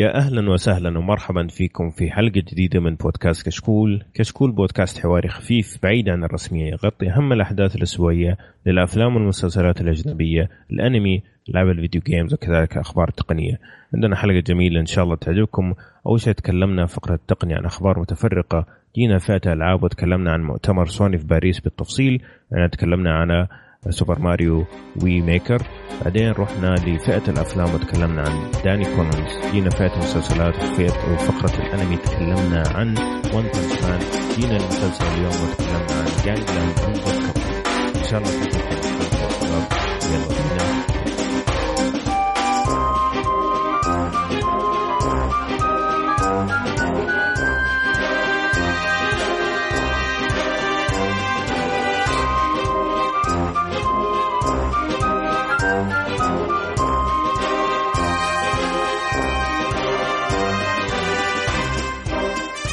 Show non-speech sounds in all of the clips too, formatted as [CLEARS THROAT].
يا أهلا وسهلا ومرحبا فيكم في حلقة جديدة من بودكاست كشكول، كشكول بودكاست حواري خفيف بعيد عن الرسمية يغطي أهم الأحداث الأسبوعية للأفلام والمسلسلات الأجنبية، الأنمي، لعب ال video games وكذلك أخبار تقنية. عندنا حلقة جميلة إن شاء الله تعجبكم، أول شيء تكلمنا فقرة التقنية عن أخبار متفرقة، جينا فئة ألعاب وتكلمنا عن مؤتمر سوني في باريس بالتفصيل، يعني تكلمنا عن Super Mario وي Maker بعدين رحنا لفئة الأفلام وتكلمنا عن Danny Collins جينا فئة المسلسلات وفقرة الأنمي تكلمنا عن One Punch Man جينا المسلسل اليوم وتكلمنا عن Gangland إن شاء الله تعجبكم يلا بينا.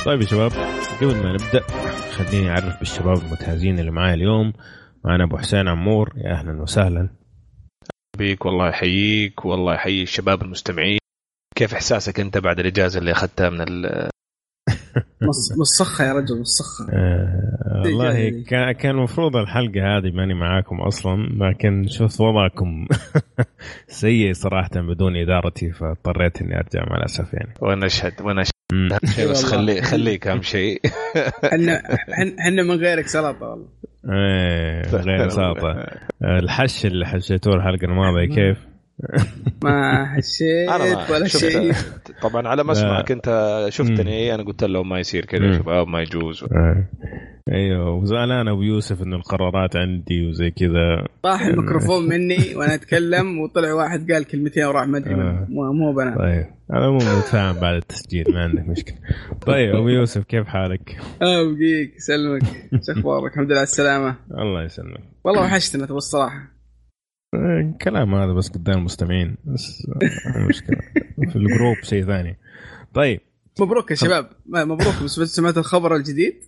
طيب يا شباب قبل ما نبدأ خليني أعرف بالشباب المتهازين اللي معايا اليوم. معنا أبو حسين عمور يا أهلا وسهلا. بيك والله يحييك والله يحيي الشباب المستمعين. كيف إحساسك أنت بعد الإجازة اللي أخذتها من ال [LAUGHS] مصخة يا رجل مصخة. آه والله كان المفروض الحلقة هذه ماني معاكم أصلا لكن شفت وضعكم. [LAUGHS] سيء صراحة بدون إدارتي فاضطريت إني أرجع مع الأسف يعني. وأنا اشهد وأنا اشهد بس [LAUGHS] خليك خليك أهم شيء. [LAUGHS] إحنا إحنا من غيرك سلطة والله. إيه غير سلطة. الحش اللي حشيتوه الحلقة الماضية كيف؟ ما حشيت ولا شيء. طبعا على مسمعك انت شفتني أنا قلت لهم ما يصير كذا شباب ما يجوز. أيوه وزعلان أبو يوسف إنه القرارات عندي وزي كذا. طاح الميكروفون [LAUGHS] مني وأنا أتكلم وطلع واحد قال كلمتين وراح ما أدري مو مو بنا طيب. أنا مو متفاهم بعد التسجيل ما عندك مشكلة. طيب أبو يوسف كيف حالك؟ آه بقيك يسلمك. شو أخبارك؟ الحمد لله على السلامة. الله يسلمك. والله وحشتنا تبغى الصراحة. الكلام هذا بس قدام المستمعين بس مشكلة. في الجروب شيء ثاني. طيب. مبروك يا شباب. مبروك. بس سمعت الخبر الجديد؟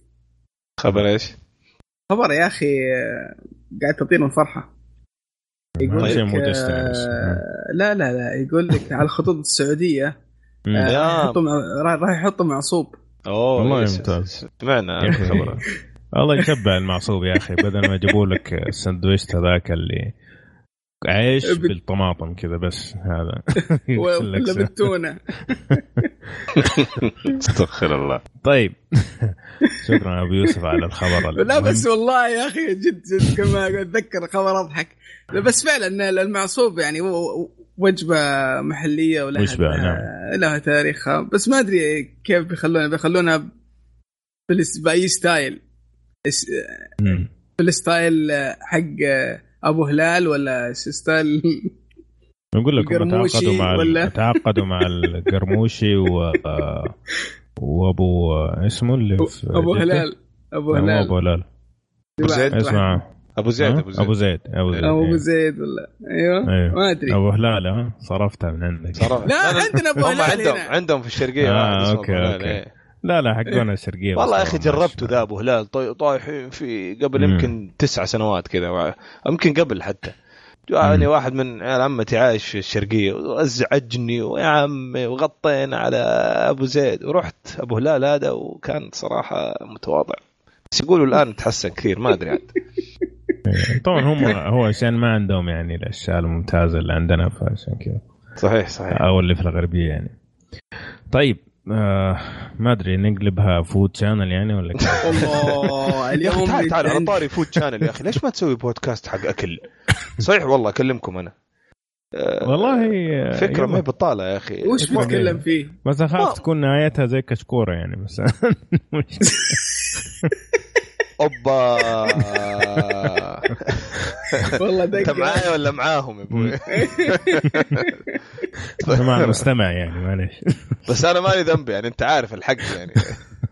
خبر إيش؟ خبر يا أخي قاعد تطير من فرحه يقول لك آه لا لا لا. يقول لك على الخطوط السعودية آه راح يحطوا معصوب. أوه والله ممتاز. سمعنا [LAUGHS] الله يتبع المعصوب يا أخي بدل ما يجيبوا لك السندويشت هذاك اللي عيش بالطماطم كذا بس هذا. [LAUGHS] ولا بالتونة. [LAUGHS] استغفر الله. طيب. [LAUGHS] شكرا أبو يوسف على الخبر لا بس والله يا أخي جد جد كما أتذكر خبر أضحك. بس فعلا المعصوب يعني وجبة محلية ولها وجبة نعم. لها تاريخها بس ما أدري كيف بيخلونها. بيخلونها بأي style. بال style حق أبو هلال ولا style نقول لكم تعاقدوا مع ولا؟ تعاقدوا مع القرموشي و وأبو اسمه اللي في أبو هلال. أبو هلال. أبو هلال. ابو زيد اسمع. أبو زيد أبو زيد. أبو زيد أبو زيد, أبو زيد ولا؟ أيوه, أيوه. ما أدري. أبو هلال ها؟ صرفتها من عندك. صرف. لا عندنا أبو هلال عندهم عندهم في الشرقية آه okay okay. لا لا حقونا الشرقيه والله يا أخي جربته ذا أبو هلال. طايح في قبل يمكن تسع سنوات كذا يمكن قبل حتى. جاني واحد من عيال عمتي عايش في الشرقية وأزعجني ويا عمي وغطينا على أبو زيد. ورحت أبو هلال هذا وكان صراحة متواضع. بس يقولوا الآن تحسن كثير ما أدري عاد. [LAUGHS] طبعا هم هو عشان ما عندهم يعني الأشياء الممتازة اللي عندنا فعشان كذا. صحيح صحيح. أو اللي في الغربية يعني. طيب آه ما أدري نقلبها food channel يعني ولا كيف؟ [LAUGHS] الله اليوم تعال تعال على طاري food channel يا أخي ليش ما تسوي بودكاست حق أكل؟ صحيح والله أكلمكم أنا آه والله فكرة ما هي بطالة يا أخي وش بتتكلم فيه؟ بس أخاف تكون نهايتها زي كشكورة يعني بس [LAUGHS] [LAUGHS] أوبا. [LAUGHS] والله أنت معايا ولا معاهم يا أبوي؟ [LAUGHS] مع المستمع يعني معليش. بس أنا مالي ذنب يعني أنت عارف الحق يعني.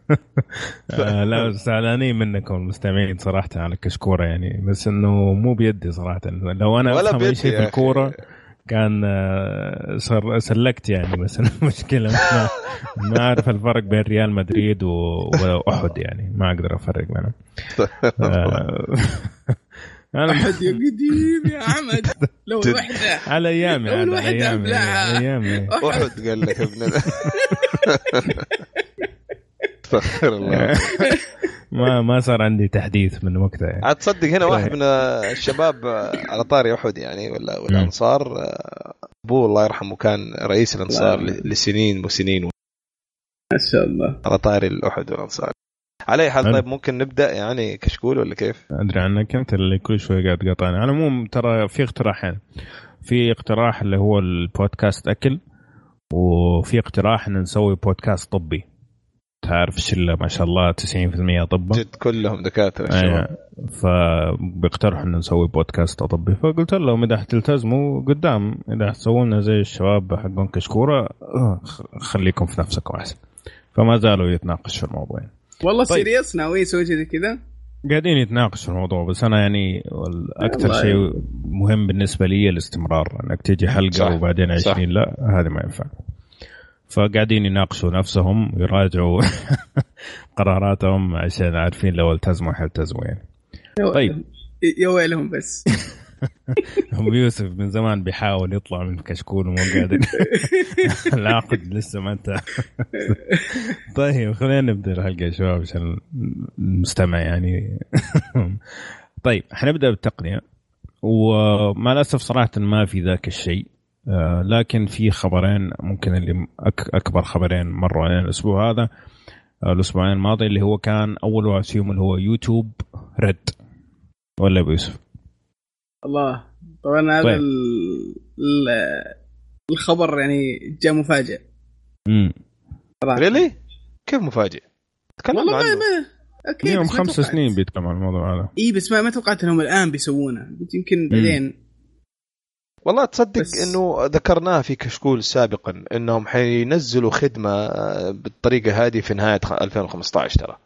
[LAUGHS] آه لا زعلانين منكم المستمعين صراحة على كشكورة يعني بس إنه مو بيدي صراحة. لو أنا ولا أفهم أي شيء في. الكورة كان آه، سر- سلكت يعني بس [LAUGHS] المشكلة ما, ما أعرف الفرق بين ريال مدريد وأحد يعني. ما أقدر أفرق بينهم آه، [LAUGHS] أنا أحد يا قديم يا عمد؟ لو جد. الوحدة. على أيامي على واحد أيامي أحد. قال لك ابن ال- [LAUGHS] أستغفر الله [LAUGHS] ما ما صار عندي تحديث من وقتها يعني. عاد تصدق هنا واحد من الشباب على طاري أحد يعني ولا ولا مم. أنصار أبوه الله يرحمه كان رئيس الأنصار لسنين وسنين ما شاء الله على طاري الأحد والأنصار على أي حال. طيب ممكن نبدأ يعني كشكول ولا كيف؟ أدري عنك انت اللي كل شوي قاعد تقاطعني أنا مو ترى في اقتراحين في اقتراح اللي هو البودكاست أكل وفي اقتراح إن نسوي بودكاست طبي تعرف الشله ما شاء الله 90% طب جد كلهم دكاترة أيه. فبيقترحوا ان نسوي بودكاست طبي فقلت لهم إذا حتلتزموا قدام إذا حتسووا لنا زي الشباب حقون كشكورة خ- خليكم في نفسكم أحسن فما زالوا يتناقشوا في الموضوع يعني. والله طيب. سيريس ناوي يسوي زي كذا قاعدين يتناقشوا في الموضوع بس أنا يعني أكثر. شيء مهم بالنسبة لي الاستمرار إنك تجي حلقة صح. وبعدين 20 صح. لا هذه ما ينفع فقاعدين يناقشوا نفسهم يراجعوا [LAUGHS] قراراتهم عشان عارفين لو التزموا حيلتزموا يعني. طيب. يا ويلهم بس. [LAUGHS] ابو يوسف من زمان بيحاول يطلع من كشكول ومو قادر. [LAUGHS] العقد لسه ما انتهى. طيب خلينا نبدأ الحلقة يا شباب عشان المستمع يعني. طيب حنبدأ بالتقنية. ومع الاسف صراحة ما في ذاك الشيء. لكن في خبرين ممكن اللي أك أكبر خبرين مروا علينا الأسبوع هذا آه، الأسبوعين الماضي اللي هو كان أول واحد فيهم اللي هو YouTube Red ولا أبو يوسف؟ الله طبعا هذا طيب. ال- ال- الخبر يعني جاء مفاجئ امم. Really? كيف مفاجئ؟ تكلمنا والله ما عنه ما okay ما خمس. سنين بيتكلموا عن الموضوع هذا إي بس ما ما توقعت إنهم الآن بيسوونه قلت يمكن بعدين والله تصدق بس- إنه ذكرناها في كشكول سابقا إنهم حينزلوا خدمة بالطريقة هذه في نهاية خ- 2015 ترى.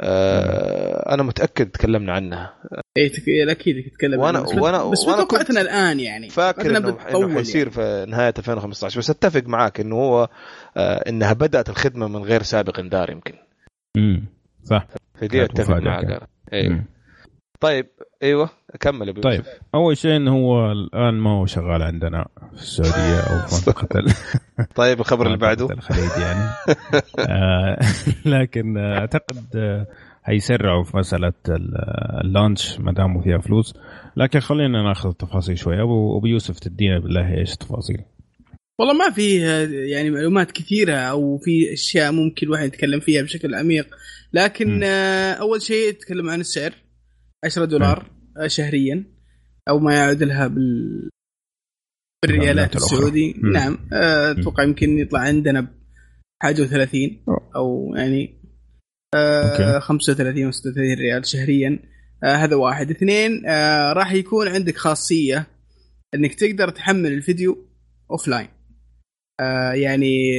آه أنا متأكد تكلمنا عنها اي تك... أكيد تتكلم وأنا- عنه. بس وأنا- بس توقعت كنت الآن يعني فاكر إنه حيصير يعني. في نهاية 2015 بس أتفق معاك إنه هو آه إنها بدأت الخدمة من غير سابق إنذار يمكن امم صح في دي كانت أتفق معاك. أيوه. طيب إيوه كمل ابو طيب. أول شيء إنه هو الآن ما هو شغال عندنا في السعودية أو في [LAUGHS] منطقة ال- طيب الخبر اللي بعده؟ الخليج يعني. [LAUGHS] آه، [LAUGHS] لكن آه، أعتقد آه، حيسرعوا في مسألة ال- اللانش ما داموا فيها فلوس. لكن خلينا ناخذ التفاصيل شوي. ابو أبو يوسف تدينا بالله إيش التفاصيل والله ما في يعني معلومات كثيرة أو في أشياء ممكن الواحد يتكلم فيها بشكل عميق. لكن م. آه أول شيء يتكلم عن السعر 10 دولار. آه، شهريا أو ما يعادلها بال بالريالات. السعودي. م. نعم. آه، أتوقع يمكن يطلع عندنا بحاجة و30 أو. يعني آه okay. 35 و 36 ريال شهريا. آه هذا واحد. اثنين آه راح يكون عندك خاصية إنك تقدر تحمل الفيديو offline آه يعني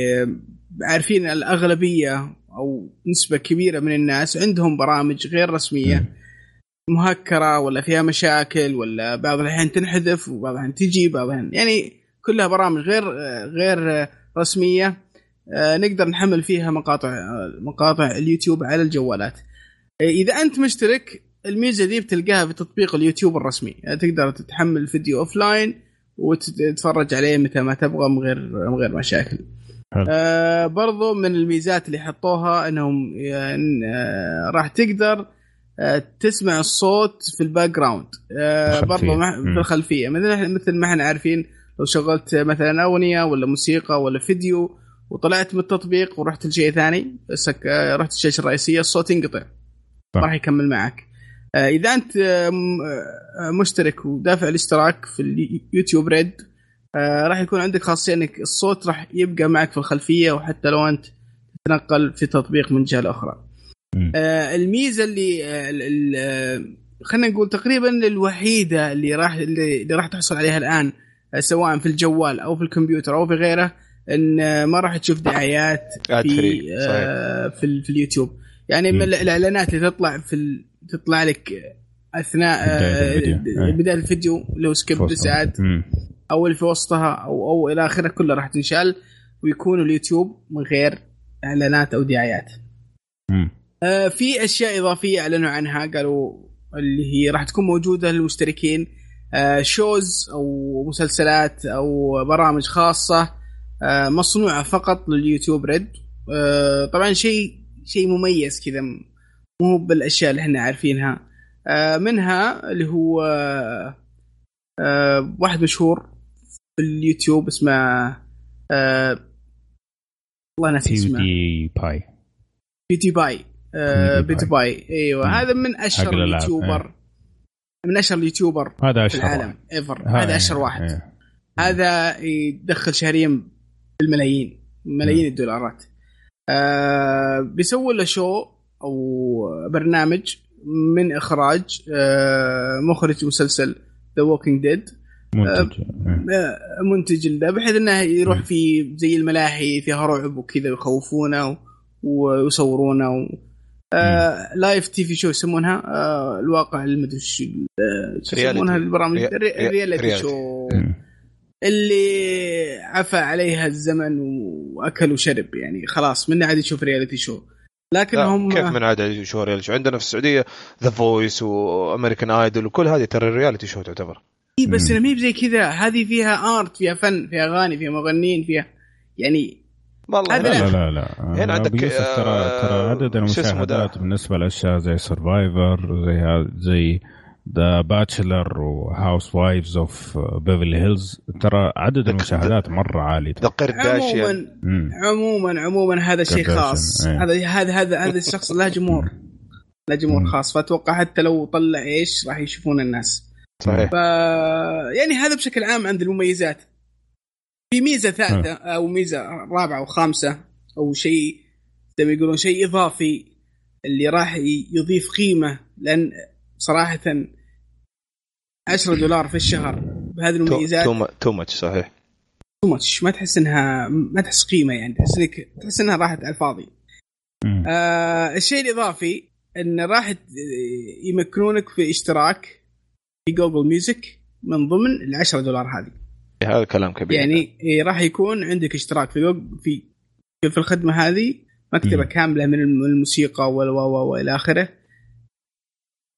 عارفين الأغلبية أو نسبة كبيرة من الناس عندهم برامج غير رسمية. مهكرة ولا فيها مشاكل ولا بعض الأحيان تنحذف وبعض الأحيان تجي بعض الأحيان يعني كلها برامج غير آه، غير آه، رسمية. آه، نقدر نحمل فيها مقاطع آه، مقاطع اليوتيوب على الجوالات. آه، إذا أنت مشترك الميزة دي بتلقاها في تطبيق اليوتيوب الرسمي. يعني تقدر تتحمل الفيديو offline وتتفرج عليه متى ما تبغى من غير من غير مشاكل. آه برضو من الميزات اللي حطوها إنهم يعني آه راح تقدر آه تسمع الصوت في ال background آه مم. في الخلفية مثل مثل ما إحنا عارفين لو شغلت مثلا أغنية ولا موسيقى ولا فيديو وطلعت من التطبيق ورحت لشيء ثاني بس آه، رحت الشاشه الرئيسية الصوت ينقطع صح. راح يكمل معك آه، إذا أنت آه، آه، مشترك ودافع الاشتراك في ال YouTube Red آه، راح يكون عندك خاصية إنك الصوت راح يبقى معك في الخلفية وحتى لو أنت تتنقل في تطبيق من جهة أخرى. آه، الميزة اللي آه، آه، خلينا نقول تقريبا الوحيدة اللي راح اللي راح تحصل عليها الآن آه، سواء في الجوال أو في الكمبيوتر أو في غيره إن آه، ما راح تشوف دعايات في. آه، في, في اليوتيوب يعني من. الإعلانات اللي تطلع في. تطلع لك أثناء. بداية الفيديو لو سكيب. ساعات. أو اللي في وسطها أو أو إلى آخره كلها راح تنشال ويكون اليوتيوب من غير إعلانات أو دعايات. آه، في أشياء إضافية أعلنوا عنها قالوا اللي هي راح تكون موجودة للمشتركين آه shows أو مسلسلات أو برامج خاصة آه مصنوعة فقط لل YouTube Red آه طبعا شيء شيء مميز كذا مو بالأشياء اللي إحنا عارفينها. آه منها اللي هو آه واحد مشهور في اليوتيوب اسمه آه والله ناسي اسمه. بي باي PewDiePie آه PewDiePie إيوه مم. هذا من أشهر ال YouTuber من أشهر ال YouTuber هذا في أشهر العالم واحد. ever هذا أشهر واحد إيه. هذا يدخل شهريا بالملايين ملايين. الدولارات آه بيسووا له show أو برنامج من إخراج آه مخرج مسلسل The Walking Dead منتج إيه. منتج له بحيث إنه يروح. في زي الملاهي فيها رعب وكذا ويخوفونه ويصورونه. آه live TV show يسمونها. آه الواقع المدري آه، show. يسمونها البرامج؟ rea- ال rea- rea- ال reality reality. show. اللي عفى عليها الزمن وأكل وشرب يعني خلاص من عاد يشوف reality show لكن هم كيف من عاد يشوف reality show عندنا في السعودية The Voice و American Idol وكل هذه ترى reality show تعتبر. إيه بس ما هي بزي كذا هذه فيها art فيها فن فيها أغاني فيها مغنيين فيها يعني والله لا. لا. لا لا لا. هنا عندك، يوسف ترى آه، ترى عدد المشاهدات؟ بالنسبة لأشياء زي Survivor زي ها- زي The Bachelor و Housewives of Beverly Hills ترى عدد المشاهدات مرة عالي. The Kardashian عموما. عموما عموما هذا شيء خاص. إيه. هذا هذا هذا هذا الشخص له جمهور. له جمهور. خاص. فأتوقع حتى لو طلع إيش راح يشوفون الناس. صحيح. ف يعني هذا بشكل عام عند المميزات. في ميزة ثالثة أو ميزة رابعة وخامسه أو شيء زي ما يقولون شيء إضافي اللي راح يضيف قيمة لأن صراحة 10 دولار في الشهر بهذه المميزات Too much صحيح تو ماتش ما تحس انها ما تحس قيمة يعني تحس انك تحس إنها راحت على الفاضي. آه الشيء الإضافي انه راح يمكنونك في اشتراك في Google Music من ضمن ال 10 دولار هذه. هذا كلام كبير. يعني إيه، راح يكون عندك اشتراك في جوجل في في الخدمة هذه مكتبة مم. كاملة من الم- الموسيقى وال و و وإلى آخره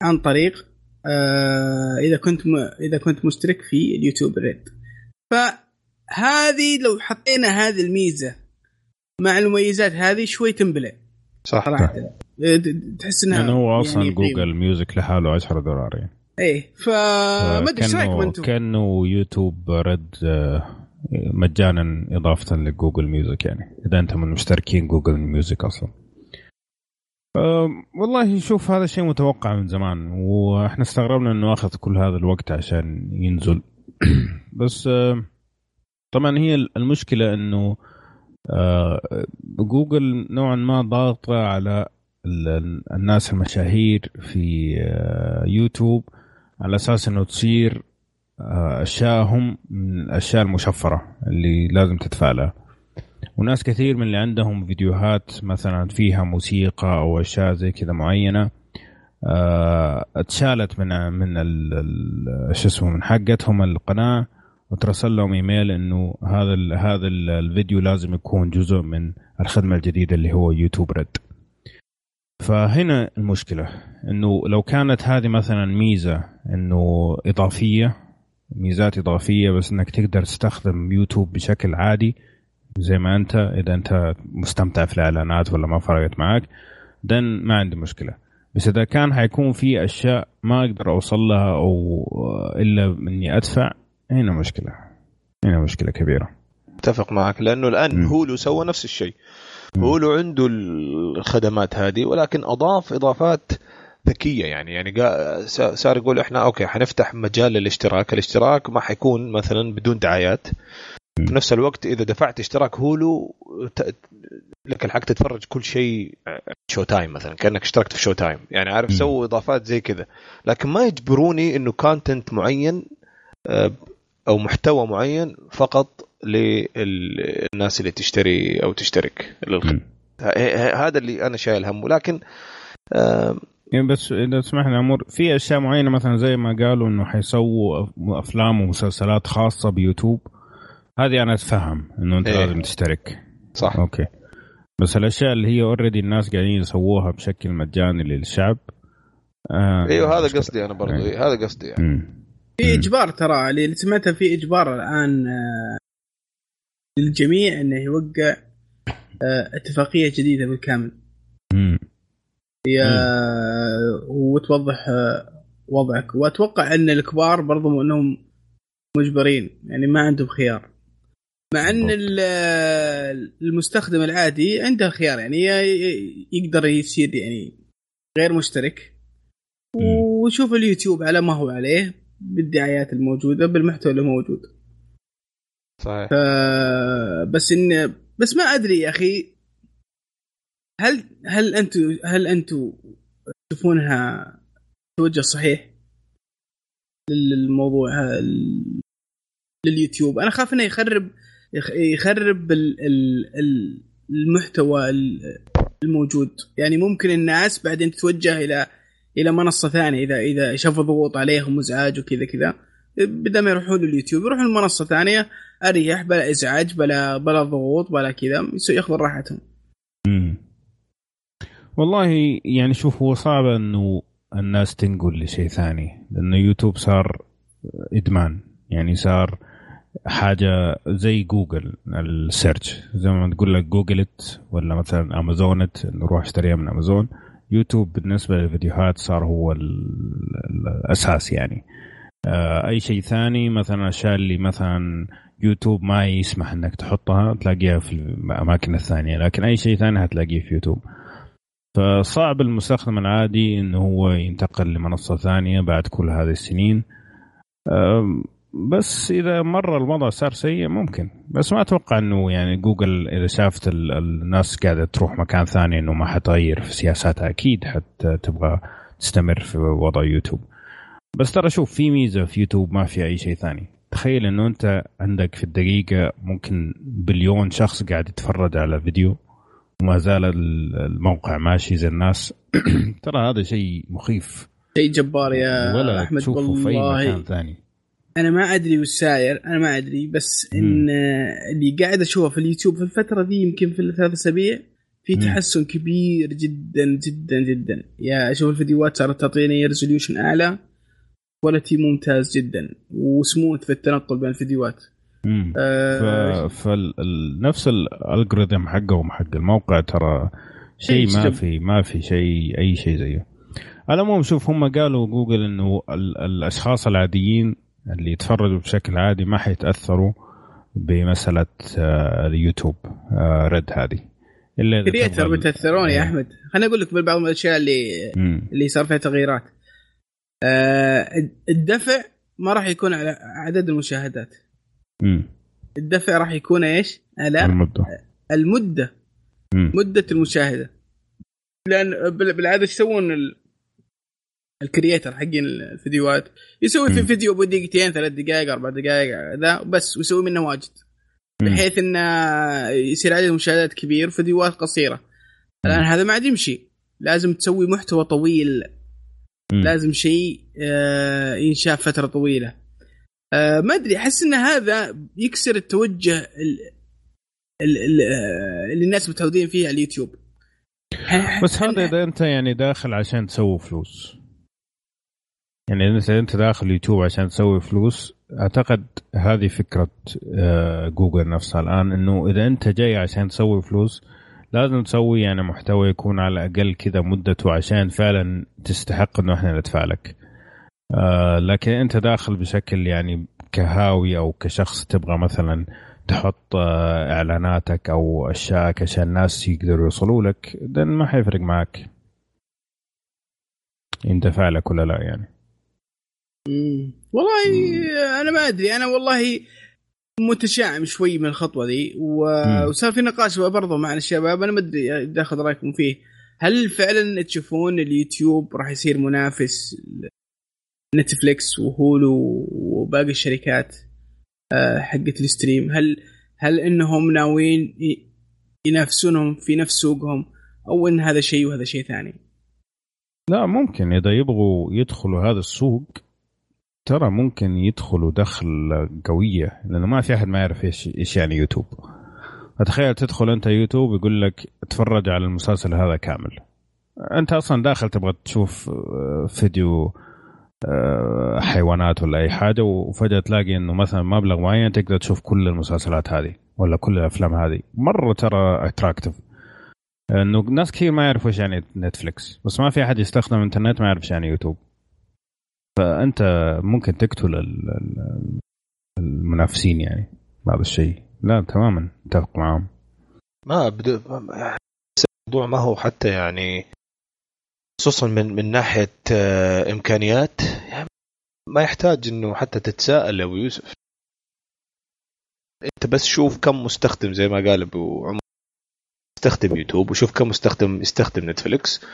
عن طريق آه إذا كنت م... إذا كنت مشترك في ال YouTube Red. فهذه لو حطينا هذه الميزة مع المميزات هذه شوي تنبلع. صح. صراحة. إيه، ت- تحس إنها لأنه هو أصلا يعني. جوجل ميوزك لحاله 10 دولار يعني. إيه فما أدري إيش رأيكم أنتم؟ كانه YouTube Red آه، مجانا إضافة ل Google Music يعني إذا انت من مشتركين Google Music أصلا. أم، والله شوف هذا شيء متوقع من زمان وإحنا استغربنا إنه أخذ كل هذا الوقت عشان ينزل. [COUGHS] بس آه، طبعا هي المشكلة إنه آه، جوجل نوعا ما ضاغطة على ال- الناس المشاهير في آه، يوتيوب. على أساس إنه تصير آه، أشياءهم من الأشياء المشفرة اللي لازم تدفع لها وناس كثير من اللي عندهم فيديوهات مثلا فيها موسيقى أو أشياء زي كذا معينة آه، اتشالت من من شو اسمه من حقتهم القناة وترسل لهم إيميل إنه هذا ال هذا ال- الفيديو لازم يكون جزء من الخدمة الجديدة اللي هو يوتيوب ريد. فهنا المشكلة. إنه لو كانت هذه مثلا ميزة إنه إضافية ميزات إضافية بس إنك تقدر تستخدم يوتيوب بشكل عادي زي ما أنت إذا أنت مستمتع في الإعلانات ولا ما فرقت معك دن ما عندي مشكلة بس إذا كان حيكون في أشياء ما أقدر أوصل لها أو إلا إني أدفع هنا مشكلة هنا مشكلة كبيرة أتفق معك لأنه الآن مم. هولو سوى نفس الشيء. هولو عنده الخدمات هذه ولكن أضاف إضافات ذكية يعني. يعني صار يقول إحنا okay حنفتح مجال للاشتراك الاشتراك ما حيكون مثلا بدون دعايات. في نفس الوقت إذا دفعت اشتراك Hulu لك الحق تتفرج كل شيء Showtime مثلا كأنك اشتركت في Showtime. يعني عارف. سووا إضافات زي كذا. لكن ما يجبروني إنه content معين آه، أو محتوى معين فقط للناس اللي تشتري أو تشترك. هذا اللي أنا شايل همه لكن آه، يعني بس إذا تسمح لي امور في أشياء معينة مثلا زي ما قالوا إنه حيسووا أفلام ومسلسلات خاصة بيوتيوب؟ هذه أنا أتفهم إنه أنت إيه. لازم تشترك. صح. okay. بس الأشياء اللي هي already الناس قاعدين يسووها بشكل مجاني للشعب آه أيوه هذا قصدي أنا برضو. إيه. هذا قصدي يعني. في إجبار ترى اللي سمعته في إجبار الآن آه، للجميع إنه يوقع آه، اتفاقية جديدة بالكامل. امم هي وتوضح آه، وضعك. وأتوقع أن الكبار برضو إنهم مجبرين يعني ما عندهم خيار. مع أن المستخدم العادي عنده خيار يعني يقدر يصير يعني غير مشترك. ويشوف اليوتيوب على ما هو عليه بالدعايات الموجودة بالمحتوى اللي موجود. صحيح. بس إن بس ما أدري يا أخي. هل هل أنتم هل أنتم تشوفونها توجه صحيح للموضوع لليوتيوب؟ أنا خاف إنه يخرب يخرب المحتوى الموجود. يعني ممكن الناس بعدين تتوجه إلى إلى منصة ثانية اذا إذا شافوا ضغوط عليهم وإزعاج وكذا كذا. بدل ما يروحون لليوتيوب يروحون لمنصة ثانية أريح بلا إزعاج بلا بلا ضغوط بلا كذا ياخذون راحتهم. والله يعني شوف هو صعب إنه الناس تنقل لشيء ثاني لأنه يوتيوب صار إدمان. يعني صار حاجة زي جوجل ال search. زي ما تقول لك جوجلت ولا مثلا أمازونت نروح أشتريها من أمازون. يوتيوب بالنسبة للفيديوهات صار هو الأساس يعني. آه، أي شيء ثاني مثلا الاشياء اللي مثلا يوتيوب ما يسمح إنك تحطها تلاقيها في الأماكن الثانية. لكن أي شيء ثاني هتلاقيه في يوتيوب. فصعب المستخدم العادي انه هو ينتقل لمنصة ثانية بعد كل هذه السنين. بس إذا مر الوضع صار سيء ممكن. بس ما أتوقع إنه يعني جوجل إذا شافت الناس قاعدة تروح مكان ثاني إنه ما حتغير في سياساتها. أكيد حتى تبغى تستمر في وضع يوتيوب. بس ترى شوف في ميزة في يوتيوب ما في أي شيء ثاني. تخيل إنه أنت عندك في الدقيقة ممكن بليون شخص قاعد يتفرج على فيديو. وما زال الموقع ماشي زي الناس. [CLEARS THROAT] ترى هذا شيء مخيف. شيء جبار يا ولا أحمد تشوفه في مكان ثاني. أنا ما أدري وش ساير أنا ما أدري بس إن م. اللي قاعد أشوفه في اليوتيوب في الفترة دي يمكن في الثلاث أسابيع في تحسن كبير جدا جدا جدا. يا أشوف الفيديوهات صارت تعطيني resolution أعلى quality ممتاز جدا وسموث في التنقل بين الفيديوهات. آه فنفس ال algorithm حقهم حق الموقع ترى شيء ما في ما في شيء أي شيء زيه. على العموم شوف هم قالوا جوجل إنه الأشخاص العاديين اللي يتفرجوا بشكل عادي ما حيتأثروا بمسألة آه، اليوتيوب آه، Red هذه. إلا creator بيتاثرون يا إيه. أحمد. خليني أقول لك بعض الأشياء اللي مم. اللي صار فيها تغييرات. الدفع ما راح يكون على عدد المشاهدات. مم. الدفع راح يكون إيش؟ على المدة. المدة. مم. مدة المشاهدة. لأن بالعادة إيش يسوون ال creator حقين الفيديوهات؟ يسوي في فيديو بدقيقتين ثلاث دقائق أربع دقائق ذا بس ويسوي منه واجد. بحيث انه يصير عدد مشاهدات كبير فيديوهات قصيرة. الآن هذا ما عاد يمشي. لازم تسوي محتوى طويل. لازم شيء آه، ينشاف فترة طويلة. آه، ما أدري أحس إن هذا يكسر التوجه اللي الناس متعودين فيه على اليوتيوب. بس هذا إذا أنت يعني داخل عشان تسوي فلوس يعني انت أنت داخل يوتيوب عشان تسوي فلوس أعتقد هذه فكرة آه، جوجل نفسها الآن إنه إذا أنت جاي عشان تسوي فلوس لازم تسوي يعني محتوى يكون على الأقل كذا مدته عشان فعلا تستحق إنه إحنا ندفع لك. آه لكن أنت داخل بشكل يعني كهاوي أو كشخص تبغى مثلا تحط آه إعلاناتك أو اشياءك عشان الناس يقدروا يوصلوا لك ده ما حيفرق معك يندفع لك ولا لا يعني. والله أنا ما أدري. أنا والله متشائم شوي من الخطوة ذي وصار في نقاش برضه مع الشباب. أنا ما أدري أخذ رأيكم فيه. هل فعلا تشوفون اليوتيوب راح يصير منافس نتفليكس و Hulu وباقي الشركات آه، حقت ال stream. هل هل إنهم ناويين ينافسونهم في نفس سوقهم أو إن هذا شيء وهذا شيء ثاني؟ لا ممكن. إذا يبغوا يدخلوا هذا السوق ترى ممكن يدخلوا دخل قوية لأنه ما في أحد ما يعرف إيش إيش يعني يوتيوب. أتخيل تدخل أنت يوتيوب يقول لك اتفرج على المسلسل هذا كامل. أنت أصلا داخل تبغى تشوف آه، فيديو حيوانات ولا أي حاجة وفجأة تلاقي إنه مثلا مبلغ معين تقدر تشوف كل المسلسلات هذه ولا كل الأفلام هذه. مرة ترى attractive إنه ناس كثير ما يعرفوا إيش يعني نتفلكس بس ما في أحد يستخدم إنترنت ما يعرف إيش يعني يوتيوب. فأنت ممكن تقتل المنافسين يعني هذا الشيء. لا تماما أتفق معاهم. ما بدو الموضوع ما هو حتى يعني خصوصا من من ناحية آه، إمكانيات يعني ما يحتاج إنه حتى تتساءل أبو يوسف. أنت بس شوف كم مستخدم زي ما قال أبو عمر. يستخدم يوتيوب وشوف كم مستخدم يستخدم نتفلكس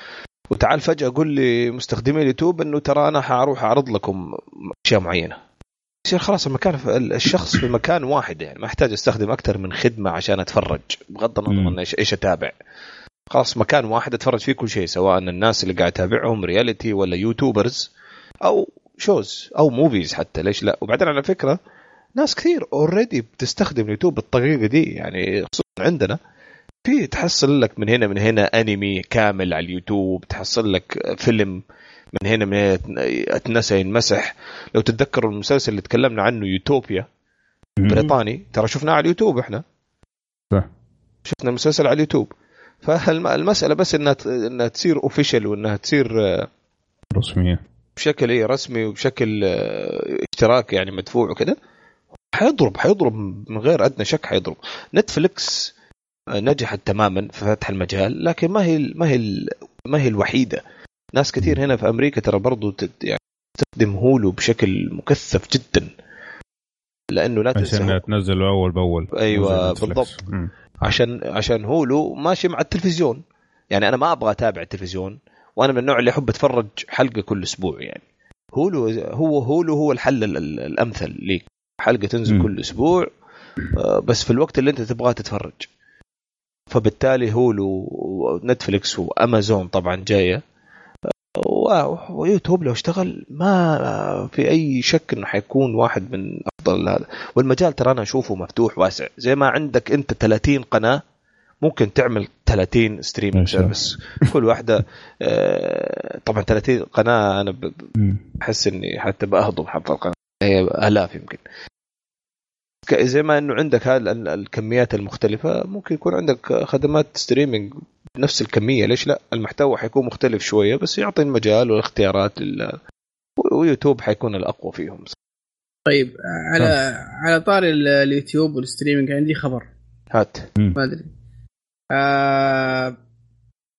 وتعال فجأة قول لي مستخدمي اليوتيوب إنه ترى أنا حأروح أعرض لكم أشياء معينة. يصير خلاص المكان الشخص في مكان واحد يعني ما احتاج أستخدم أكثر من خدمة عشان أتفرج بغض النظر إيش أتابع. خلاص مكان واحد اتفرج فيه كل شيء سواء الناس اللي قاعد اتابعهم reality ولا YouTubers أو shows أو movies حتى ليش لا؟ وبعدين على فكرة ناس كثير already بتستخدم اليوتيوب بالطريقة دي يعني خصوصا عندنا. في تحصل لك من هنا من هنا أنمي كامل على اليوتيوب تحصل لك فيلم من هنا من هنا إذا نسى ينمسح. لو تتذكروا المسلسل اللي تكلمنا عنه يوتوبيا بريطاني ترى شفناه على اليوتيوب إحنا. صح. شفنا المسلسل على اليوتيوب. فالمسألة بس إنها إنها تصير official وإنها تصير آه، رسمية. بشكل إيه رسمي وبشكل آه، اشتراك يعني مدفوع وكذا حيضرب حيضرب من غير أدنى شك حيضرب. نتفلكس آه، نجحت تماما في فتح المجال لكن ما هي ما هي ما هي الوحيدة. ناس كثير هنا في أمريكا ترى برضو يعني تستخدم هولو بشكل مكثف جدا. لأنه لا تنسى عشان تنزله أول بأول. أيوه بالضبط. عشان عشان هولو ماشي مع التلفزيون. يعني أنا ما أبغى أتابع التلفزيون وأنا من النوع اللي أحب أتفرج حلقة كل أسبوع يعني. هولو هو هولو هو الحل الأمثل ليك. حلقة تنزل م. كل أسبوع آه، بس في الوقت اللي أنت تبغاه تتفرج. فبالتالي هولو ونتفلكس وامازون طبعا جاية. ويوتيوب لو اشتغل ما في أي شك إنه حيكون واحد من أفضل هذا. والمجال ترى أنا أشوفه مفتوح واسع. زي ما عندك أنت 30 قناة ممكن تعمل 30 streaming service كل واحدة آه، طبعا 30 قناة أنا بحس إني حتى بأهضم حتى القناة. هي آلاف يمكن. زي ما إنه عندك هذه الكميات المختلفة ممكن يكون عندك خدمات streaming بنفس الكمية ليش لا؟ المحتوى حيكون مختلف شوية بس يعطي المجال والاختيارات لل... ويوتيوب حيكون الأقوى فيهم. طيب على ها. على طاري اليوتيوب وال streaming عندي خبر. هات. ما أدري. آه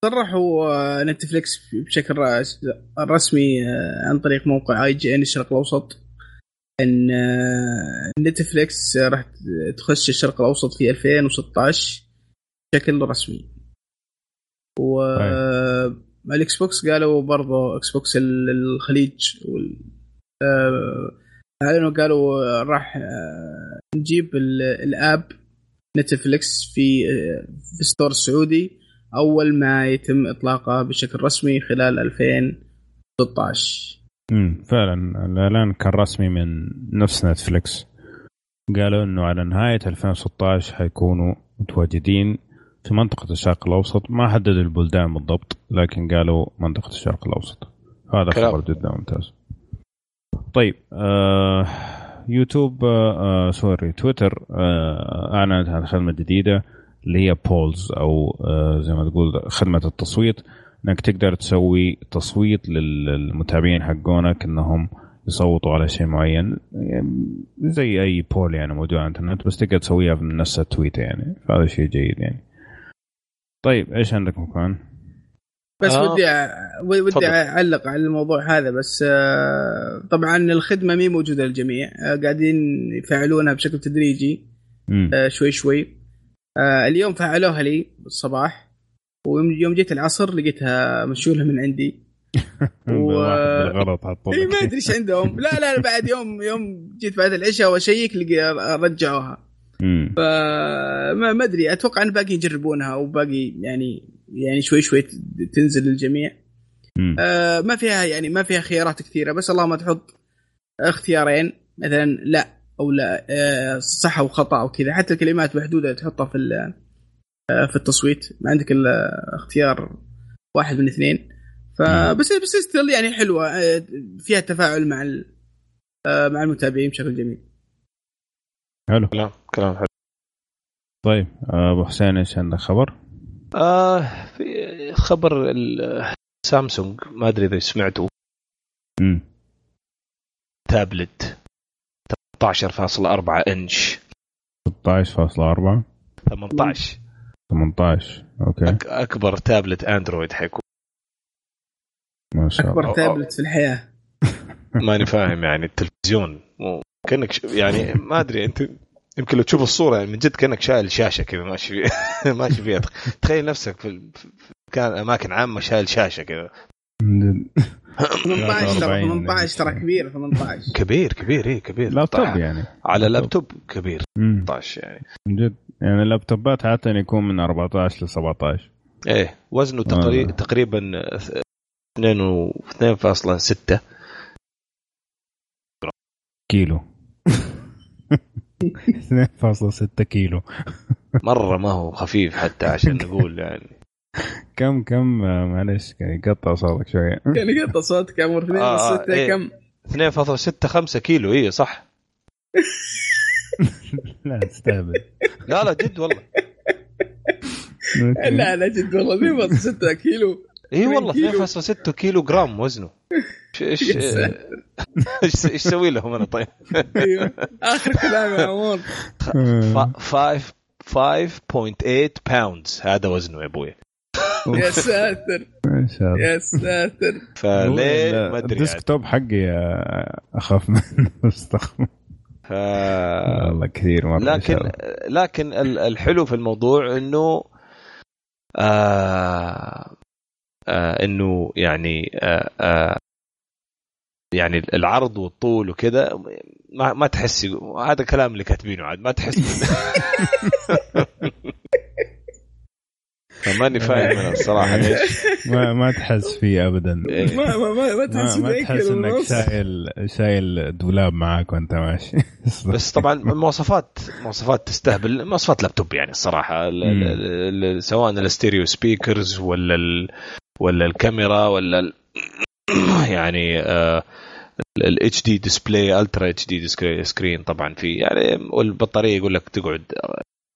صرحوا نتفليكس بشكل رسمي آه، عن طريق موقع IGN الشرق الأوسط إن آه، نتفليكس راح تخش الشرق الأوسط في 2016 بشكل رسمي. والإكس بوكس قالوا برضه إكس بوكس الخليج وال... اعلنوا قالوا راح آه، نجيب ال app نتفليكس في آه، في store السعودي أول ما يتم إطلاقه بشكل رسمي خلال 2016 امم فعلا. الإعلان كان رسمي من نفس نتفليكس قالوا إنه على نهاية 2016 حيكونوا متواجدين. في منطقة الشرق الأوسط. ما حددوا البلدان بالضبط لكن قالوا منطقة الشرق الأوسط. هذا خبر جدا ممتاز. طيب آه يوتيوب آه sorry تويتر آه أعلنت عن خدمة جديدة اللي هي polls أو آه زي ما تقول خدمة التصويت. إنك تقدر تسوي تصويت للمتابعين حقونك إنهم يصوتوا على شيء معين. يعني زي أي poll يعني موجود على الإنترنت بس تقدر تسويها من نفس التويتة يعني. فهذا شيء جيد يعني. طيب إيش عندك مكان؟ بس آه. ودي ودي فضل. أعلق على الموضوع هذا بس آه طبعا الخدمة مي موجودة للجميع آه قاعدين يفعلونها بشكل تدريجي آه شوي شوي اليوم فعلوها لي الصباح ويوم جيت العصر لقيتها مشوله من عندي [LAUGHS] و... بالغلط حطوا ما أدري إيش عندهم لا لا بعد يوم يوم جيت بعد العشاء وأشيك رجعوها فما ما أدري. أتوقع إن باقي يجربونها وباقي يعني يعني شوي شوي تنزل للجميع. آه ما فيها يعني ما فيها خيارات كثيرة. بس اللهم تحط اختيارين. مثلا لا أو لا. آه صح أو خطأ أو كذا. حتى الكلمات محدودة تحطها في آه في التصويت. ما عندك إلا اختيار واحد من اثنين. فبس بس ستيل يعني حلوة. آه، فيها تفاعل مع آه، مع المتابعين بشكل جميل. حلو. كلام كلام حلو. طيب آه، أبو حسين إيش عندك خبر؟ آه في خبر سامسونج. ما أدري إذا سمعتوا. امم تابلت 13.4 إنش. 16.4 18 18 okay. أك أكبر تابلت أندرويد حيكون. ما شاء الله. اكبر تابلت في الحياة. [LAUGHS] ماني فاهم يعني التلفزيون مو كأنك ش... يعني ما أدري أنت يمكن لو تشوف الصورة يعني من جد كأنك شايل شاشة كذا ماشي فيها [LAUGHS] ماشي فيها. تخيل نفسك في كان أماكن عامة شايل شاشة كذا. 18 ترى 18 ترى كبير 18 كبير كبير اي كبير. لابتوب يعني. على لابتوب كبير. مم. 18 يعني. من جد. يعني اللابتوبات عادة يكون من 14 ل 17 إيه وزنه تقريبا آه. تقريبا 2 و 2.6 كيلو. 2.6 كيلو. مرة ما هو خفيف حتى عشان نقول يعني. كم كم آه، معلش يعني قطع صوتك شوية. يعني قطع صوتك عمر 2 آه، 6 إيه. كم؟ 2.65 كيلو اي صح. [LAUGHS] لا تستهبل. لا لا جد والله. [LAUGHS] لا لا جد والله 2 6 كيلو. اي والله كيلو. 2.6 كيلو جرام وزنه إيش إيش. إيش إيش أسوي لهم أنا طيب؟ أيوه آخر كلام يا عمر ف- five- 5.8 pounds هذا وزنه يا أبوي يا ساتر ما شاء الله يا ساتر فليه ما أدري ال desk يعني. top حقي أخاف منه استغفر ف... والله كثير مره لكن. لكن ال- الحلو في الموضوع إنه آه إنه يعني آه آه يعني العرض والطول وكذا ما ما تحس هذا كلام اللي كاتبينه عاد ما تحس. [LAUGHS] فماني فاهم أنا الصراحه ليش. ما ما تحس فيه ابدا. إيه. ما ما ما, ما تحس ما, ما تحس إنك. شايل شايل دولاب معاك وأنت ماشي. [LAUGHS] بس طبعا مواصفات مواصفات تستهبل مواصفات لابتوب يعني الصراحة. سواء ال stereo speakers ولا ال ولا الكاميرا ولا ال [COUGHS] يعني ال HD display ultra HD screen طبعا في يعني والبطارية يقول لك تقعد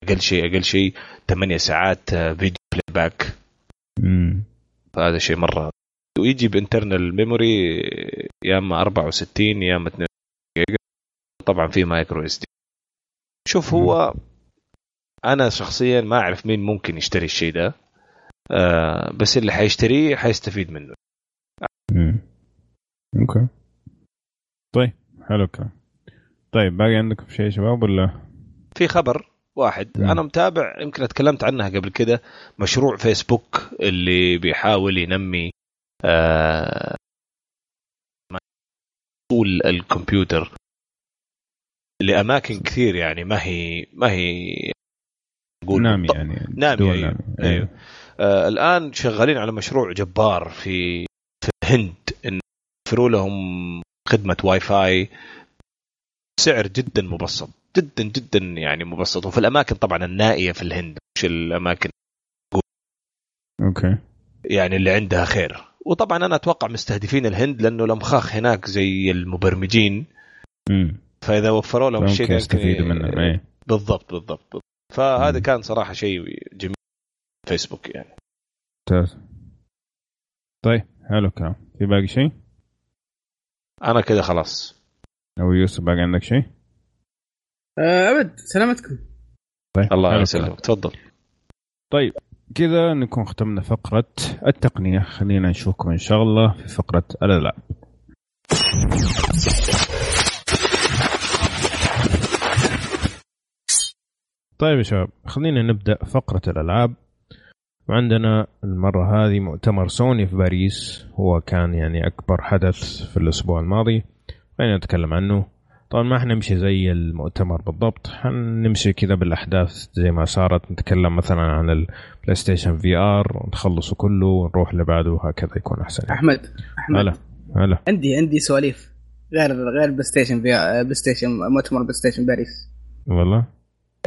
أقل شيء أقل شيء 8 ساعات video playback. فهذا شيء مرة. ويجي ب internal memory يا إما 64 يا إما 2 جيجا. طبعا في micro SD شوف هو أنا شخصيا ما أعرف مين ممكن يشتري الشيء ده. آه بس اللي حيشتريه حيستفيد منه مم. okay طيب حلو الكلام طيب باقي عندكم شيء يا شباب ولا في خبر واحد مم. أنا متابع يمكن اتكلمت عنها قبل كده مشروع فيسبوك اللي بيحاول ينمي آه طول الكمبيوتر لأماكن كثير يعني ما هي ما هي نقول نامي بالضبط. يعني نامي دول أيوه. نامي. أيوه. آه الآن شغالين على مشروع جبار في في الهند إن يوفروا لهم خدمة واي فاي سعر جدا مبسط جدا جدا يعني مبسط. وفي الأماكن طبعا النائية في الهند مش الأماكن أوكي. يعني اللي عندها خير. وطبعا أنا أتوقع مستهدفين الهند لأنه الأمخاخ هناك زي المبرمجين. امم فإذا وفروا لهم ممكن ده يستفيدوا منه بالضبط بالضبط, بالضبط. فهذا مم. كان صراحة شيء جميل. فيسبوك يعني. ممتاز. طيب حلو الكلام. في باقي شيء؟ أنا كده خلاص. أو يوسف باقي عندك شيء؟ آه، أبد سلامتكم. طيب الله يسلمك. تفضل. طيب كذا نكون ختمنا فقرة التقنية. خلينا نشوفكم إن شاء الله في فقرة الألعاب. طيب يا شباب خلينا نبدأ فقرة الألعاب. وعندنا المرة هذه مؤتمر سوني في باريس. هو كان يعني أكبر حدث في الأسبوع الماضي. خلينا نتكلم عنه. طبعا ما حنمشي زي المؤتمر بالضبط. حنمشي كذا بالأحداث زي ما صارت. نتكلم مثلا عن البلاي ستيشن في ار ونخلصه كله ونروح اللي بعده وهكذا يكون أحسن. أحمد أحمد. هلا هلا. عندي عندي سواليف. غير غير بلاي ستيشن في بلاي ستيشن مؤتمر بلاي ستيشن باريس. والله؟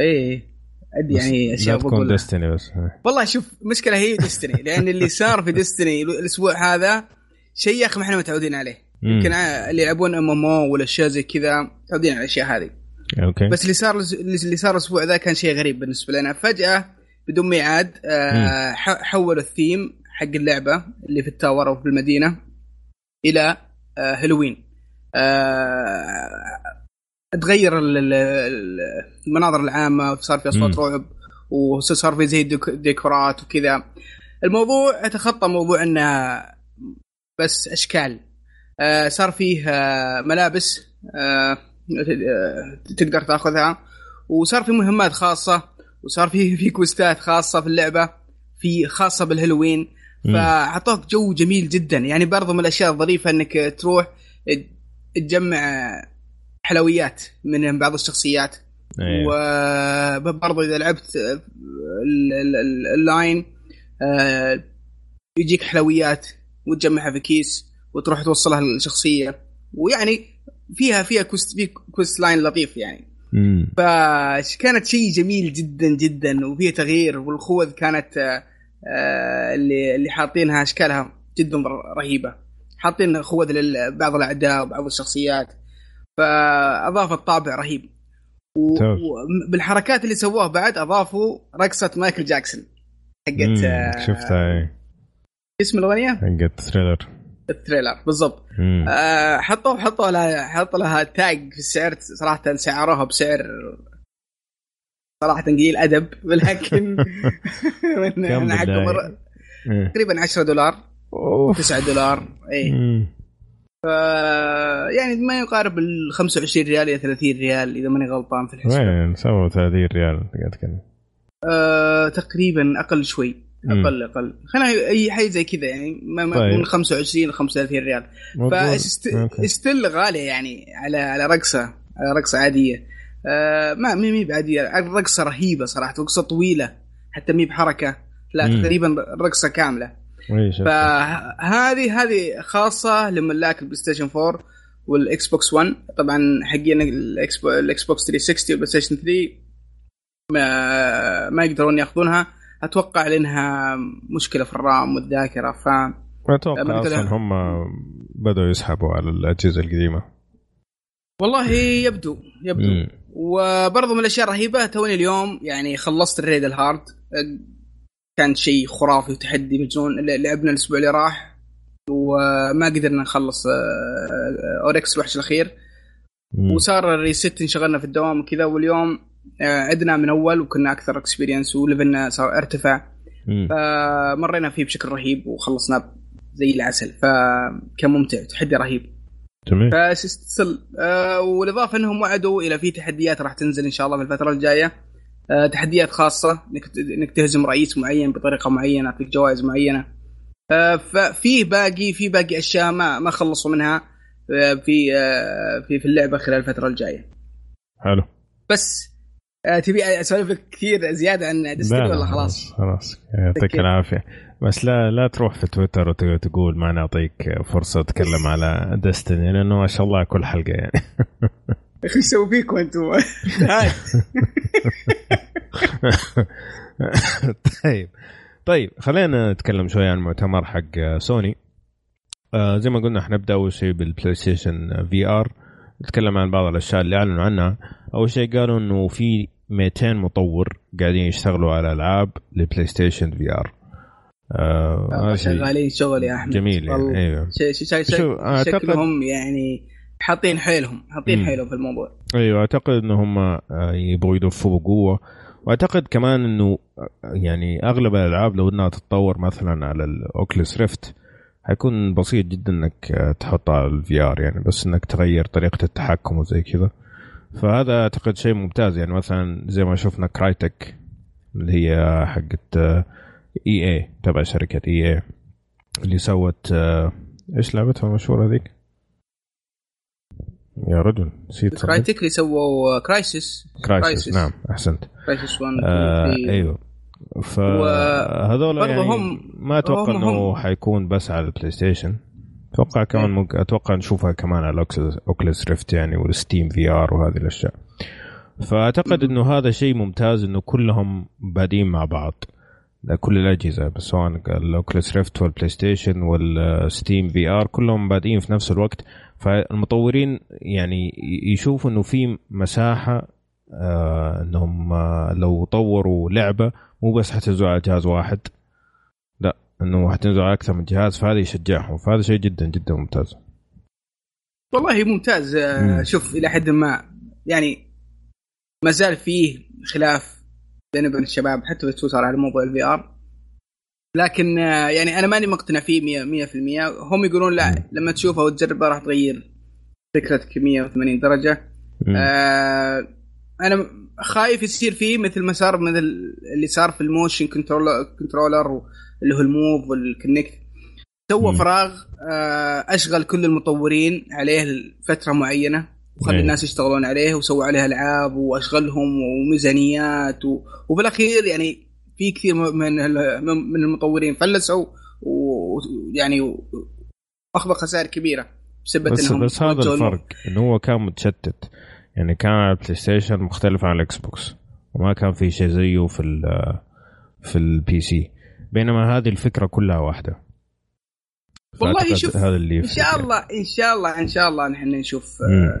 إيه. عندي يعني أشياء لا تكون Destiny بس. والله شوف مشكلة هي Destiny لأن اللي صار في Destiny الأسبوع هذا شيء يا أخي ما إحنا متعودين عليه. يمكن اللي يلعبون MMO ولا اشياء زي كذا متعودين على الأشياء هذه. okay. بس اللي صار اللي صار الأسبوع ذا كان شيء غريب بالنسبة لنا. فجأة بدون ميعاد آه حولوا الثيم حق اللعبة اللي في ال tower أو في المدينة إلى هالوين آه تغير المناظر العامة وصار في اصوات رعب وصار في زي ديكورات وكذا. الموضوع يتخطى موضوع إنه بس أشكال. آه صار فيه آه ملابس آه تقدر تأخذها. وصار في مهمات خاصة وصار في في كوستات خاصة في اللعبة في خاصة بالهالوين. فأعطوك جو جميل جدا. يعني برضو من الأشياء الظريفة إنك تروح تجمع حلويات من بعض الشخصيات. أيه. وبرضه إذا لعبت اللاين آه، يجيك حلويات وتجمعها في كيس وتروح توصلها للشخصية. ويعني فيها فيها quest في quest line لطيف يعني. فكانت شيء جميل جدا جدا وفيها تغيير. والخوذ كانت آه، اللي اللي حاطينها أشكالها جدا رهيبة. حاطين خوذ لبعض الأعداء وبعض الشخصيات. فاضافت طابع رهيب. وبالحركات اللي سووها بعد أضافوا رقصة مايكل جاكسون حقت آه، شفتها اي اسم الأغنية؟ حقت Thriller ال Thriller بالضبط. آه حطوا حطوا لها حطوا لها tag في السعر صراحة سعروها بسعر صراحة قليل أدب ولكن [LAUGHS] من حقهم إيه. تقريبا 10 دولار 9 دولار اي ف يعني ما يقارب ال 25 ريال إلى 30 ريال إذا ماني غلطان في الحساب. وين سووا 30 ريال؟ قاعد آه تقريبا أقل شوي. أقل أقل. خلينا أي حاجة زي كذا يعني طيب. من 25 ل 35 ريال. فا still غالية يعني على على رقصة على رقصة عادية. آه ما مي بعادية. الرقصة رهيبة صراحة رقصة طويلة حتى مي بحركة لا مم. تقريبا رقصة كاملة. فهذه هذه خاصة لملاك البلاي ستيشن 4 والاكس بوكس 1 طبعا حقين الاكس بوكس 360 والبلاي ستيشن 3 ما, ما يقدرون يأخذونها. أتوقع لأنها مشكلة في الرام والذاكرة ف أتوقع أصلا هم بدأوا يسحبوا على الأجهزة القديمة. والله يبدو يبدو. مم. وبرضه من الأشياء الرهيبة توني اليوم يعني خلصت ال raid ال hard كان شيء خرافي وتحدي مجنون لعبنا الأسبوع اللي راح. وما قدرنا نخلص Oryx آه، الوحش الأخير. وصار ال reset انشغلنا في الدوام وكذا واليوم آه، عدنا من أول وكنا أكثر experience و level نا صار ارتفع. فمرينا فيه بشكل رهيب وخلصناه زي العسل. فكان ممتع تحدي رهيب. جميل. فسل آه والإضافة إنهم وعدوا إلى في تحديات راح تنزل إن شاء الله في الفترة الجاية. آه تحديات خاصة إنك إنك تهزم رئيس معين بطريقة معينة في جوائز معينة. آه ففي باقي في باقي أشياء ما ما خلصوا منها آه في آه في في اللعبة خلال الفترة الجاية. حلو. بس آه تبي أسولف لك كثير زيادة عن ديستني ولا خلاص؟ خلاص؟ يعطيك العافية. بس لا لا تروح في تويتر وتقول ما نعطيك فرصة تتكلم على ديستني لأنه ما شاء الله كل حلقة يعني. [LAUGHS] إيش يسوي فيكم أنتم؟ طيب. طيب خلينا نتكلم شوي عن المؤتمر حق سوني. آه زي ما قلنا حنبدا أول شيء بالبلاي ستيشن VR نتكلم عن بعض الأشياء اللي أعلنوا عنها. أول شيء قالوا إنه في 200 مطور قاعدين يشتغلوا على ألعاب لبلاي ستيشن VR آه شغالين شغل يا أحمد. جميل يعني أيوه. شيء شيء شي شكلهم يعني حاطين حيلهم حاطين حيلهم في الموضوع. أيوه أعتقد إن هم آه، يبغوا يدفوا بقوه وأعتقد كمان إنه آه، يعني أغلب الألعاب لو إنها تتطور مثلا على ال Oculus Rift حيكون بسيط جدا إنك آه، تحطها على ال VR يعني بس إنك تغير طريقة التحكم وزي كذا. فهذا أعتقد شيء ممتاز يعني مثلا زي ما شفنا Crytek اللي هي حقت EA تبع شركة EA اللي سوت إيش لعبتها المشهورة ذيك؟ يا رجل نسيت Crytek اللي سووا Crysis Crysis نعم أحسنت. Crysis 1 آه أيوه. فهذول يعني هم ما أتوقع إنه حيكون بس على البلاي ستيشن أتوقع كمان ممكن أتوقع نشوفها كمان على Oculus Rift يعني وال Steam VR وهذه الأشياء. فأعتقد إنه هذا شيء ممتاز إنه كلهم بادين مع بعض. كل الأجهزة سواء ال Oculus Rift والبلاي ستيشن وال Steam VR كلهم بادئين في نفس الوقت. فالمطورين يعني يشوفوا إنه في مساحة آه إنهم آه لو طوروا لعبة مو بس حتنزل على جهاز واحد لا إنه حتنزل على أكثر من جهاز. فهذا يشجعهم. فهذا شيء جدا جدا ممتاز. والله ممتاز. آه شوف إلى حد ما. يعني ما زال فيه خلاف بين وبين الشباب حتى في تويتر على موضوع ال VR لكن آه، يعني أنا ماني مقتنع فيه 100% هم يقولون لا لما تشوفه وتجربه راح تغير فكرتك 180 درجة. آه أنا خايف يصير فيه مثل ما صار مثل اللي صار في ال motion controller controller اللي هو ال Move وال Kinect سوى فراغ آه أشغل كل المطورين عليه فتره معينة. وخلي الناس يشتغلون عليه وسووا عليه ألعاب وأشغلهم وميزانيات و... وبالأخير يعني في كثير من من المطورين فلسوا ويعني اخذوا خسائر كبيرة بسبب بس, إنهم بس هذا الفرق إنه هو كان متشتت. يعني كان على البلاي ستيشن مختلف عن الإكس بوكس وما كان في شيء زيه في ال في ال PC بينما هذه الفكرة كلها واحدة. والله شوف هذا اللي إن شاء الله إن شاء الله إن شاء الله نحن نشوف آه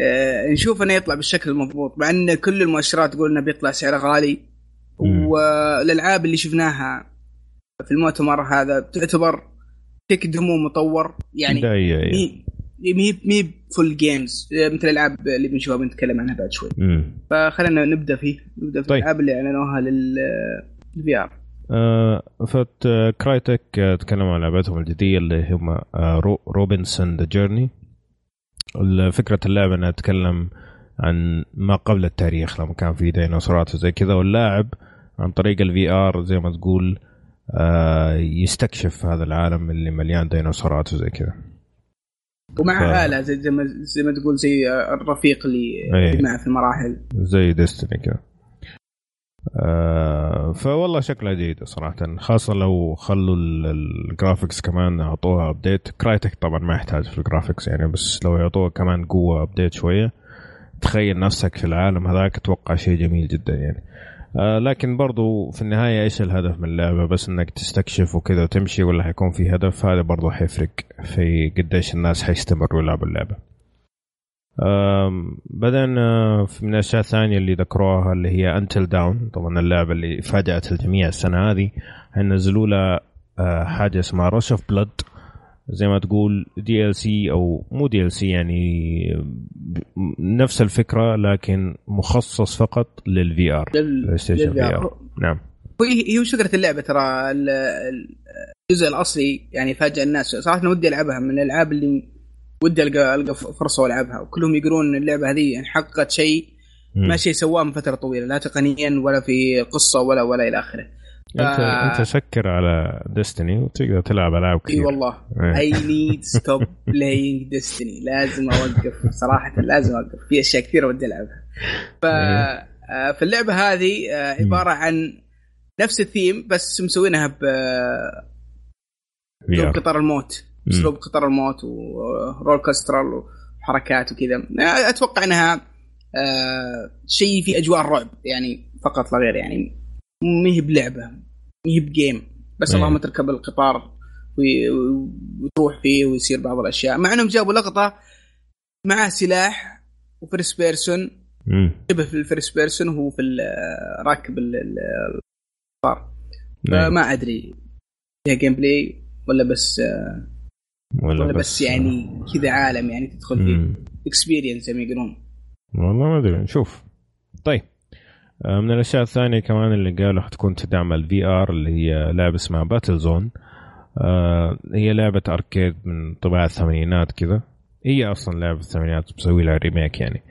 آه نشوف إنه يطلع بالشكل المضبوط مع إن كل المؤشرات تقول إنه بيطلع سعره غالي. والألعاب اللي شفناها في المؤتمر هذا تعتبر tech demo مطور يعني مي مي full games مثل الألعاب اللي بنشوفها بنتكلم عنها بعد شوي. فخلينا نبدأ فيه نبدأ في طيب. الألعاب اللي أعلنوها لل VR آه ف Crytek آه تكلموا عن لعبتهم الجديدة اللي هم آه Robinson: The Journey فكرة اللعبة إنها تتكلم عن ما قبل التاريخ لما كان في ديناصورات وزي كذا واللاعب عن طريق ال VR زي ما تقول آه يستكشف هذا العالم اللي مليان ديناصورات وزي كذا. ومع ف... آلة زي, زي ما زي ما تقول زي الرفيق اللي, اللي معه في المراحل. زي Destiny كذا. آه فوالله شكلها جيد صراحة خاصة لو خلوا ال graphics كمان أعطوها update Crytek طبعا ما يحتاج في ال graphics يعني بس لو يعطوها كمان قوة update شوية. تخيل نفسك في العالم هذاك أتوقع شيء جميل جدا يعني. آه لكن برضو في النهاية إيش الهدف من اللعبة؟ بس إنك تستكشف وكذا وتمشي ولا حيكون في هدف؟ هذا برضو حيفرق في قديش الناس حيستمروا يلعبوا اللعبة. بدأنا من الأشياء الثانية اللي ذكروها اللي هي Until Dawn طبعا اللعبة اللي فاجأت الجميع السنة هذه نزلوا لها آه، حاجة اسمها Rush of Blood زي ما تقول دي ال سي أو مو دي ال سي يعني نفس الفكرة لكن مخصص فقط لل VR PlayStation VR نعم. هي وش فكرة اللعبة؟ ترى الجزء الأصلي يعني فاجأ الناس. صراحة ودي ألعبها من الألعاب اللي ودي القى ألقى فرصة وألعبها. وكلهم يقولون اللعبة هذه يعني حققت شيء ما شيء سواه من فترة طويلة لا تقنيا ولا في قصة ولا ولا إلى آخره. ف... أنت انت سكر على Destiny وتقدر تلعب ألعاب كثير إي والله. I need stop playing Destiny لازم أوقف. صراحة لازم أوقف. في أشياء كثيرة ودي ألعبها. ف إيه. آه، فاللعبة هذه آه، عبارة عن نفس الثيم بس مسوينها ب قطار الموت. أسلوب قطار الموت و roller coaster وحركات وكذا. أتوقع إنها آه شيء في أجواء الرعب يعني فقط لا غير يعني ما هي بلعبة ما هي ب game. بس اللهم تركب القطار وتروح فيه ويصير بعض الأشياء. مع إنهم جابوا لقطة معه سلاح و first person. شبه في ال first person وهو في راكب القطار. فما أدري فيها gameplay ولا بس آه ولا, ولا بس, بس يعني كذا عالم يعني تدخل فيه experience زي ما يقولون. والله ما أدري نشوف طيب. آه، من الأشياء الثانية كمان اللي قالوا حتكون تدعم ال VR اللي هي لعبة اسمها Battlezone آه هي لعبة arcade من طباع الثمانينات كذا. هي أصلا لعبة الثمانينات مسوي لها remake يعني.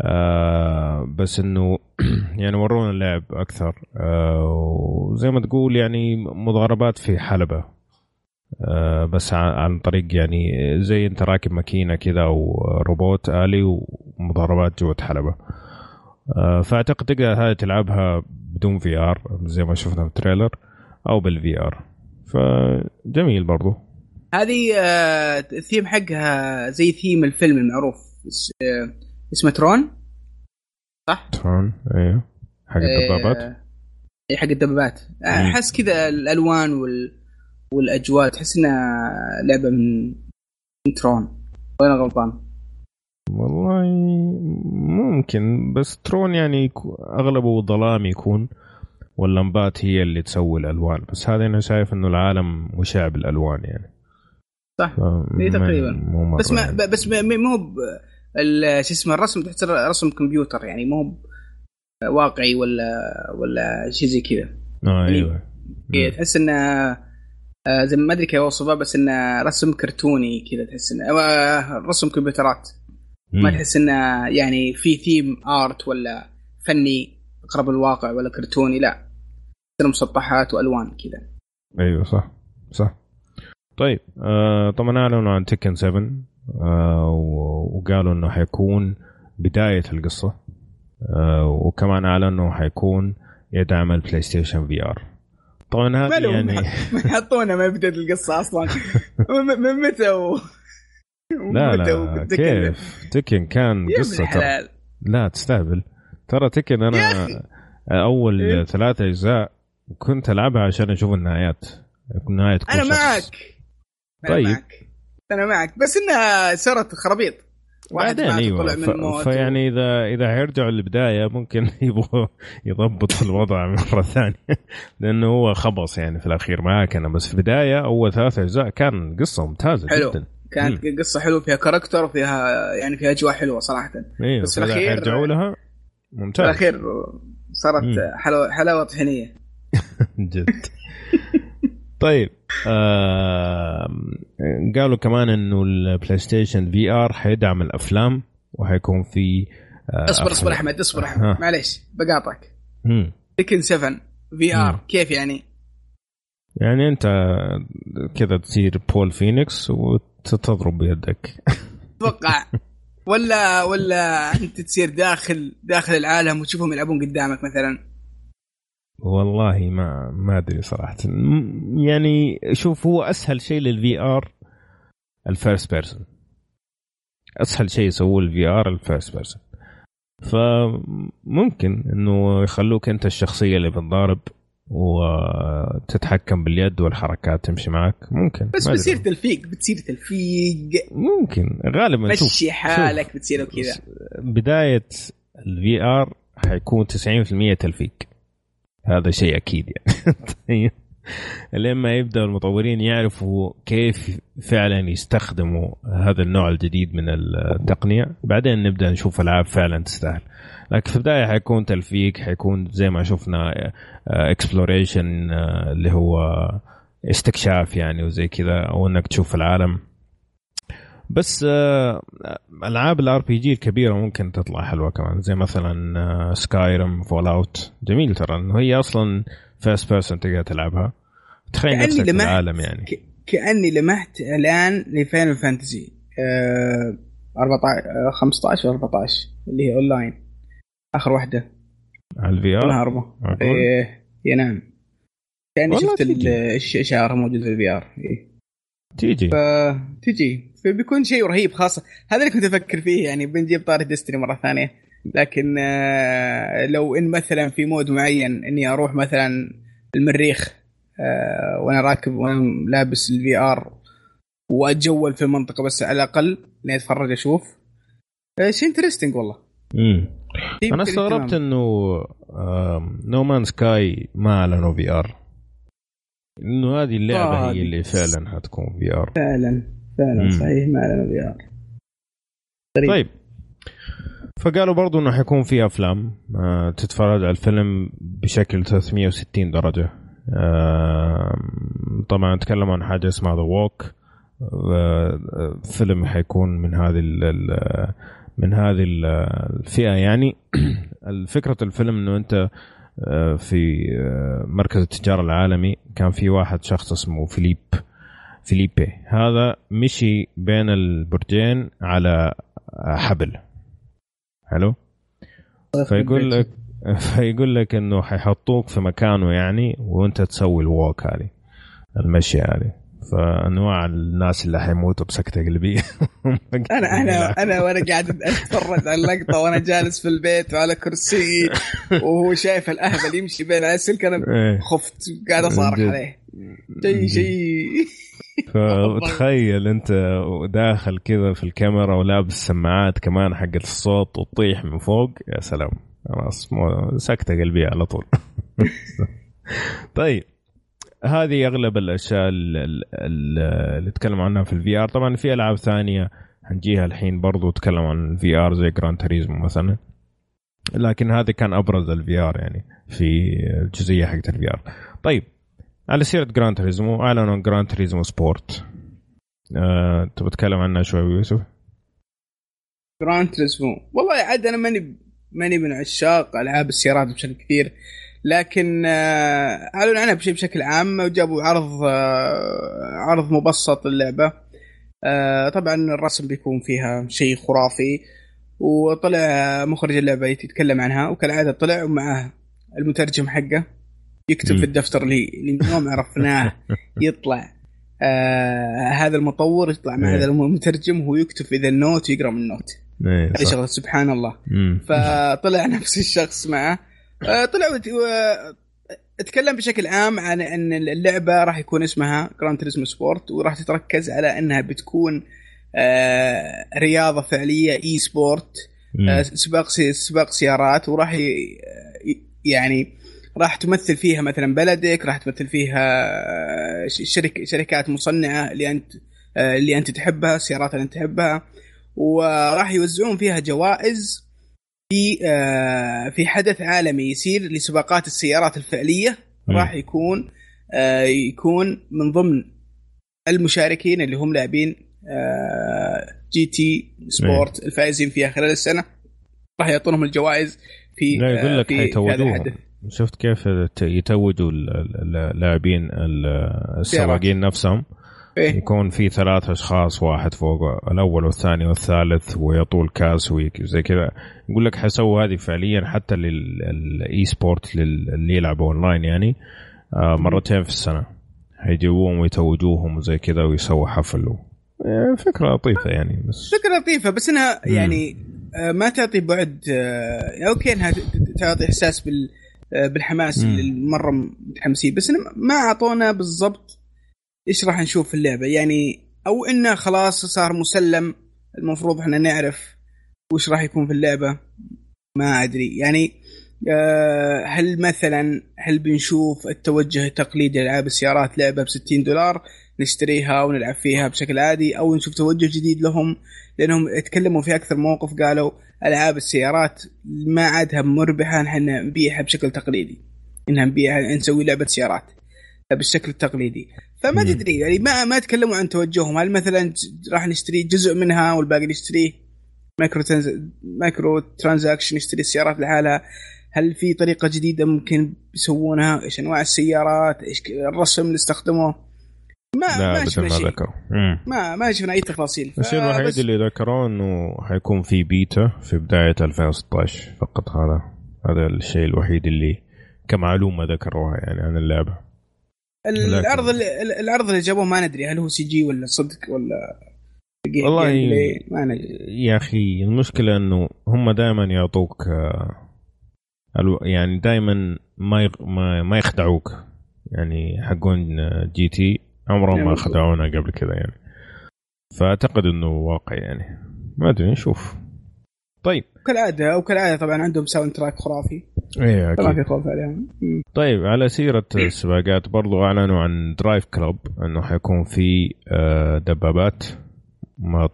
آه بس إنه [CLEARS THROAT] يعني ورونا اللعب أكثر. آه وزي ما تقول يعني مضاربات في حلبة. بس عن طريق يعني زي انت راكب ماكينة كذا أو روبوت آلي ومضاربات جوة حلبة. آه، فأعتقد تقدر هذه تلعبها بدون VR زي ما شفنا في ال trailer أو بال VR فجميل برضو. هذه آه، الثيم حقها زي ثيم الفيلم المعروف اسمه ترون. صح؟ ترون أيوه حق الدبابات. اي حق الدبابات. أحس كذا الألوان وال... والأجواء تحس إنها لعبة من ترون. وين غلطان؟ والله ممكن بس ترون يعني أغلبه ظلام يكون واللمبات هي اللي تسوي الألوان. بس هذا أنا شايف إنه العالم مشع بالألوان يعني. صح. اي تقريبا. بس ما يعني. بس مو شو اسمه الرسم تحس رسم كمبيوتر يعني مو واقعي ولا ولا شيء زي كذا. آه أيوه. يعني تحس إنه آه، زي ما أدري كيف اوصفه بس إنه رسم كرتوني كذا تحس إنه آه، رسم كمبيوترات. ما تحس إنه يعني في ثيم ارت ولا فني اقرب الواقع ولا كرتوني لا. مسطحات وألوان كذا. أيوه صح صح. طيب آه طبعا أعلنوا عن Tekken 7 آه وقالوا إنه حيكون بداية القصة آه وكمان أعلنوا انه حيكون يدعم ال PlayStation VR طبعا هذا يعني ما يحطونا [LAUGHS] ما بدات القصة أصلا. [LAUGHS] من متى و... لا لا كيف؟ Tekken كان قصة ترى. لا تستهبل. ترى تكن أنا أول إيه؟ ثلاثة أجزاء كنت ألعبها عشان أشوف النهايات. نهايه كل أنا معك. طيب. أنا معك. بس إنها صارت خرابيط. واحد إيوه ف... فيعني اذا إذا حيرجعوا للبداية ممكن [LAUGHS] يبغوا يضبط الوضع [LAUGHS] مرة ثانية لأنه هو خبص يعني في الأخير معاك أنا. بس في البداية أول ثلاث أجزاء كان قصة ممتازة حلو. جدا. كانت مم. قصة حلوة فيها character وفيها يعني فيها أجواء حلوة صراحة. إيوه بس في الأخير يرجعوا لها ممتاز. في الأخير صارت حلاوه حلاوة طحينية. [LAUGHS] جد. طيب آه قالوا كمان إنه ال PlayStation VR حيدعم الأفلام وحيكون في آه اصبر اصبر أحمد اصبر أحمد. آه. معليش بقاطعك. Tekken 7 VR كيف يعني؟ يعني أنت كذا تصير Paul Phoenix وتضرب بيدك. أتوقع. ولا ولا أنت تصير داخل داخل العالم وتشوفهم يلعبون قدامك مثلا. والله ما ما أدري صراحة. يعني شوف هو أسهل شيء لل VR ال first person أسهل شيء يسووه ال VR ال first person فممكن إنه يخلوك أنت الشخصية اللي بتضارب وتتحكم باليد والحركات تمشي معك. ممكن بس بتصير تلفيق بتصير تلفيق. ممكن غالبا مشي حالك بتصير كذا. بداية ال VR حيكون 90% تلفيق. هذا شيء أكيد يعني. [LAUGHS] طيب. لين ما يبدأ المطورين يعرفوا كيف فعلا يستخدموا هذا النوع الجديد من التقنية. بعدين نبدأ نشوف ألعاب فعلا تستاهل. لكن في البداية حيكون تلفيق حيكون زي ما شفنا exploration آه، آه، اللي هو استكشاف يعني وزي كذا أو إنك تشوف العالم. بس آه، ألعاب ال RPG الكبيرة ممكن تطلع حلوة كمان زي مثلا Skyrim Fallout جميل ترى إنه هي أصلا first person تقدر تلعبها. تخيل نفسك في العالم يعني. كأني لمحت الآن ل Final Fantasy 14 15 و 14 اللي هي أونلاين. آخر واحدة. على ال VR أربعة. إيه نعم. كاني شفت الاشاره موجودة في ال VR إيه. تيجي. تيجي فبيكون شيء رهيب خاصة هذا اللي كنت أفكر فيه يعني بنجيب طاري Destiny مرة ثانية. لكن آه، لو إن مثلا في mode معين إني أروح مثلا المريخ آه، وأنا راكب وأنا لابس ال VR وأتجول في المنطقة بس على الأقل إني أتفرج أشوف. آه، شيء interesting والله. امم أنا استغربت إنه No Man's Sky ما أعلنوا VR إنه هذه اللعبة هي اللي فعلا حتكون VR فعلا. فعلا مم. صحيح ما لنا VR طيب. فقالوا برضو إنه حيكون في أفلام آه تتفرج على الفيلم بشكل 360 درجة. آه طبعا تكلموا عن حاجة اسمها ذا ووك آه فيلم حيكون من هذه من هذه الفئة. يعني [CLEARS THROAT] فكره الفيلم إنه أنت آه، في آه، مركز التجارة العالمي كان في واحد شخص اسمه فيليب. فيليبي. هذا مشي بين البرجين على حبل. حلو؟ فيقول لك فيقول لك إنه حيحطوك في مكانه يعني وأنت تسوي الووك هذه المشي هذه. فأنواع الناس اللي حيموتوا بسكتة قلبية. [LAUGHS] أنا أنا أنا وأنا قاعد أتفرج على اللقطة وأنا جالس في البيت وعلى كرسي وهو شايف الاهبل يمشي بين السلك أنا إيه. خفت قاعد أصارخ عليه. شيء شيء. فتخيل أنت داخل كذا في الكاميرا ولابس سماعات كمان حقت الصوت وتطيح من فوق. يا سلام. خلاص سكتة قلبيه على طول. [LAUGHS] طيب. هذه أغلب الأشياء ال- ال- ال- اللي تكلم عنها في ال VR طبعا في ألعاب ثانية حنجيها الحين برضو تكلم عن ال VR زي Gran Turismo مثلا. لكن هذا كان أبرز ال VR يعني في الجزئية حقت ال VR طيب. على سيرة Gran Turismo اعلنوا عن Gran Turismo Sport أه، تبغى تتكلم عنها شوي يوسف؟ Gran Turismo والله عاد أنا ماني ماني من عشاق ألعاب السيارات بشكل كثير لكن آه، اعلنوا عنها بشيء بشكل عام وجابوا عرض آه، عرض مبسط للعبة. آه، طبعا الرسم بيكون فيها شيء خرافي وطلع مخرج اللعبة يتكلم عنها وكالعادة طلع ومعه المترجم حقه. يكتب. في الدفتر اللي اللي من يوم عرفناه [LAUGHS] يطلع آه هذا المطور يطلع مع إيه. هذا المترجم وهو يكتب في ذا ال note ويقرأ من ال note إيه هذه. شغلة سبحان الله. فطلع [LAUGHS] نفس الشخص معه آه، طلع أتكلم بشكل عام عن إن اللعبة راح يكون اسمها Gran Turismo Sport وراح تتركز على إنها بتكون آه، رياضة فعلية e-sport. آه، سباق سي- سباق سيارات وراح ي- يعني راح تمثل فيها مثلا بلدك راح تمثل فيها آه، شرك شركات مصنعة اللي أنت آه، اللي أنت تحبها السيارات اللي أنت تحبها. وراح يوزعون فيها جوائز في آه، في حدث عالمي يصير لسباقات السيارات الفعلية. راح يكون يكون من ضمن المشاركين اللي هم لاعبين GT Sport الفائزين فيها خلال السنة. راح يعطونهم الجوائز في لا يقول لك في- في هذا حيتوجوها. الحدث. شفت كيف يتوجوا ال- ال- اللاعبين ال- السواقين نفسهم؟ إيه. يكون في ثلاث أشخاص واحد فوق الأول والثاني والثالث ويطول كاس وزي كذا. يقول لك حيسووا هذه فعليا حتى لل e-sport اللي يلعبوا أونلاين يعني آه، مرتين في السنة. حيجيبوهم ويتوجوهم وزي كذا ويسووا حفل و... آه، فكرة لطيفة يعني بس فكرة لطيفة بس إنها. يعني آه، ما تعطي بعد آه، okay إنها تعطي إحساس بال بالحماس مم. اللي مرة متحمسين. بس ما أعطونا بالضبط إيش راح نشوف في اللعبة. يعني أو إنه خلاص صار مسلم المفروض إحنا نعرف وش راح يكون في اللعبة. ما أدري. يعني آه، هل مثلا هل بنشوف التوجه التقليدي لألعاب السيارات لعبة ب 60 دولار نشتريها ونلعب فيها بشكل عادي أو نشوف توجه جديد لهم لأنهم يتكلموا في أكثر موقف قالوا ألعاب السيارات ما عادها مربحه نحن نبيعها بشكل تقليدي. إنها نبيعها نسوي لعبة سيارات بالشكل التقليدي. فما. تدري يعني ما ما تكلموا عن توجههم. هل مثلا راح نشتري جزء منها والباقي نشتريه؟ micro trans... microtransaction يشتري السيارات لحالها. هل في طريقة جديدة ممكن يسوونها؟ إيش أنواع السيارات؟ إيش الرسم اللي استخدموه؟ ما لا ما شفنا شيء ذكروا. ما ما شفنا أي تفاصيل. الشيء الوحيد اللي ذكروه إنه حيكون في بيتا في بداية 2016 فقط. هذا هذا الشيء الوحيد اللي كمعلومة ذكروها يعني عن اللعبة. العرض اللي العرض اللي جابوه ما ندري هل هو CG ولا صدق ولا والله play، ما ندري. يا أخي المشكلة إنه هم دائما يعطوك آه، يعني دائما ما, ما يخدعوك. يعني حقون آه، GT عمرهم ما نعم. خدعونا قبل كذا يعني. فأعتقد إنه واقع يعني. ما أدري نشوف. طيب. كالعادة أو كالعادة طبعا عندهم soundtrack خرافي. إيه ما أكيد. في خوف عليهم. طيب على سيرة السباقات برضو أعلنوا عن DriveClub أنه حيكون في آه، دبابات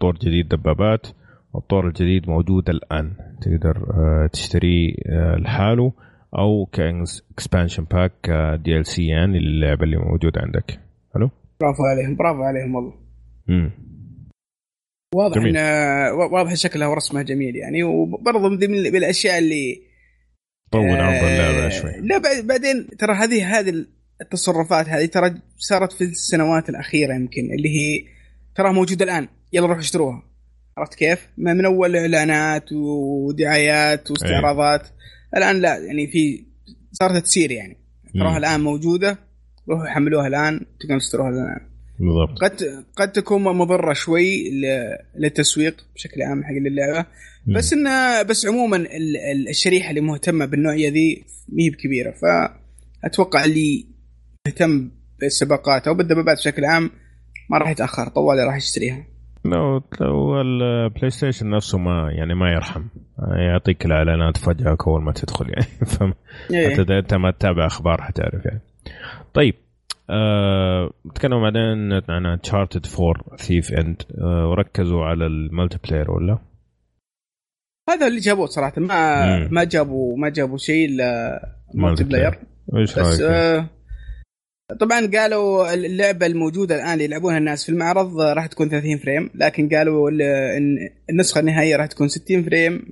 طور جديد دبابات والطور الجديد موجود الآن. تقدر آه، تشتريه آه، لحاله أو ك expansion pack DLC يعني للعبة اللي موجودة عندك. حلو؟ برافو عليهم برافو عليهم والله مم. واضح جميل. إن واضح شكلها ورسمها جميل يعني وبرضه من ضمن الأشياء اللي طول عمر آه، اللعبة شوي لا بعد- بعدين ترى هذه هذه التصرفات هذه ترى صارت في السنوات الأخيرة يمكن اللي هي ترى موجودة الآن يلا روحوا اشتروها عرفت كيف؟ ما من أول إعلانات ودعايات واستعراضات الآن لا يعني في صارت تصير يعني تراها. الآن موجودة روحوا حملوها الآن تقدرون تشتروها الآن. بالضبط. قد قد تكون مضرة شوي للتسويق بشكل عام حق اللعبة. بس إنه بس عموما ال- ال- الشريحة اللي مهتمة بالنوعية ذي ما هي بكبيرة. فاتوقع اللي مهتم بالسباقات أو بالدبابات بشكل عام ما راح يتأخر طوالي راح يشتريها. لو لو ال PlayStation نفسه ما يعني ما يرحم يعطيك الإعلانات فجأة أول ما تدخل يعني. [LAUGHS] فما إيه. أنت ما تتابع أخبار حتعرف يعني. طيب آه، نتكلم بعدين عن Uncharted 4 Thief's End وركزوا على ال multiplayer ولا؟ هذا اللي جابوه صراحة ما مم. ما جابوا ما جابوا شيء الا multi player إيش بس؟ آه طبعا قالوا اللعبة الموجودة الآن اللي يلعبونها الناس في المعرض راح تكون 30 frame لكن قالوا ال- إن النسخة النهائية راح تكون 60 frame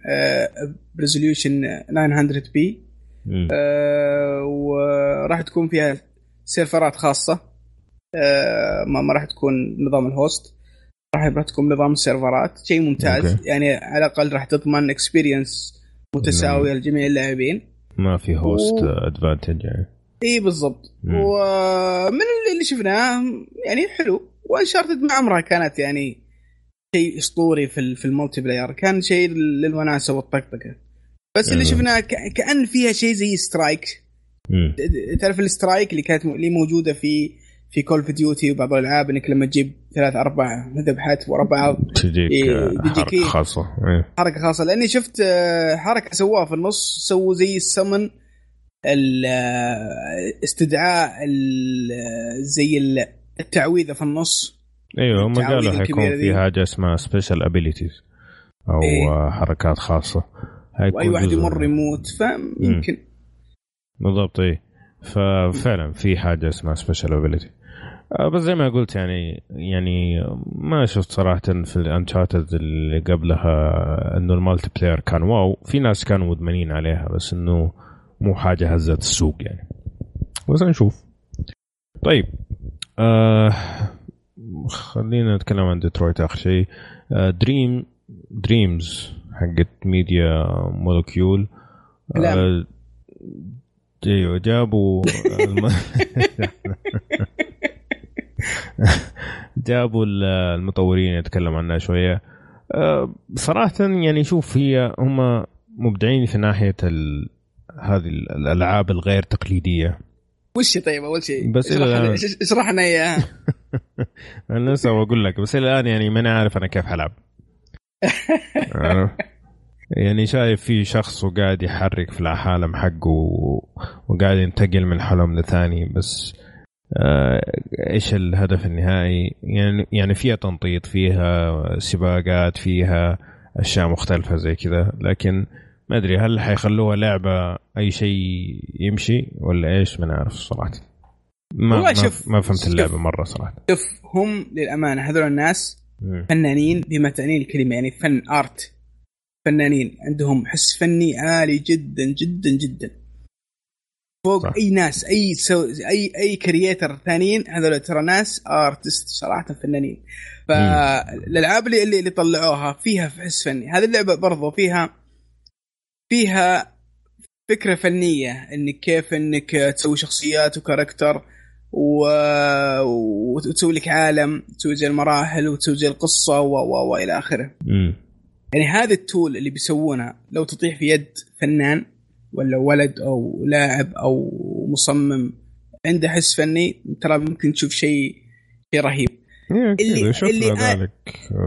ب resolution 900 P. وراح تكون فيها سيرفرات خاصة. آه، ما ما راح تكون نظام ال host. راح راح تكون نظام السيرفرات شيء ممتاز. Okay. يعني على الأقل راح تضمن experience متساوية لجميع اللاعبين. ما في host و- advantage يعني. إي بالضبط. ومن اللي شفناه يعني حلو. و Uncharted ما عمرها كانت يعني شيء أسطوري في في ال multiplayer. كان شيء للوناسة والطقطقة. بس اللي. شفناه كأن فيها شيء زي streak. تعرف ال streak اللي كانت اللي موجودة في في Call of Duty وبعض الألعاب إنك لما تجيب ثلاث أربع ذبحات ورا بعض تجيك إيه، آه، حركة إيه. خاصة إيه. حركة خاصة لأني شفت آه، حركة سووها في النص سووا زي السمن ال- آه، استدعاء ال- زي ال- التعويذة في النص أيوه هم قالوا حيكون في. حاجة اسمها special abilities أو إيه. حركات خاصة وأي واحد يمر يموت فيمكن بالضبط اي ففعلا في حاجة اسمها special ability بس زي ما قلت يعني يعني ما شفت صراحة في ال Uncharted اللي قبلها إنه ال multiplayer كان wow. في ناس كانوا مدمنين عليها بس إنه مو حاجة هزت السوق يعني. بس نشوف. طيب آه خلينا نتكلم عن ديترويت آخر شيء. آه Dream Dreams حقت Media Molecule. آه أيوه جابوا جابوا ال- المطورين يتكلم عنها شوية. آه، صراحة يعني شوف هي هم مبدعين في ناحية ال... هذه الألعاب الغير تقليدية. وش طيب أول شيء بس اشرح لنا- إياها. [LAUGHS] أنا لسه بقول لك بس إلى الآن يعني ماني عارف أنا كيف العب؟ [LAUGHS] يعني شايف في شخص وقاعد يحرك في العالم حقه وقاعد ينتقل من حلم لثاني بس آه، إيش الهدف النهائي يعني يعني فيها تنطيط فيها سباقات فيها أشياء مختلفة زي كذا لكن ما أدري هل حيخلوها لعبة أي شيء يمشي ولا إيش ما نعرف صراحة ما والله ما, شوف- ما فهمت شوف. اللعبة مرة صراحة شوف هم للأمانة هذول الناس. فنانين بما تعنيه الكلمة يعني فن art فنانين. عندهم حس فني عالي جدا جدا جدا. فوق صح. أي ناس أي so أي أي creator ثانيين هذول ترى ناس artist صراحة فنانين. فالالعاب اللي اللي طلعوها فيها حس فني. هذه اللعبة برضو فيها فيها فكرة فنية إنك كيف إنك تسوي شخصيات وكاركتر و... وتسوي لك عالم تسوي زي المراحل وتسوي زي القصة و... و... والى آخره. مم. يعني هذه التول اللي بيسوونها لو تطيح في يد فنان ولا ولد أو لاعب أو مصمم عنده حس فني ترى ممكن تشوف شيء شيء رهيب. إيه، اللي- اللي ذلك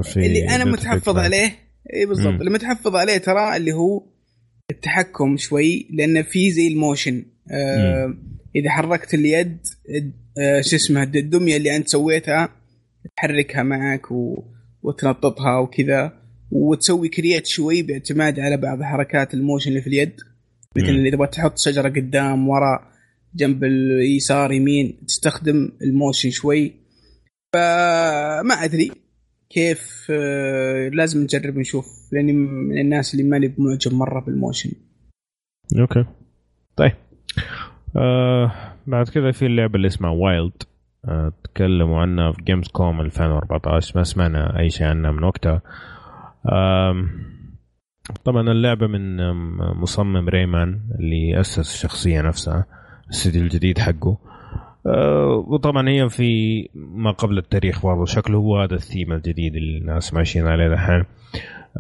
في اللي أنا متحفظ. عليه اي بالضبط. اللي متحفظ عليه ترى اللي هو التحكم شوي لأن في زي ال motion. آه إذا حركت اليد آه شو اسمه الدمية اللي أنت سويتها تحركها معك و... وتنططها وكذا. وتسوي create شوي باعتماد على بعض حركات ال motion اللي في اليد. مثل. اللي تبغى تحط شجرة قدام ورا جنب اليسار يمين تستخدم ال motion شوي. فما أدري كيف آه، لازم نجرب نشوف لأني من الناس اللي ماني معجب مرة بال motion. okay. طيب. آه بعد كذا في اللعبة اللي اسمها Wild آه تكلموا عنها في Gamescom 2014 ما سمعنا أي شيء عنها من وقتها. آم، طبعا اللعبة من مصمم ريمان اللي أسس الشخصيه نفسها الاستديو الجديد حقه. آه، وطبعا هي في ما قبل التاريخ برضه شكله هو هذا الثيم الجديد اللي الناس ماشيين عليه الحين.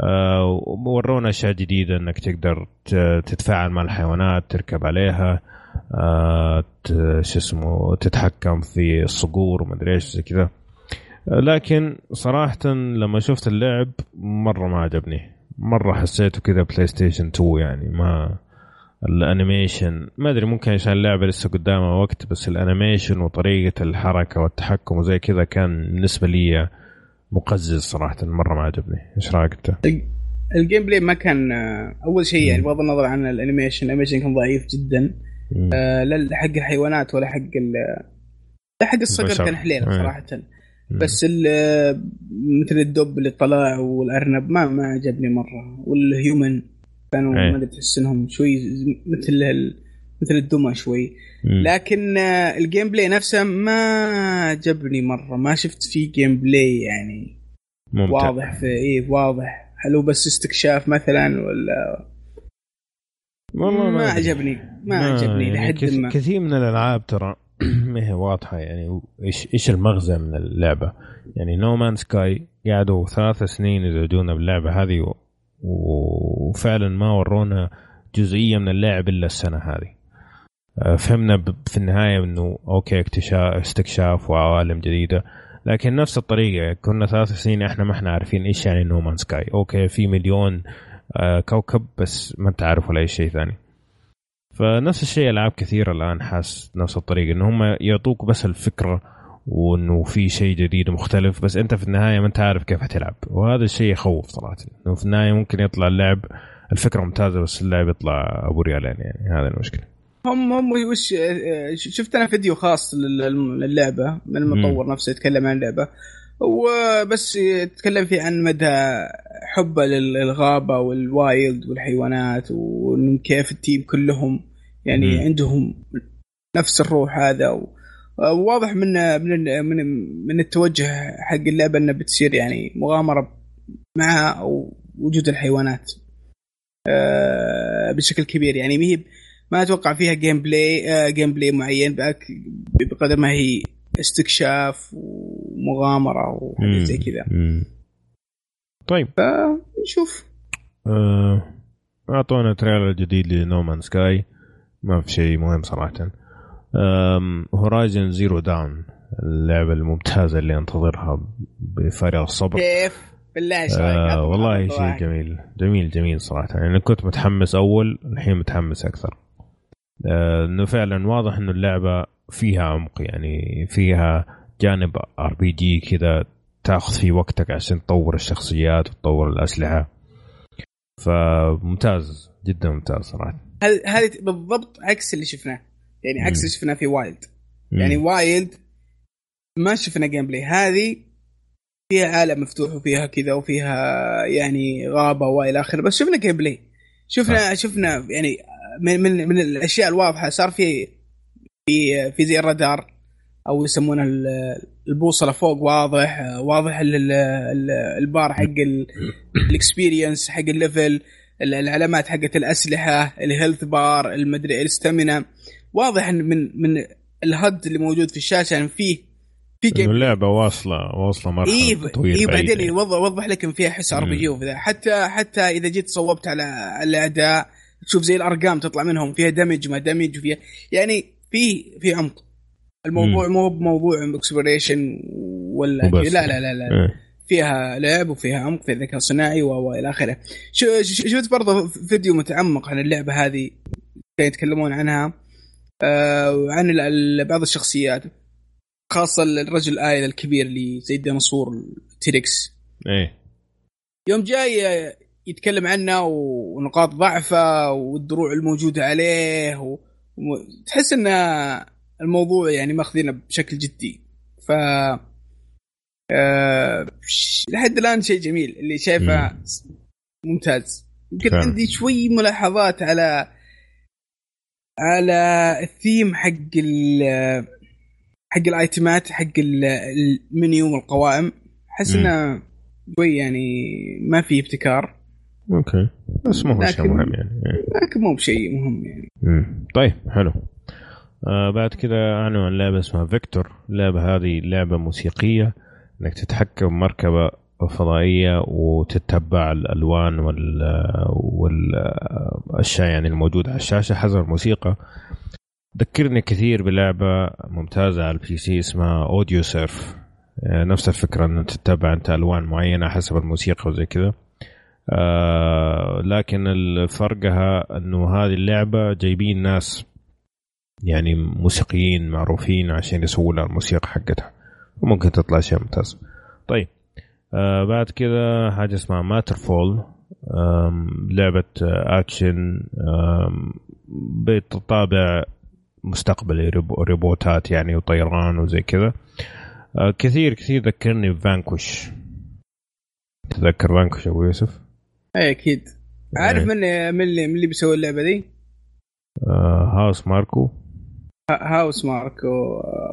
آه، ورونا أشياء جديدة إنك تقدر تتفاعل مع الحيوانات تركب عليها آه، شو اسمه تتحكم في الصقور وما ادري إيش زي كذا. لكن صراحة لما شفت اللعب مرة ما عجبني. مرة حسيته كذا PlayStation 2 يعني ما ال animation. ما أدري ممكن عشان اللعبة لسه قدامها وقت بس ال animation وطريقة الحركة والتحكم وزي كذا كان بالنسبة لي مقزز صراحة. مرة ما عجبني. إيش رأيك أنت؟ ال gameplay ما كان أول شيء يعني بغض النظر عن ال animation ال animation كان ضعيف جدا. آه لا حق الحيوانات ولا حق لا حق الصقر كان حليل صراحة. بس مثل الدب اللي طلع والأرنب ما ما عجبني مرة. وال human كانوا ما أدري تحس انهم شوي مثل مثل الدمى شوي. لكن آه، ال gameplay نفسه ما عجبني مرة. ما شفت فيه gameplay يعني ممتع. واضح في إيه واضح. هل هو بس استكشاف مثلا ولا؟ والله ما, ما عجبني. ما, ما عجبني يعني لحد ما. كثير من الألعاب ترى [CLEARS THROAT] ما هي واضحة يعني إيش إيش المغزى من اللعبة؟ يعني No Man's Sky قعدوا ثلاث سنين يزودونا باللعبة هذه وفعلا ما ورونا جزئية من اللعب إلا السنة هذه. آه، فهمنا في النهاية إنه okay اكتشاف استكشاف وعوالم جديدة لكن نفس الطريقة كنا ثلاث سنين إحنا ما إحنا عارفين إيش يعني No Man's Sky okay في مليون آه، كوكب بس ما انت عارف ولا اي شيء ثاني. فنفس الشيء ألعاب كثيرة الآن حاس نفس الطريقة ان هم يعطوك بس الفكرة وإنه في شيء جديد ومختلف بس أنت في النهاية ما أنت عارف كيف حتلعب. وهذا الشيء يخوف صراحة. إنه في النهاية ممكن يطلع اللعب الفكرة ممتازة بس اللعب يطلع أبو ريالين يعني هذا المشكلة. هم هم وش شفت أنا فيديو خاص للعبة من المطور نفسه يتكلم عن اللعبة. وبس يتكلم فيه عن مدى حبه للغابة وال wild والحيوانات وإنه كيف ال team كلهم يعني م. عندهم نفس الروح هذا واضح من من من من التوجه حق اللعبة انها بتصير يعني مغامرة مع وجود الحيوانات آه، بشكل كبير. يعني ما ما أتوقع فيها gameplay gameplay معين بقدر ما هي استكشاف ومغامرة وحاجات زي كذا. طيب. نشوف آه، أعطونا trailer جديد ل No Man's Sky. ما في شيء مهم صراحة. Horizon Zero Dawn اللعبة الممتازة اللي أنتظرها بفارغ الصبر. كيف؟ بالله إيش آه والله شيء جميل. جميل جميل صراحة. يعني كنت متحمس أول الحين متحمس أكثر. آه إنه فعلا واضح إنه اللعبة فيها عمق يعني فيها جانب RPG كذا تاخذ فيه وقتك عشان تطور الشخصيات وتطور الأسلحة. فممتاز جدا ممتاز صراحة. هذه بالضبط عكس اللي شفناه. يعني عكس اللي شفناه في Wild. يعني Wild ما شفنا gameplay هذه فيها عالم مفتوح وفيها كذا وفيها يعني غابة وإلى آخره بس شفنا gameplay شفنا شفنا يعني من من من الأشياء الواضحة صار في في في زي الرادار أو يسمونه البوصلة فوق واضح واضح البار حق ال experience حق ال level العلامات حقت الأسلحة ال health bar المدري ال stamina واضح إن من من ال HUD اللي موجود في الشاشة إن فيه في game اللعبة واصله واصلة مرحلة إيه طويلة إيه بعدين يوضح يوضح لك إن فيها حس RPG حتى حتى إذا جيت صوبت على الأعداء تشوف زي الأرقام تطلع منهم. فيها damage ما damage وفيها يعني في في عمق. الموضوع مو بموضوع exploration ولا لا لا لا لا. آه. فيها لعب وفيها عمق في ذكاء صناعي والى آخره. شفت برضه فيديو متعمق عن اللعبة هذه؟ كانوا يتكلمون عنها آه وعن بعض الشخصيات خاصة الرجل الآيل الكبير اللي زي الديناصور تيركس إيه. يوم جاي يتكلم عنه ونقاط ضعفه والدروع الموجودة عليه و... تحس إن الموضوع يعني ماخذينه بشكل جدي. ف أه... لحد الآن شيء جميل اللي شايفه ممتاز. يمكن عندي شوي ملاحظات على على الثيم حق ال حق الآيتمات حق المنيو والقوائم. أحس إنه شوي يعني ما في ابتكار. okay. بس مو شيء مهم يعني. لكن مو بشيء مهم يعني. مم. طيب حلو. آه بعد كذا اعلنوا عن لعبة اسمها Vector. اللعبه هذه لعبة موسيقية. إنك تتحكم مركبة فضائية وتتبع الألوان وال والاشياء يعني الموجوده على الشاشة حسب الموسيقى. ذكرني كثير بلعبة ممتازة على ال PC اسمها Audiosurf. نفس الفكرة ان تتبع أنت ألوان معينة حسب الموسيقى وزي كذا. آه لكن فرقها إنه هذه اللعبة جايبين ناس يعني موسيقيين معروفين عشان يسووا لها الموسيقى حقتها. وممكن تطلع شيء ممتاز. طيب آه بعد كذا حاجة اسمها Matterfall لعبة اكشن بتطابع مستقبلي ريبوتات يعني وطيران وزي كذا. آه كثير كثير ذكرني ب Vanquish. تذكر Vanquish أبو يوسف؟ اي أكيد. عارف من من اللي, من اللي بيسوي اللعبة دي؟ آه Housemarque. Housemarque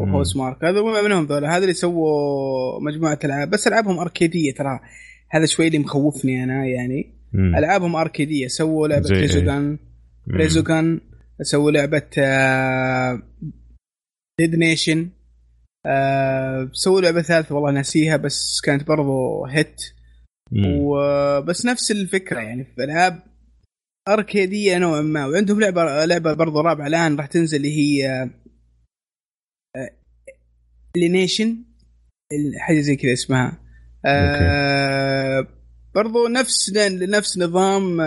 و Housemarque. هذا منهم ذولا. هذا اللي سووا مجموعة ألعاب. بس ألعابهم أركيدية ترى. هذا شوي اللي مخوفني أنا يعني. مم. ألعابهم أركيدية. سووا لعبة Resogun Resogun سووا لعبة Dead Nation آه سووا لعبة ثالثة. والله ناسيها بس كانت برضو hit وبس نفس الفكرة يعني. في ألعاب أركيدية نوعا ما. وعندهم لعبة لعبة برضو رابعة الآن راح تنزل اللي هي Alienation حاجة زي كذا اسمها. آه برضو نفس نفس نظام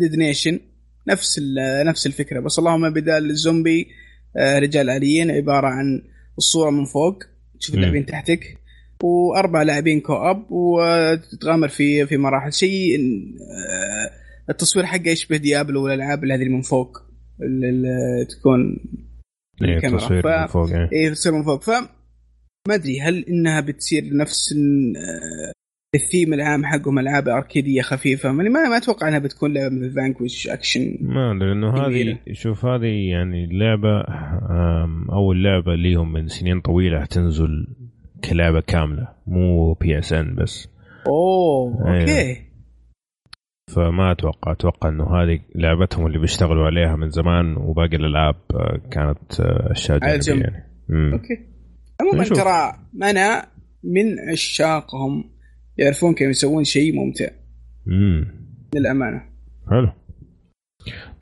Dead Nation نفس نفس الفكرة. بس اللهم بدال الزومبي آه رجال آليين عبارة عن الصورة من فوق. تشوف اللاعبين تحتك. وأربع لاعبين co-op وتتغامر في في مراحل. شيء التصوير حقه يشبه Diablo والالعاب هذه من فوق اللي تكون إيه تصوير ف... من فوق اي إيه تصوير من فوق. ف ما أدري هل إنها بتصير نفس الثيم العام حقهم ألعاب أركيدية خفيفة؟ ما ما أتوقع إنها بتكون لعبة مثل Vanquish action ما لأنه هذه شوف هذه يعني لعبة أول لعبة ليهم من سنين طويلة تنزل كلعبة كاملة مو PSN بس. أوه okay. أيه. فما أتوقع. أتوقع إنه هذه لعبتهم اللي بيشتغلوا عليها من زمان وباقي الألعاب آه، كانت آه، أشياء جانبية يعني. مم. okay. عموما ترى أنا من عشاقهم يعرفون كيف يسوون شيء ممتع. امم للأمانة. حلو.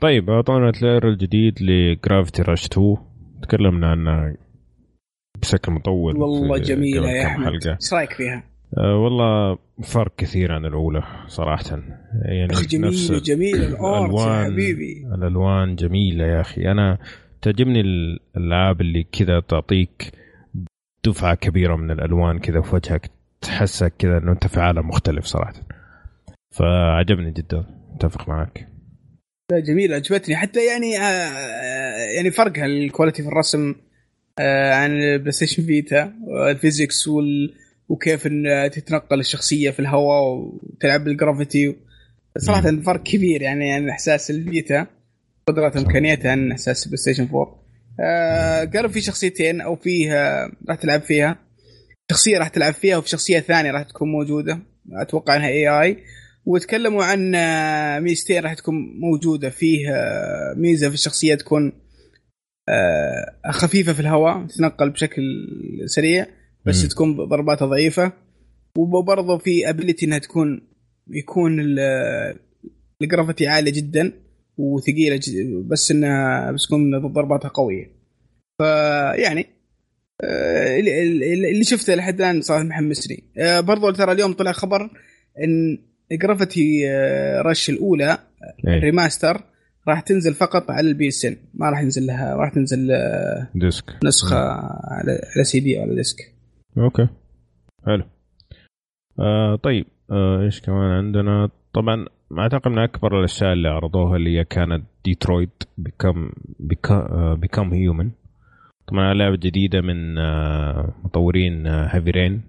طيب أعطونا trailer الجديد ل Gravity Rush 2 تكلمنا عنه بشكل مطول والله جميلة يا أحمد. إيش رأيك فيها؟ أه والله فرق كثير عن الأولى صراحة. يعني أخي جميله جميله الألوان حبيبي. الألوان جميلة يا أخي. أنا تعجبني الألعاب اللي كذا تعطيك دفعة كبيرة من الألوان كذا في وجهك تحسك كذا إنه أنت في عالم مختلف صراحة. فعجبني جدا. أتفق معك. لا جميل عجبتني. حتى يعني آه يعني فرقها الكواليتي في الرسم آه عن ال PlayStation Vita ال physics وال وكيف إن تتنقل الشخصية في الهواء وتلعب بال gravity صراحة. فرق كبير يعني عن يعني إحساس ال Vita قدرات امكانياتها عن إحساس ال PlayStation 4 آه قالوا في شخصيتين أو فيها راح تلعب فيها. شخصية راح تلعب فيها وفي شخصية ثانية راح تكون موجودة. أتوقع إنها AI وتكلموا عن ميزتين راح تكون موجودة. فيه ميزة في الشخصية تكون آه، خفيفة في الهواء تتنقل بشكل سريع. بس م. تكون ضرباتها ضعيفة. وبرضه في ability إنها تكون يكون ال gravity عالية جدا وثقيلة جدا بس انها بس تكون ضرباتها قوية. فيعني آه، اللي شفته لحد الآن صراحة محمسني آه، برضو ترى اليوم طلع خبر إن Gravity Rush الأولى ال remaster إيه. راح تنزل فقط على ال PSN ما راح ينزل لها راح تنزل disc. نسخة على على سي دي أو على disc. okay. حلو. آه طيب. آه إيش كمان عندنا؟ طبعا أعتقد من أكبر الأشياء اللي عرضوها اللي هي كانت Detroit Become Become Human طبعا لعبة جديدة من آه مطورين Heavy آه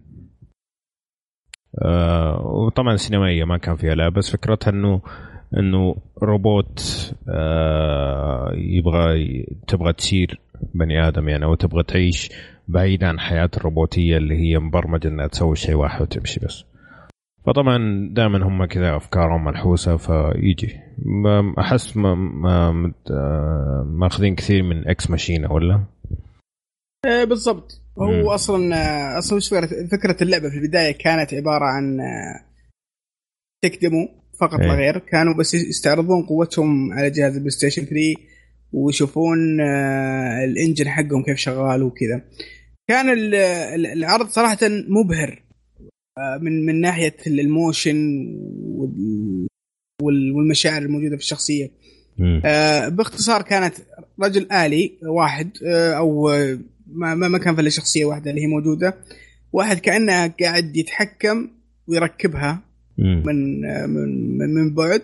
آه وطبعا سينمائية ما كان فيها لعبة بس فكرتها انه إنه روبوت آه يبغى تبغى تصير بني آدم يعني أو تبغى تعيش بعيد عن حياة الروبوتية اللي هي مبرمجة إنها تسوي شيء واحد وتمشي بس. فطبعا دائما هم كذا أفكارهم ملحوسة فيجي. أحس ما ما آه، ماخذين كثير من إكس ماشينا ولا؟ إيه بالضبط. هو مم. أصلا آه، أصلا وش فكره اللعبة في البداية كانت عبارة عن tech demo فقط لا غير. كانوا بس يستعرضون قوتهم على جهاز البلاي ستيشن 3 ويشوفون ال engine حقهم كيف شغال وكذا. كان العرض صراحة مبهر آه، من من ناحية ال motion والمشاعر الموجودة في الشخصية. آه باختصار كانت رجل آلي واحد آه أو ما ما كان في شخصية واحدة اللي هي موجودة. واحد كأنه قاعد يتحكم ويركبها من آه من من بعد.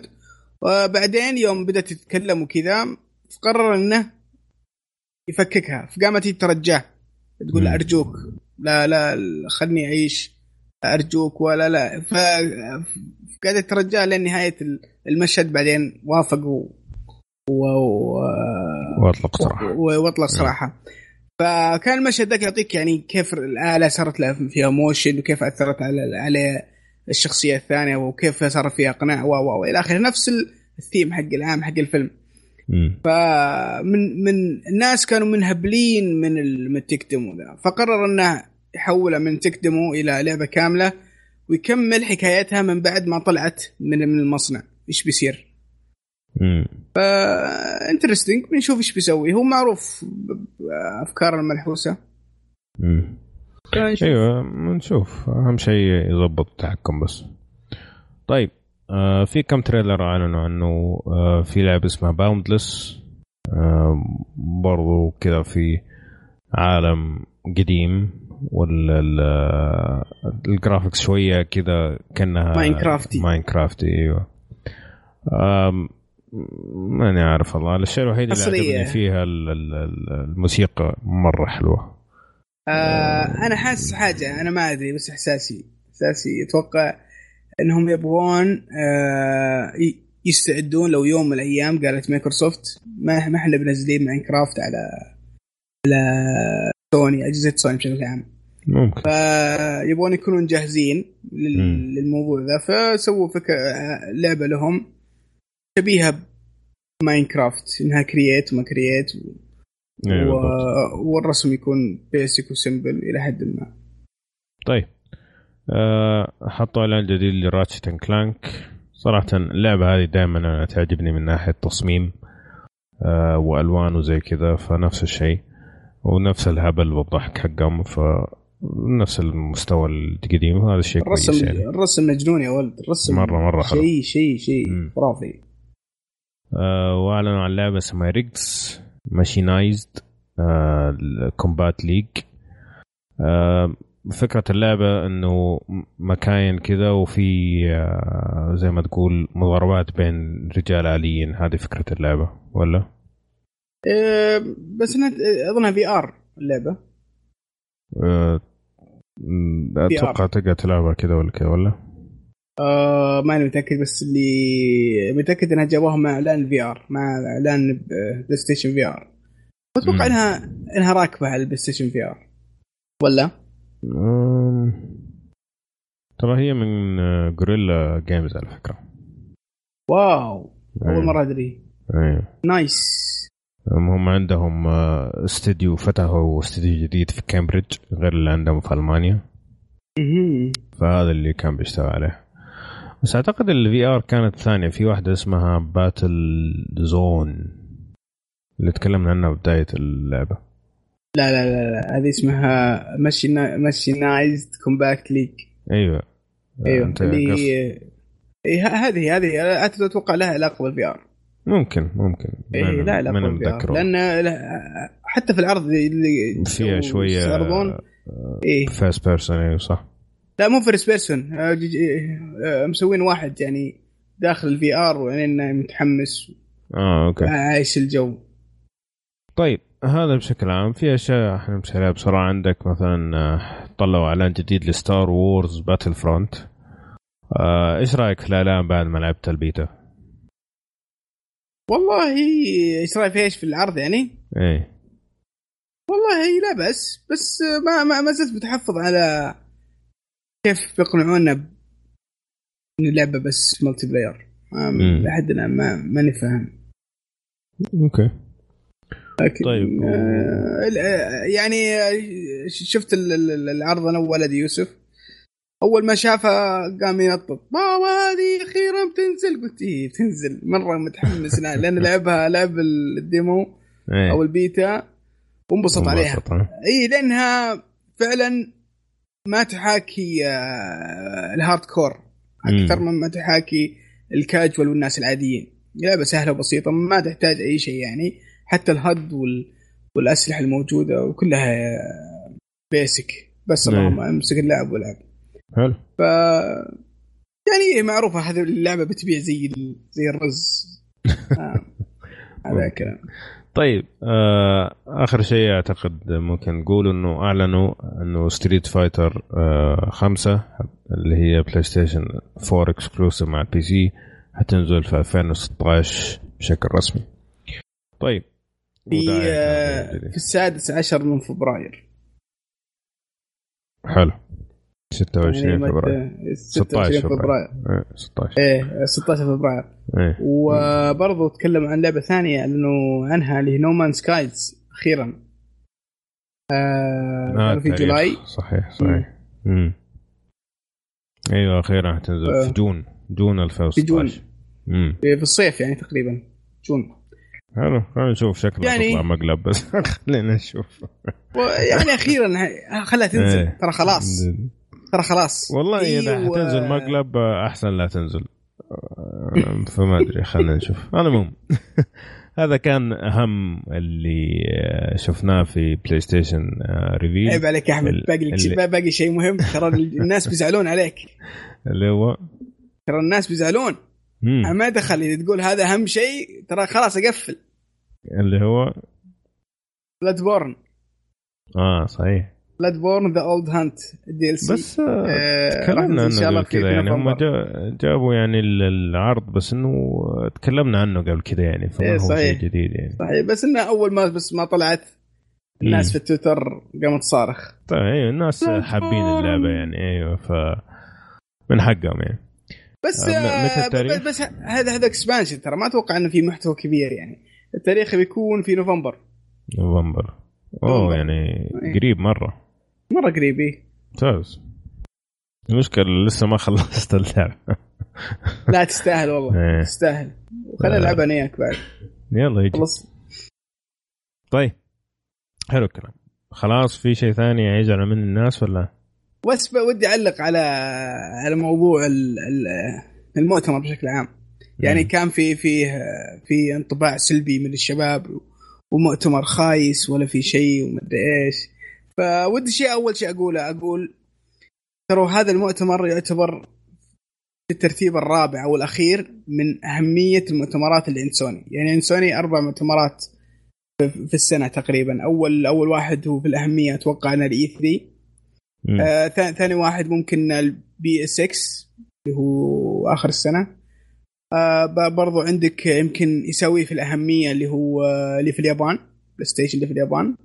وبعدين يوم بدأت تتكلم وكذا قرر انه يفككها. فقامت تترجاه. تقول أرجوك. لا لا خلني أعيش. أرجوك. ولا لا. فقعدت ترجاه لين نهايه المشهد. بعدين وافق و... و... واطلق صراحة. واطلق صراحة. فكان المشهد ذاك يعطيك يعني كيف الآلة صارت لها فيها motion وكيف أثرت على على الشخصية الثانية وكيف صار فيها اقناع و والى آخره. نفس الثيم حق العام حق الفيلم. فمن من الناس كانوا منهبلين من ال tech demo ذا. فقرر انه يحولها من tech demo إلى لعبة كاملة ويكمل حكايتها من بعد ما طلعت من المصنع. إيش بيصير؟ فا interesting بنشوف إيش بيسوي. هو معروف افكار الملحوسة. أيوه نشوف. أهم شيء يضبط التحكم بس. طيب. آه في كم trailer أعلنوا عنه آه في لعبة اسمها Boundless آه برضو كذا في عالم قديم وال graphics شوية كذا كأنها ماينكرافتي ماينكرافتي أيوه. ماني عارف والله. الشيء الوحيد اللي عجبني فيها الموسيقى مرة حلوة. آه أنا حاسس حاجة أنا ما أدري بس احساسي إحساسي أتوقع إنهم يبغون آه يستعدون لو يوم من الأيام قالت مايكروسوفت ما ما إحنا بنزلين ماينكرافت على على سوني أجهزة سوني بشكل عام. ممكن. فيبغون يكونون جاهزين للموضوع ذا فسووا فكرة لعبة لهم شبيهة ماينكرافت إنها create وما create و... أيوة و... والرسم يكون basic و simple إلى حد ما. طيب. حطوا إعلان جديد ل Ratchet Clank صراحة اللعبة هذه دائما تعجبني من ناحية تصميم أه وألوان وزي كذا فنفس الشيء. ونفس الهبل والضحك حقهم ف نفس المستوى القديم. هذا الشيء الرسم كويس يعني. الرسم مجنون يا ولد. الرسم مره مرة حلو. شيء شيء شيء خرافي. آه وأعلنوا عن لعبة اسمها RIGS Mechanized آه Combat League آه فكرة اللعبة إنه مكاين كذا وفي آه زي ما تقول مضاربات بين رجال آليين هذه فكرة اللعبة ولا؟ أه بس إنها أظنها VR اللعبة أه أتوقع تقدر تلعبها كذا ولا كذا ولا؟ آه ماني متأكد بس اللي متأكد إنها جابوها مع إعلان VR مع إعلان بلاي ستيشن VR أتوقع إنها إنها راكبة على البلاي ستيشن VR ولا؟ ترى هي من Guerrilla Games على فكرة. واو أول. مرة أدري. أيوه nice. هم عندهم آه، استديو فتحوا استديو جديد في كامبريدج غير اللي عندهم في ألمانيا. فهذا اللي كان بيشتغل عليه. بس أعتقد ال VR كانت ثانية. في واحدة اسمها Battlezone اللي تكلمنا عنها بداية اللعبة. لا لا لا, لا. هذه اسمها Mechanized Combat League. أيوه. أيوه اللي إيه هذه هذه أتوقع لها علاقة بال VR ممكن ممكن. إيه لا لا متذكر لأن حتى في العرض اللي فيها شوية يعرضون إيه. first person أيوه صح. لا مو first person آه، آه، مسوين واحد يعني داخل ال VR وانه متحمس. آه okay. عايش الجو. طيب هذا بشكل عام في أشياء إحنا نمشي عليها بسرعة. عندك مثلا آه، طلعوا إعلان جديد ل Star Wars Battlefront إيش رأيك في الإعلان بعد ما لعبت البيتا؟ والله إيش رأيك في إيش في العرض يعني؟ إيه. والله لا بس بس ما ما, ما زلت متحفظ على كيف بيقنعونا ان اللعبه بس multiplayer. لحد الآن ما ماني فاهم. okay. طيب. آه آه، يعني آه، شفت ال- ال- العرض أنا وولد يوسف. أول ما شافها قام ينطط. بابا هذه أخيرا بتنزل؟ قلت إيه بتنزل مرة متحمس لأن لعبها لعب ال demo إيه. أو البيتا. وانبسط عليها؟ إي لأنها فعلا ما تحاكي ال hardcore أكثر مم. مما تحاكي الكاجوال والناس العاديين. لعبة سهلة وبسيطة ما تحتاج أي شيء يعني. حتى ال HUD وال... والأسلحة الموجودة وكلها basic بس نعم. اللهم امسك اللعب والعب حلو. ف يعني معروفة هذه اللعبة بتبيع زي ال... زي الرز. [LAUGHS] آه. هذا كلام طيب آه آخر شيء أعتقد ممكن نقول إنه أعلنوا إنه Street Fighter آه خمسة اللي هي بلاي ستيشن 4 exclusive مع ال PC حتنزل في 2016 بشكل رسمي. طيب في آه، في السادس عشر من فبراير. حلو. 26 يعني فبراير. متى- 16 26 فبراير. إيه، 16 إيه 16 فبراير. إيه. وبرضه تكلم عن لعبة ثانية اعلنوا عنها اللي هي No Man's Sky أخيرا. آه آه، في. July. صحيح صحيح. امم أيوه أخيرا حتنزل آه. في June. June 2016 امم في الصيف يعني تقريبا. June. حلو خلينا نشوف شكلها يعني- تطلع مقلب بس. [LAUGHS] خلينا نشوف. يعني أخيرا خلها تنزل. إيه. ترى خلاص. ترى خلاص. والله إذا أيوة. حتنزل مقلب أحسن لا تنزل. آه، فما أدري خلينا نشوف. المهم [LAUGHS] هذا كان أهم اللي آه، شفناه في بلاي ستيشن reveal عيب عليك يا أحمد. باقي لك شيء اللي- باقي شيء مهم. ترى الناس بيزعلون عليك. [LAUGHS] اللي هو؟ ترى الناس بيزعلون. ما دخل اذا تقول هذا أهم شيء ترى خلاص أقفل. اللي هو؟ Bloodborne آه صحيح. Bloodborne The Old Hunters ال DLC بس آه، تكلمنا شاء الله عنه قبل كذا يعني. هم جابوا يعني ال- العرض بس إنه تكلمنا عنه قبل كذا يعني فما إيه، هو شيء. جديد يعني. صحيح. بس إنه أول ما بس ما طلعت الناس مم. في التويتر قامت تصارخ. طيب أيوه الناس حابين. اللعبة يعني أيوه ف من حقهم يعني. بس آه، آه متى التاريخ؟ بس, هذا هذا اكسبانشن ترى ما أتوقع إنه في محتوى كبير يعني. التاريخ بيكون في نوفمبر. نوفمبر. أوه. يعني إيه. قريب مرة. مرة قريب إيه. ممتاز. المشكلة لسه ما خلصت اللعبة. لا تستاهل والله. إيه. تستاهل. وخلينا آه. نلعبها أنا وياك بعد. يلا يجي. خلص. طيب. حلو الكلام. خلاص في شيء ثاني يزعل من الناس ولا؟ بس ودي أعلق على على موضوع ال- ال- المؤتمر بشكل عام يعني. كان في فيه في انطباع سلبي من الشباب ومؤتمر خايس ولا في شيء ومدري إيش فودي شيء أول شيء أقوله أقول ترى هذا المؤتمر يعتبر في الترتيب الرابع أو الأخير من أهمية المؤتمرات اللي عند سوني يعني عند سوني أربع مؤتمرات في- السنة تقريبا أول أول واحد هو في الأهمية أتوقع انه ال E3 مم. آه ثا- ثاني واحد ممكن ال PSX اللي هو آخر السنة. آه برضو عندك يمكن يسوي في الأهمية اللي هو آه، اللي في اليابان بلاي ستيشن اللي في اليابان.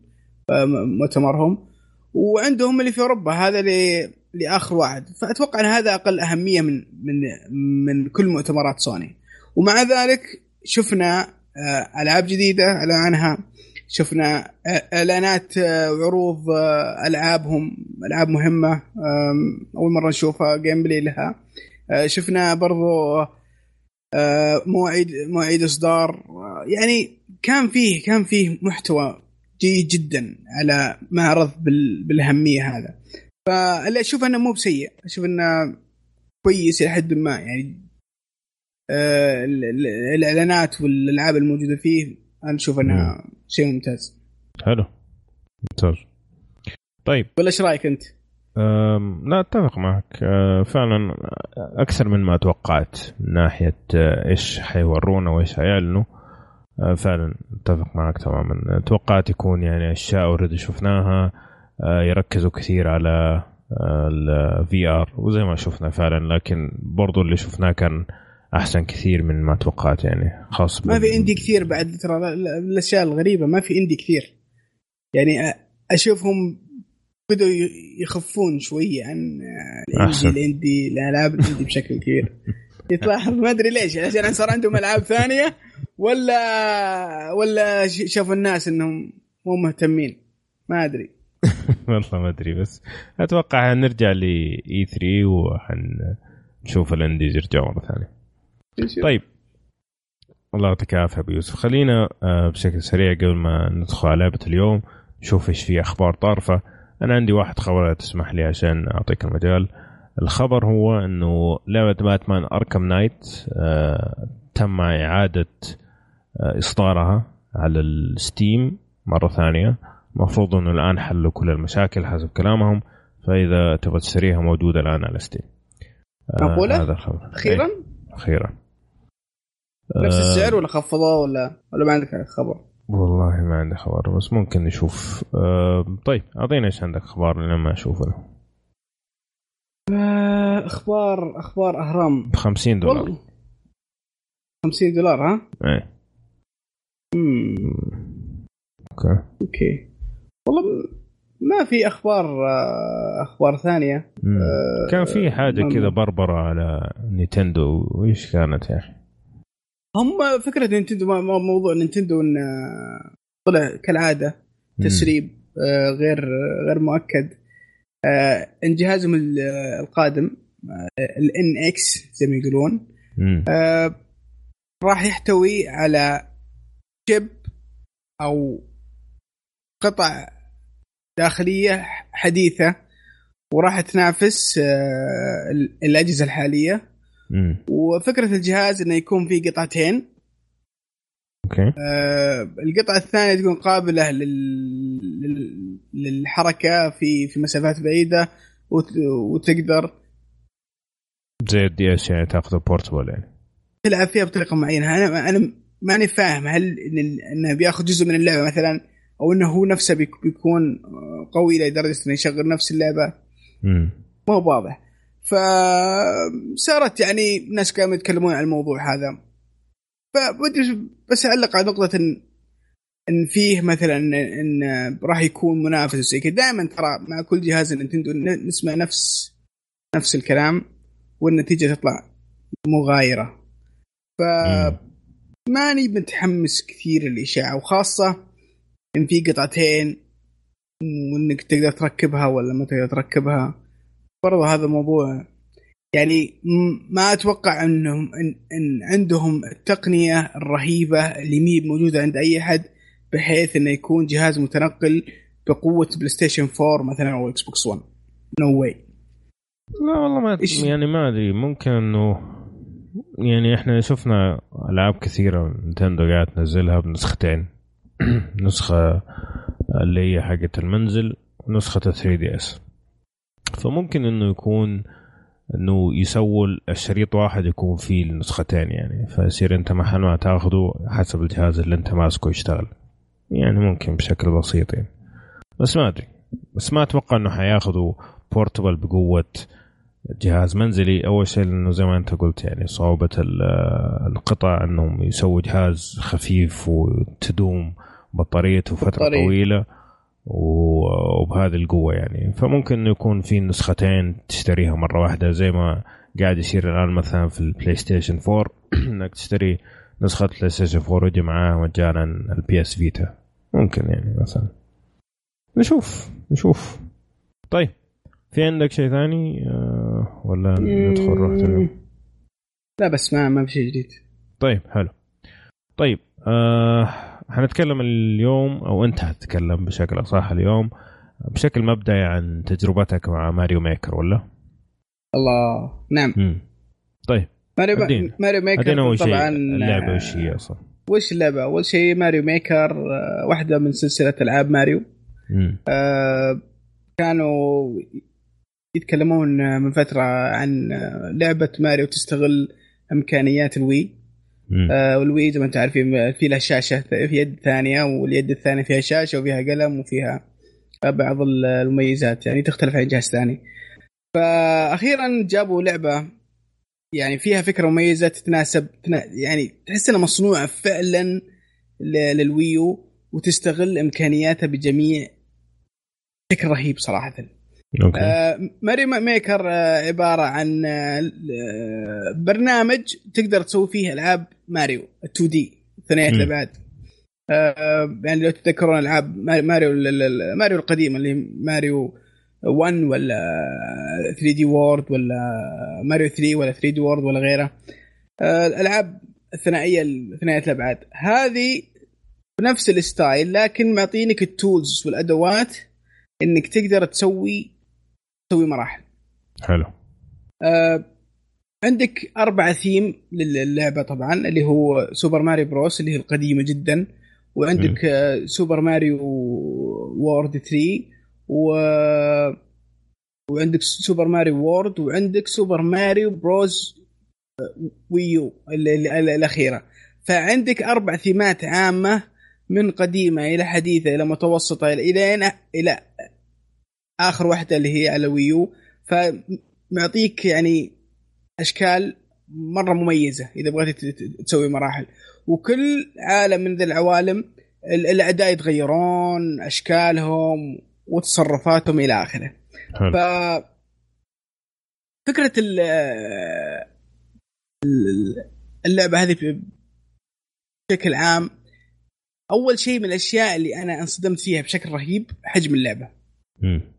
آه مؤتمرهم. وعندهم اللي في أوروبا هذا اللي لآخر واحد. فأتوقع إن هذا أقل أهمية من من من كل مؤتمرات سوني. ومع ذلك شفنا آه ألعاب جديدة اعلن عنها. شفنا إعلانات وعروض ألعابهم ألعاب مهمة أول مرة نشوفها gameplay لها. شفنا برضو مواعيد مواعيد إصدار. يعني كان فيه كان فيه محتوى جيد جدا على معرض بال- بالأهمية هذا. فاللي أشوف إنه مو بسيء. أشوف إنه كويس إلى حد ما. يعني ال- ال- الإعلانات والألعاب الموجودة فيه أنا أشوف إنها شيء ممتاز. حلو. ممتاز. طيب. ولا إيش رأيك أنت؟ لا أتفق معك. أه، فعلا أكثر من ما توقعت من ناحية أه، إيش حيورونا وإيش حيعلنوا. أه، فعلا أتفق معك تماما. توقعت يكون يعني أشياء اوريدي شفناها. يركزوا كثير على ال VR وزي ما شفنا فعلا. لكن برضو اللي شفناه كان أحسن كثير من ما توقعت يعني خاص ما في indie كثير بعد ترى ال- ال- الأشياء الغريبة ما في indie كثير. يعني أشوفهم بدوا يخفون شوية عن ال indie ال indie الألعاب ال indie بشكل كبير. [LAUGHS] يتلاحظ ما أدري ليش عشان صار عندهم ألعاب ثانية ولا ولا شافوا الناس إنهم مو مهتمين. ما أدري. [LAUGHS] والله ما أدري بس أتوقع نرجع ل اي 3 وحنشوف الأنديز يرجعوا مرة ثانية. طيب. الله يعطيك العافية أبو يوسف. خلينا آه، بشكل سريع قبل ما ندخل على لعبة اليوم نشوف إيش في أخبار طارفة. أنا عندي واحد خبر تسمح لي عشان أعطيك المجال. الخبر هو إنه لعبة باتمان أركم نايت آه تم إعادة آه إصدارها على ال Steam مرة ثانية. المفروض إنه الآن حلوا كل المشاكل حسب كلامهم فإذا تبغى تشتريها موجودة الآن على Steam. آه معقوله؟ هذا الخبر. أخيرا؟ أي. أخيرا. نفس السعر ولا خفضوه ولا ولا ما عندك خبر؟ والله ما عندي خبر بس ممكن نشوف. أه طيب اعطينا إيش عندك أخبار لما أشوف أنا. آه، أخبار أخبار أهرام. ب 50 دولار 50 دولار ها؟ إيه. Okay. Okay. والله ما في أخبار آه، أخبار ثانية. آه كان في حاجة كذا بربرة على نينتندو. وإيش كانت يا أخي؟ هم فكرة نينتندو موضوع نينتندو انه طلع كالعادة تسريب آه غير غير مؤكد. آه ان جهازهم القادم الان آه إكس زي ما يقولون آه راح يحتوي على شيب أو قطع داخلية حديثة وراح تنافس آه الأجهزة الحالية. مم. وفكرة الجهاز إنه يكون فيه قطعتين. Okay. آه القطعة الثانية تكون قابلة لل... للحركة في في مسافات بعيدة وت... وتقدر زي ال DS يعني تاخذ portable يعني؟ تلعب فيها بطريقة معينة. أنا أنا ماني فاهم هل إنه بياخذ جزء من اللعبة مثلا أو إنه هو نفسه بيكون قوي لدرجه إنه يشغل نفس اللعبة. امم ما هو واضح. فصارت يعني ناس كانوا يتكلمون عن الموضوع هذا. فبدي بس أعلق على نقطة ان إن فيه مثلا إن, إن راح يكون منافس زي كذا. دائما ترى مع كل جهاز نينتندو نسمع نفس نفس الكلام والنتيجة تطلع مغايرة. ف ماني متحمس كثير للإشاعة وخاصة إن في قطعتين وإنك تقدر تركبها ولا ما تقدر تركبها. برضه هذا موضوع يعني ما أتوقع انهم إن, إن عندهم التقنية الرهيبة اللي مي موجودة عند أي أحد بحيث إنه يكون جهاز متنقل بقوة بلاي ستيشن 4 مثلا أو إكس بوكس 1 no way لا والله ما يعني ما أدري. ممكن انه يعني إحنا شفنا ألعاب كثيرة نتندو قاعد تنزلها بنسختين. [CLEARS THROAT] نسخة اللي هي حقت المنزل ونسخة 3 DS فممكن إنه يكون إنه يسووا الشريط واحد يكون فيه النسختين يعني. فيصير أنت محل ما تاخذه حسب الجهاز اللي أنت ماسكه يشتغل. يعني ممكن بشكل بسيط يعني. بس ما أدري. بس ما أتوقع إنه حياخذوا بورتبل بقوة جهاز منزلي. أول شيء لأنه زي ما أنت قلت يعني صعوبة القطع إنهم يسووا جهاز خفيف وتدوم بطاريته فترة بطارية. طويلة. وبهذه القوة يعني. فممكن يكون في نسختين تشتريها مرة واحدة زي ما قاعد يصير الآن مثلا في البلاي ستيشن 4 إنك تشتري نسخة بلاي ستيشن 4 ويجي معاها مجانا ال PS Vita ممكن يعني مثلا. نشوف نشوف. طيب في عندك شيء ثاني؟ آه، ولا ندخل اليوم؟ لا بس ما ما في شيء جديد. طيب حلو. طيب آه حنتكلم اليوم أو أنت حتتكلم بشكل أصح اليوم بشكل مبدئي عن تجربتك مع Mario Maker ولا؟ الله نعم مم. طيب ماريو أدين. Mario Maker طبعا اللعبة وش هي أصلا؟ وش اللعبة؟ أول شيء Mario Maker آه، واحدة من سلسلة ألعاب ماريو آه كانوا يتكلمون من فترة عن لعبة ماريو تستغل إمكانيات ال Wii آه وال Wii زي ما أنتم عارفين في لها شاشة في يد ثانية واليد الثانية فيها شاشة وفيها قلم وفيها بعض المميزات يعني تختلف عن جهاز ثاني. فاخيرا جابوا لعبة يعني فيها فكرة مميزة تتناسب يعني تحس إنها مصنوعة فعلا لل Wii U وتستغل إمكانياتها بجميع بشكل رهيب صراحة. Mario Maker آه عبارة عن آه برنامج تقدر تسوي فيه ألعاب ماريو 2D ثنائيه. الابعاد آه يعني لو تتذكرون ألعاب ماريو ماريو القديمة اللي ماريو 1 ولا 3D World ولا ماريو 3 ولا 3D World ولا غيره. آه، الألعاب الثنائية ثنائيه الابعاد هذه بنفس ال style لكن معطينك ال tools والأدوات إنك تقدر تسوي تسوي مراحل. حلو. آه، عندك أربعة ثيم للعبة طبعا اللي هو Super Mario Bros اللي هي القديمة جدا. وعندك آه، Super Mario World 3 و وعندك Super Mario World وعندك Super Mario Bros ويو ال- ال- ال- الأخيرة. فعندك أربع ثيمات عامة من قديمة إلى حديثة إلى متوسطة إلى إلى إلى آخر واحدة اللي هي على ويو فمعطيك يعني أشكال مرة مميزة إذا بغيت تسوي مراحل. وكل عالم من ذي العوالم ال- الاعداء يتغيرون أشكالهم وتصرفاتهم إلى آخره. ف فكرة ال- ال- اللعبة هذه بشكل عام أول شيء من الأشياء اللي أنا انصدمت فيها بشكل رهيب حجم اللعبة. مم.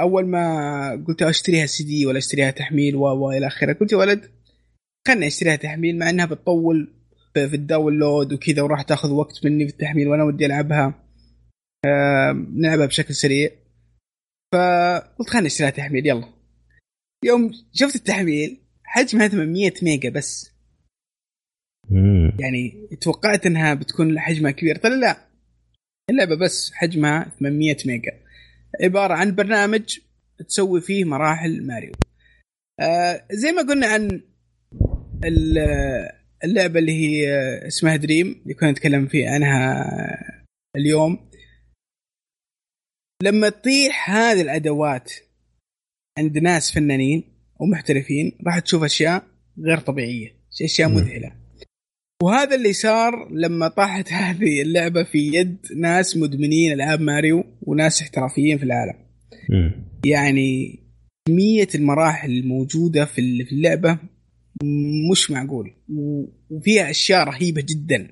أول ما قلت أشتريها سي دي ولا أشتريها تحميل و إلى آخره قلت يا ولد خلني أشتريها تحميل مع إنها بتطول في ال download وكذا وراح تأخذ وقت مني في التحميل وأنا ودي ألعبها. آه، نلعبها بشكل سريع. فقلت خلني أشتريها تحميل يلا. يوم شفت التحميل حجمها 800 ميجا بس. مم. يعني توقعت إنها بتكون حجمها كبير طلع لا اللعبة بس حجمها 800 ميجا. عبارة عن برنامج تسوي فيه مراحل ماريو. آه زي ما قلنا عن ال- اللعبة اللي هي اسمها دريم اللي كنا نتكلم فيه عنها اليوم. لما تطيح هذه الأدوات عند ناس فنانين ومحترفين راح تشوف أشياء غير طبيعية أشياء. مذهلة. وهذا اللي صار لما طاحت [LAUGHS] هذه اللعبة في يد ناس مدمنين العاب ماريو وناس احترافيين في العالم. مم. يعني كمية المراحل الموجودة في ال- في اللعبة مش معقول. وفيها أشياء رهيبة جدا.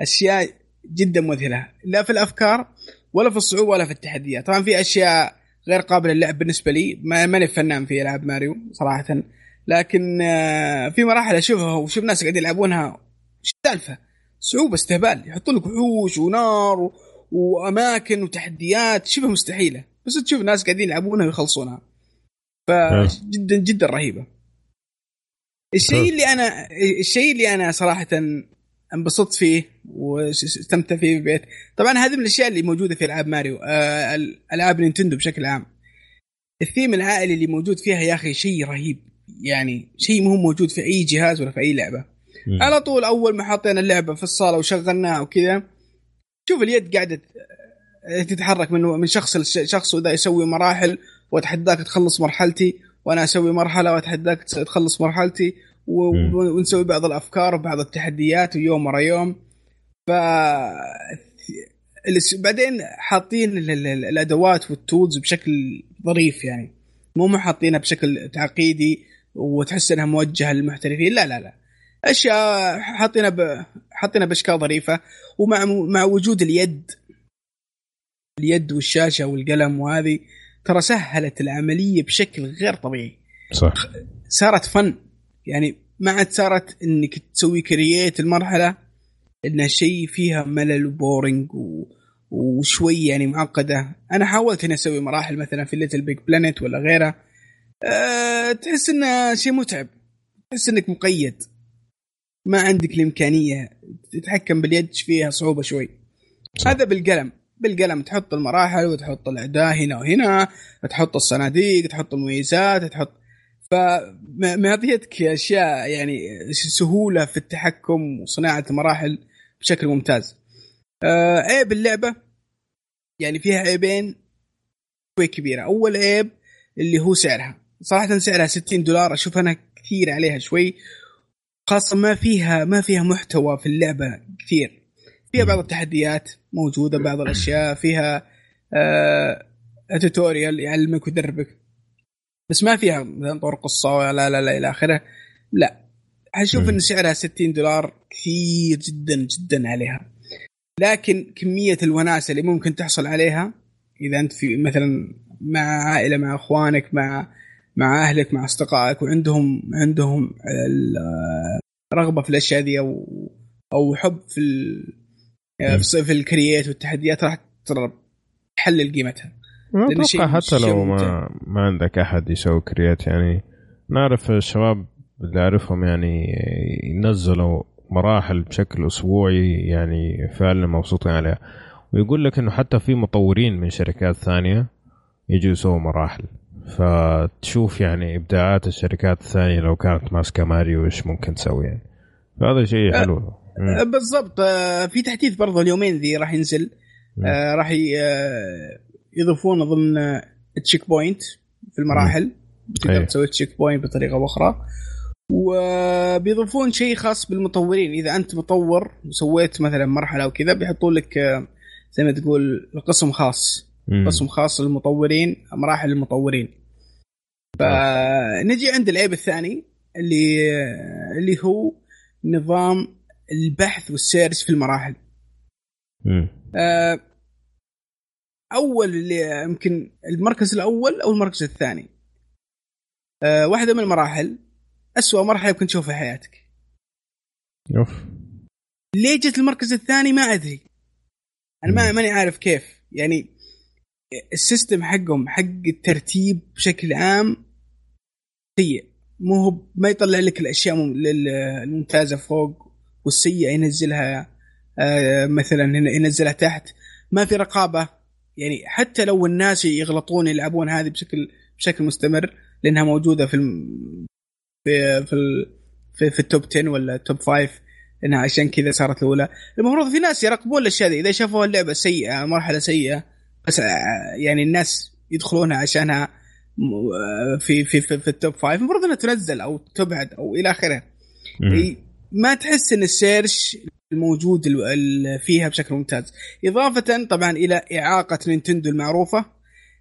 أشياء جدا مذهلة. لا في الأفكار ولا في الصعوبة ولا في التحديات. طبعا في أشياء غير قابلة للعب بالنسبة لي. ما- ماني فنان في ألعاب ماريو صراحة. لكن آه، في مراحل أشوفها وشوف ناس قاعدين يلعبونها إيش السالفة؟ صعوبه استهبال يحطوا لك وحوش ونار و... وأماكن وتحديات شبه مستحيلة بس تشوف ناس قاعدين يلعبونها ويخلصونها. فجدا جدا رهيبة. الشيء. اللي أنا الشيء اللي أنا صراحة انبسطت فيه واستمتع فيه في البيت. طبعا هذه من الأشياء اللي موجودة في ألعاب ماريو آه، ألعاب نينتندو بشكل عام. الثيم العائلي اللي موجود فيها يا أخي شيء رهيب. يعني شيء مو موجود في أي جهاز ولا في أي لعبة. مم. على طول أول ما حطينا اللعبة في الصالة وشغلناها وكذا شوف اليد قاعدة تتحرك من من شخص لشخص وذا يسوي مراحل وأتحداك تخلص مرحلتي وأنا أسوي مرحلة وأتحداك تخلص مرحلتي. ونسوي بعض الأفكار وبعض التحديات ويوم ورا يوم ف بعدين حاطين ال- ال- الأدوات والتولز بشكل ظريف يعني مو مو حاطينها بشكل تعقيدي وتحس إنها موجهة للمحترفين لا لا لا أشياء حاطينها ب... حاطينها بأشكال ظريفة ومع مع وجود اليد. اليد والشاشة والقلم وهذه ترى سهلت العملية بشكل غير طبيعي. صح. صارت فن. يعني ما عاد صارت إنك تسوي create المرحلة انها شيء فيها ملل و boring و... وشوي يعني معقدة. أنا حاولت إني أسوي مراحل مثلا في LittleBigPlanet ولا غيره أه تحس إنه شيء متعب. تحس إنك مقيد. ما عندك الإمكانية تتحكم باليد فيها؟ صعوبة شوي. صح. هذا بالقلم. بالقلم تحط المراحل وتحط الاعداء هنا وهنا تحط الصناديق تحط المميزات تحط فمعطيتك أشياء يعني سهولة في التحكم وصناعة المراحل بشكل ممتاز. آه عيب اللعبة يعني فيها عيبين شوي كبيرة، أول عيب اللي هو سعرها، صراحة سعرها 60 دولار أشوف أنا كثير عليها شوي. خاصة ما فيها ما فيها محتوى في اللعبة كثير. فيها بعض التحديات موجودة بعض الأشياء. فيها آه توتوريال يعلمك ويدربك. بس ما فيها مثلا طور قصة ولا لا لا إلى آخره. لا. أشوف إن سعرها 60 دولار كثير جدا جدا عليها. لكن كمية الوناسة اللي ممكن تحصل عليها إذا أنت في مثلا مع عائلة مع إخوانك مع مع أهلك مع أصدقائك وعندهم عندهم رغبة في الأشياء دي أو أو حب في في, في ال create والتحديات راح تحلل قيمتها. أتوقع حتى لو ما ما عندك أحد يسوي create يعني نعرف الشباب اللي أعرفهم يعني ينزلوا مراحل بشكل أسبوعي يعني فعلا مبسوطين عليها. ويقول لك إنه حتى في مطورين من شركات ثانية يجوا يسووا مراحل. فتشوف يعني إبداعات الشركات الثانية لو كانت ماسكة ماريو إيش ممكن تسوي يعني. فهذا شيء أه، حلو. أه بالضبط. أه في تحديث برضه اليومين ذي راح ينزل. راح يضيفون ضمن checkpoint في المراحل. تقدر تسوي checkpoint بطريقة أخرى وبيضيفون شيء خاص بالمطورين. إذا أنت مطور وسويت مثلا مرحلة أو كذا بيحطون لك زي ما تقول قسم خاص. قسم خاص للمطورين مراحل المطورين. فنجي عند العيب الثاني اللي اللي هو نظام البحث والسيرش في المراحل. آه أول اللي يمكن المركز الأول أو المركز الثاني. آه واحدة من المراحل أسوأ مرحلة يمكن تشوفها في حياتك. أوف. ليه جت المركز الثاني؟ ما أدري. أنا ما ماني عارف كيف. يعني السيستم حقهم حق الترتيب بشكل عام سيء. مو هو ما يطلع لك الأشياء الممتازة فوق والسيئة ينزلها آه، مثلا ينزلها تحت. ما في رقابة. يعني حتى لو الناس يغلطون يلعبون هذه بشكل بشكل مستمر لأنها موجودة في في في في, في ال top 10 ولا ال top 5 إنها عشان كذا صارت الأولى. المفروض في ناس يراقبون الأشياء دي. إذا شافوا اللعبة سيئة مرحلة سيئة بس يعني الناس يدخلونها عشانها في في في, في ال top 5 المفروض إنها تنزل أو تبعد أو إلى آخره. ما تحس إن ال search الموجود فيها بشكل ممتاز. إضافة طبعا إلى إعاقة Nintendo المعروفة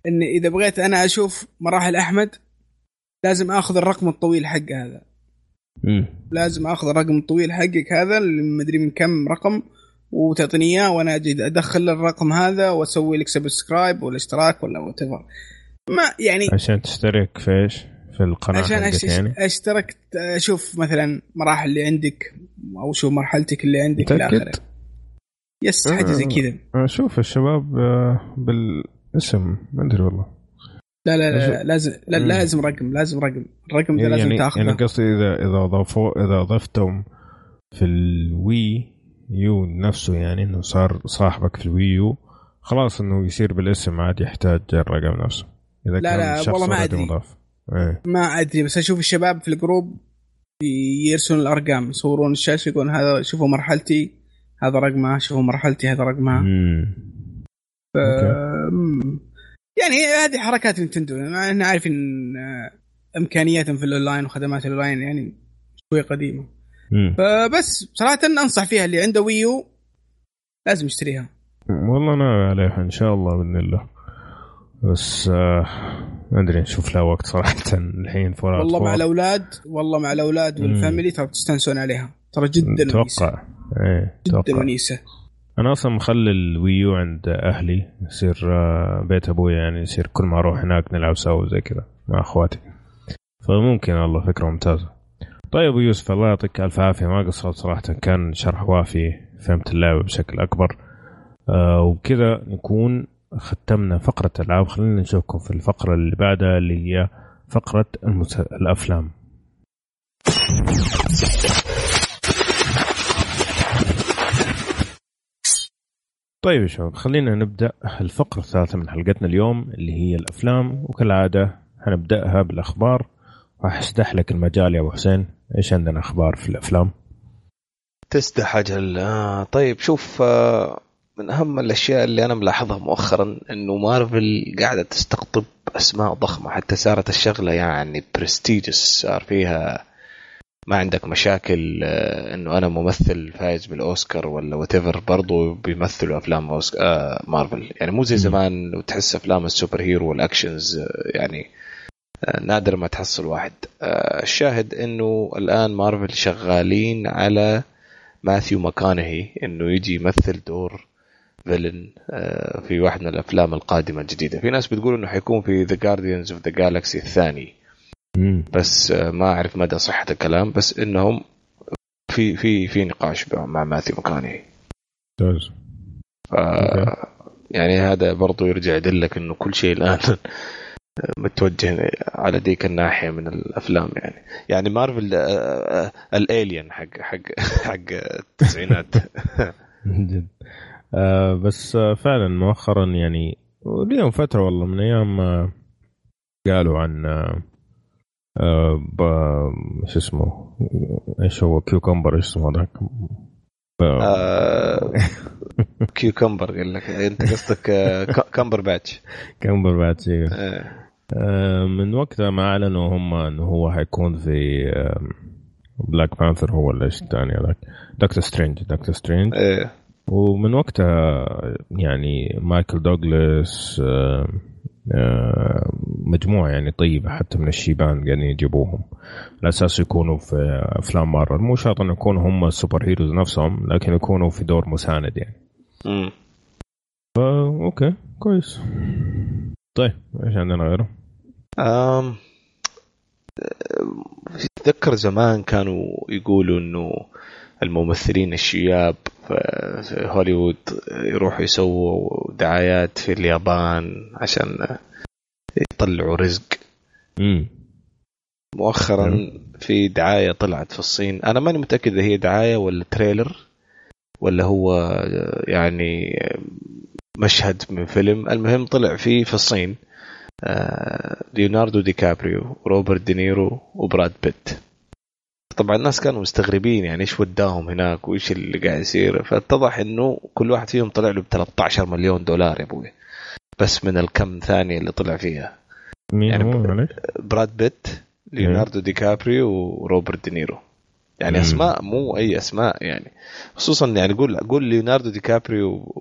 إن إذا بغيت أنا أشوف مراحل أحمد لازم آخذ الرقم الطويل حق هذا. مم. لازم آخذ الرقم الطويل حقك هذا اللي مدري من كم رقم وتعطيني اياه وأنا أجي أدخل الرقم هذا وأسوي لك subscribe ولا اشتراك ولا وات ما يعني عشان تشترك في إيش؟ في القناة عشان أش... يعني؟ اشترك أشوف مثلا مراحل اللي عندك أو شوف مرحلتك اللي عندك إلى آخره. yes حاجة زي كذا. أشوف الشباب آه، بالاسم ما أدري والله. لا لا لا, لا لازم لا لازم رقم لازم رقم. الرقم ده يعني لازم تاخذه. يعني قصدي اذا إذا ضافوا إذا ضفتهم في ال Wii U نفسه يعني إنه صار صاحبك في ال Wii U خلاص إنه يصير بالاسم عادي يحتاج الرقم نفسه. إذا لا كان لا والله ما أدري. مضاف. إيه. ما أدري بس أشوف الشباب في ال group يرسلون الأرقام يصورون الشاشة يقولون هذا شوفوا مرحلتي هذا رقمه شوفوا مرحلتي هذا رقمه. ف... يعني هذه حركات Nintendo إحنا عارفين آه، إمكانياتهم في الأونلاين وخدمات الأونلاين يعني شوي قديمة. فبس صراحة أنصح فيها اللي عنده Wii U لازم يشتريها. والله ناوي عليها إن شاء الله بإذن الله. بس آه ما أدري نشوف لها وقت صراحة الحين فورات والله مع الأولاد والله مع الأولاد وال family ترى تستانسون عليها. ترى جدا أتوقع. إيه جدا ونيسة. أنا أصلا مخلي ال Wii U عند أهلي يصير آه، بيت أبوي يعني يصير كل ما أروح هناك نلعب سوا زي كذا مع أخواتي. فممكن والله فكرة ممتازة. طيب ابو يوسف الله يعطيك ألف عافية. ما قصرت صراحة كان شرح وافي فهمت اللعبة بشكل أكبر. آه وبكذا نكون ختمنا فقرة العاب خلينا نشوفكم في الفقرة اللي بعدها اللي هي فقرة المس... الأفلام. طيب يا شباب خلينا نبدأ الفقرة الثالثة من حلقتنا اليوم اللي هي الأفلام. وكالعادة حنبداها بالأخبار. راح استح لك المجال يا أبو حسين. إيش عندنا أخبار في الأفلام؟ تستح أجل. آه طيب شوف آه من أهم الأشياء اللي أنا ملاحظها مؤخرا إنه مارفل قاعدة تستقطب أسماء ضخمة حتى صارت الشغلة يعني prestigious صار فيها ما عندك مشاكل آه، إنه أنا ممثل فايز بالأوسكار ولا whatever برضه بيمثلوا أفلام أوسك... آه مارفل. يعني مو زي زمان وتحس أفلام ال superhero وال actions آه يعني آه نادر ما تحصل واحد. الشاهد إنه الآن مارفل شغالين على ماثيو ماكونهي إنه يجي يمثل دور villain آه في واحد من الأفلام القادمة الجديدة. في ناس بتقول إنه حيكون في The Guardians of the Galaxy الثاني. بس ما أعرف مدى صحة الكلام بس إنهم في في في نقاش مع ماثيو ماكونهي. ممتاز. يعني هذا برضو يرجع يدلك إنه كل شيء الآن [LAUGHS] متوجه على ديك الناحية من الأفلام يعني. يعني مارفل آه، آه، الالين حق حق حق التسعينات. [LAUGHS] آه بس فعلا مؤخرا يعني اليوم فترة والله من أيام قالوا عن آه شو اسمه إيش هو كيوكمبر إيش اسمه هذاك؟ آه كيوكمبر قال لك. أنت قصدك آه، كمبر باتش. كمبر باتش آه. من وقتها ما أعلنوا هم إنه هو حيكون في Black Panther هو ولا إيش الثاني هذاك؟ Doctor Strange Doctor Strange إيه. ومن وقتها يعني مايكل دوغلاس آه آه، مجموعه يعني طيبه حتى من الشيبان قاعدين يجيبوهم على أساس يكونوا في افلام مارفل مو شرط انه يكونوا هم ال superheroes نفسهم لكن يكونوا في دور مساند يعني. امم فا okay كويس. طيب إيش عندنا غيره؟ امم تذكر زمان كانوا يقولوا انه الممثلين الشياب هوليوود يروحوا يسووا دعايات في اليابان عشان يطلعوا رزق. مم. مؤخرا في دعاية طلعت في الصين. أنا ماني متأكد إذا هي دعاية ولا trailer ولا هو يعني مشهد من فيلم. المهم طلع فيه في الصين آه، ليوناردو دي كابريو وروبرت دينيرو وبراد بيت. طبعا الناس كانوا مستغربين يعني إيش وداهم هناك وإيش اللي قاعد يصير. فاتضح إنه كل واحد فيهم طلع له ب 13 مليون دولار يا أبوي. بس من الكم ثانية اللي طلع فيها. مين يعني هو؟ براد بيت ليوناردو دي كابريو وروبرت دينيرو. يعني أسماء مو أي أسماء يعني. خصوصا يعني قول قول ليوناردو دي كابريو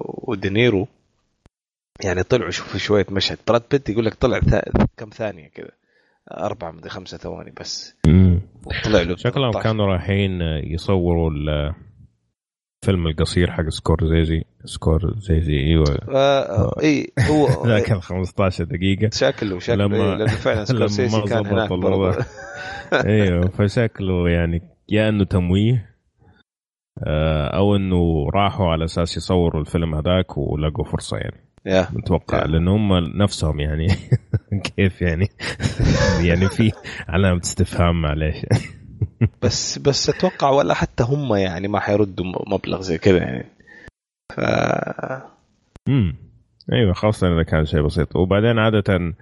ودينيرو. يعني طلعوا شوفوا شوية مشهد. براد بيت يقول لك طلع كم ثانية كذا أربعة من خمسة ثواني بس. طلع له شكلهم كانوا رايحين يصوروا الفيلم القصير حق سكورسيزي. سكورسيزي إيوه. آه إي هو [LAUGHS] ذاك ال 15 دقيقة. شكله شكله لما لأنه فعلا [LAUGHS] سكورسيزي كان هناك [LAUGHS] إيوه فشكله يعني يا إنه تمويه آه، أو إنه راحوا على أساس يصوروا الفيلم هذاك ولقوا فرصة يعني. Yeah. متوقع yeah. لأن هم نفسهم يعني. [LAUGHS] كيف يعني؟ [LAUGHS] يعني في علامة استفهام معلش [LAUGHS] بس بس أتوقع ولا حتى هم يعني ما حيردوا مبلغ زي كذا يعني. ف امم أيوه خاصة إذا كان شيء بسيط. وبعدين عادة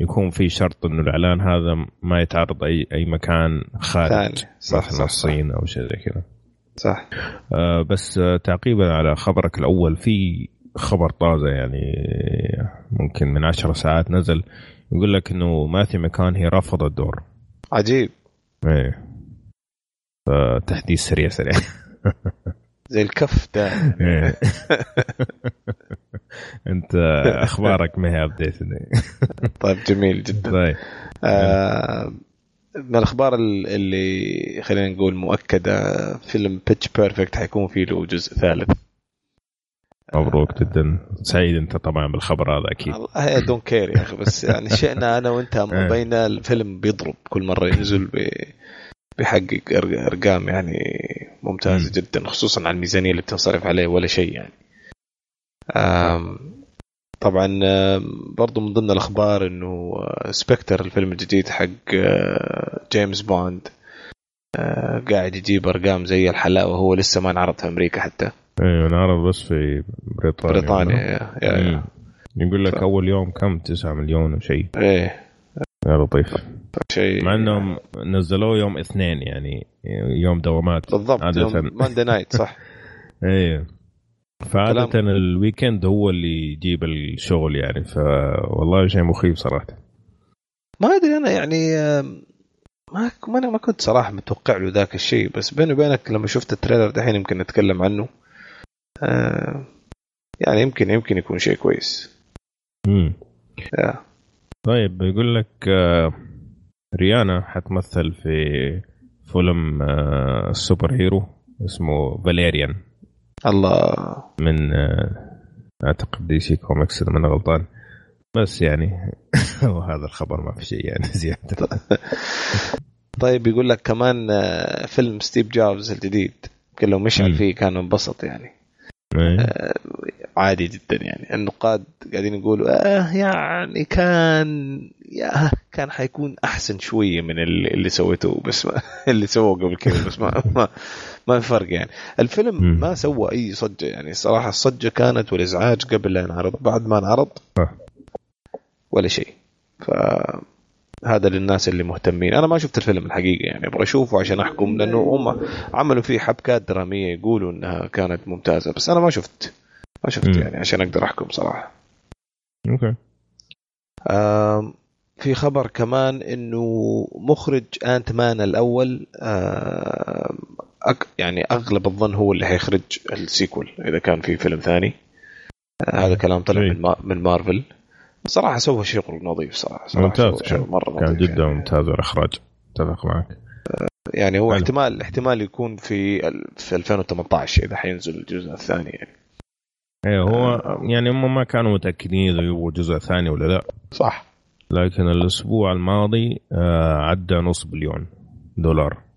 يكون في شرط إنه الإعلان هذا ما يتعرض أي أي مكان خارج صح مثلا الصين أو شيء زي كذا. صح. آه بس آه تعقيبا على خبرك الأول في خبر طازة يعني ممكن من عشر ساعات نزل يقول لك إنه ماثي مكانهي رفض الدور. عجيب. إيه. تحديث سريع سريع. [LAUGHS] زي الكف ده. إيه. [LAUGHS] أنت أخبارك ما هي ابديت [LAUGHS] طيب جميل جدا. طيب. آه من الأخبار اللي خلينا نقول مؤكدة فيلم بيتش بيرفكت حيكون فيه له جزء ثالث. مبروك جدا. سعيد أنت طبعا بالخبر هذا أكيد. والله دون كير يا أخي بس يعني شئنا أنا وأنت [LAUGHS] إيه. بين الفيلم بيضرب كل مرة ينزل بيحقق أرقام يعني ممتازة جدا خصوصا على الميزانية اللي بتنصرف عليه ولا شيء يعني. طبعا برضو من ضمن الأخبار إنه Spectre الفيلم الجديد حق جيمس بوند قاعد يجيب أرقام زي الحلاوة وهو لسه ما انعرض في أمريكا حتى. أيوه انعرض بس في بريطانيا. بريطانيا يا يا يقول لك ف... أول يوم كم؟ 9 مليون وشيء إيه. يا لطيف. شيء. مع إنهم نزلوه يوم اثنين يعني يوم دوامات. بالضبط عادة. Monday night صح. [LAUGHS] إيه. فعادة كلام... ال weekend هو اللي يجيب الشغل يعني فوالله شيء مخيف صراحة. ما أدري أنا يعني ما ما أنا ما كنت صراحة متوقع له ذاك الشيء بس بيني وبينك لما شفت ال trailer دحين يمكن نتكلم عنه. آه يعني يمكن يمكن يكون شيء كويس. امم. طيب يقول لك آه، ريهانا حتمثل في فيلم آه، superhero اسمه Valerian. الله. من أعتقد DC Comics إذا ما أنا غلطان. بس يعني [LAUGHS] وهذا الخبر ما في شيء يعني [LAUGHS] زيادة. طيب يقول لك كمان فيلم ستيف جوبز الجديد يمكن لو مشعل. فيه كان انبسط يعني. عادي جدا يعني. النقاد قاعدين يقولوا آه يعني كان يا كان حيكون أحسن شوية من اللي, اللي سويته بس ما [LAUGHS] اللي سووه قبل كذا بس ما ما, ما في فرق يعني. الفيلم. ما سوى أي صجة يعني. الصراحه الصجة كانت والإزعاج قبل لا ينعرض بعد ما انعرض آه. ولا شيء. ف هذا للناس اللي مهتمين. أنا ما شفت الفيلم الحقيقة يعني أبغى أشوفه عشان أحكم لأنه هم عملوا فيه حبكات درامية يقولوا إنها كانت ممتازة بس أنا ما شفت ما شفت. يعني عشان أقدر أحكم صراحة. okay. في خبر كمان إنه مخرج Ant-Man الأول أك يعني أغلب الظن هو اللي حيخرج ال sequel إذا كان في فيلم ثاني. آه، هذا كلام طلع إيه. من, ما من مارفل. صراحة سوى شغل نظيف صراحة, صراحة ممتاز شغل. مرة كان نظيف جدا يعني. ممتاز الاخراج أتفق معك. يعني هو حلو. احتمال احتمال يكون في في 2018 إذا حينزل الجزء الثاني يعني. إيه هو يعني هم ما كانوا متأكدين إذا يبغوا جزء ثاني ولا لا. صح. لكن الأسبوع الماضي آه، عدى نص بليون دولار.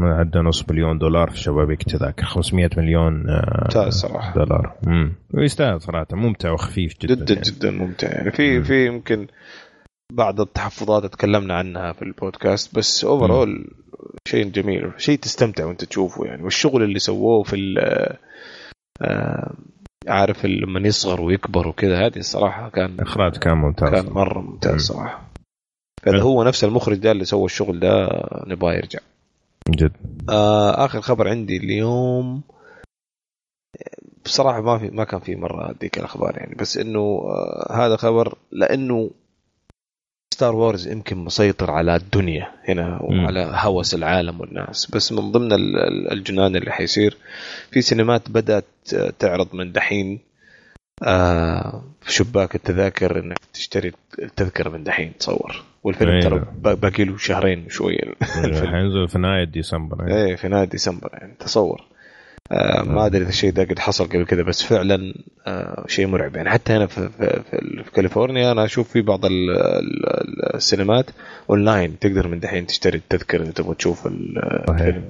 ما عدى نص بليون دولار في شبابيك تذاكر 500 مليون آه، ممتاز صراحة. دولار. امم ويستاهل صراحة. ممتع وخفيف جدا, جدا يعني. جدا ممتع يعني. في مم. في يمكن بعض التحفظات تكلمنا عنها في البودكاست بس overall شيء جميل. شيء تستمتع وانت تشوفه يعني. والشغل اللي سووه في ال- آه، عارف لما يصغر ويكبر وكذا هذه الصراحة كان الاخراج كان ممتاز كان مرة ممتاز مم. صراحة. فإذا حلو. هو نفس المخرج ده اللي سوى الشغل ده نبغى يرجع. جد؟ آه آخر خبر عندي اليوم بصراحة ما في ما كان في مرة أديك الأخبار يعني بس إنه آه هذا خبر لأنه Star Wars يمكن مسيطر على الدنيا هنا وعلى هوس العالم والناس بس من ضمن ال- ال- الجنان اللي حيصير في سينمات بدأت آه، تعرض من دحين آه في شباك التذاكر إنك تشتري التذكرة من دحين تصور والفيلم. ترى با- باقي له شهرين وشويه [LAUGHS] الفيلم. حينزل في نهاية ديسمبر يعني. إيه في نهاية ديسمبر يعني تصور آه ما أدري إذا الشيء ده قد حصل قبل كده بس فعلا آه شيء مرعب يعني حتى هنا في, في, في, في كاليفورنيا أنا أشوف في بعض ال ال السينمات أونلاين تقدر من دحين تشتري التذكرة إذا تبغى تشوف ال- صحيح. الفيلم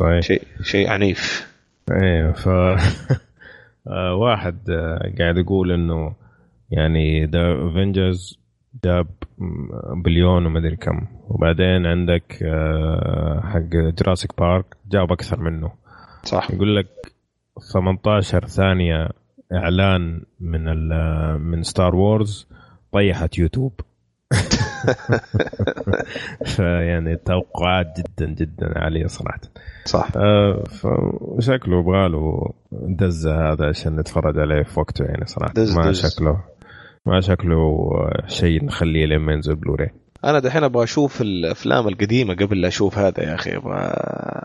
طيب شيء شيء عنيف إيه ف [LAUGHS] واحد آه، قاعد يقول إنه يعني The Avengers جاب بليون وما أدري كم. وبعدين عندك آه، حق Jurassic Park جاب أكثر منه. صح. يقول لك 18 ثانية إعلان من من Star Wars طيحت يوتيوب [LAUGHS] [LAUGHS] فيعني التوقعات جدا جدا عاليه صراحة. صح. آه، فشكله يبغاله دزه هذا عشان نتفرج عليه في وقته يعني صراحة. دز- ما دز. شكله ما شكله شيء نخليه لما ينزل بلوري أنا دحين أبغى أشوف الأفلام القديمة قبل لا أشوف هذا يا أخي. أبغى.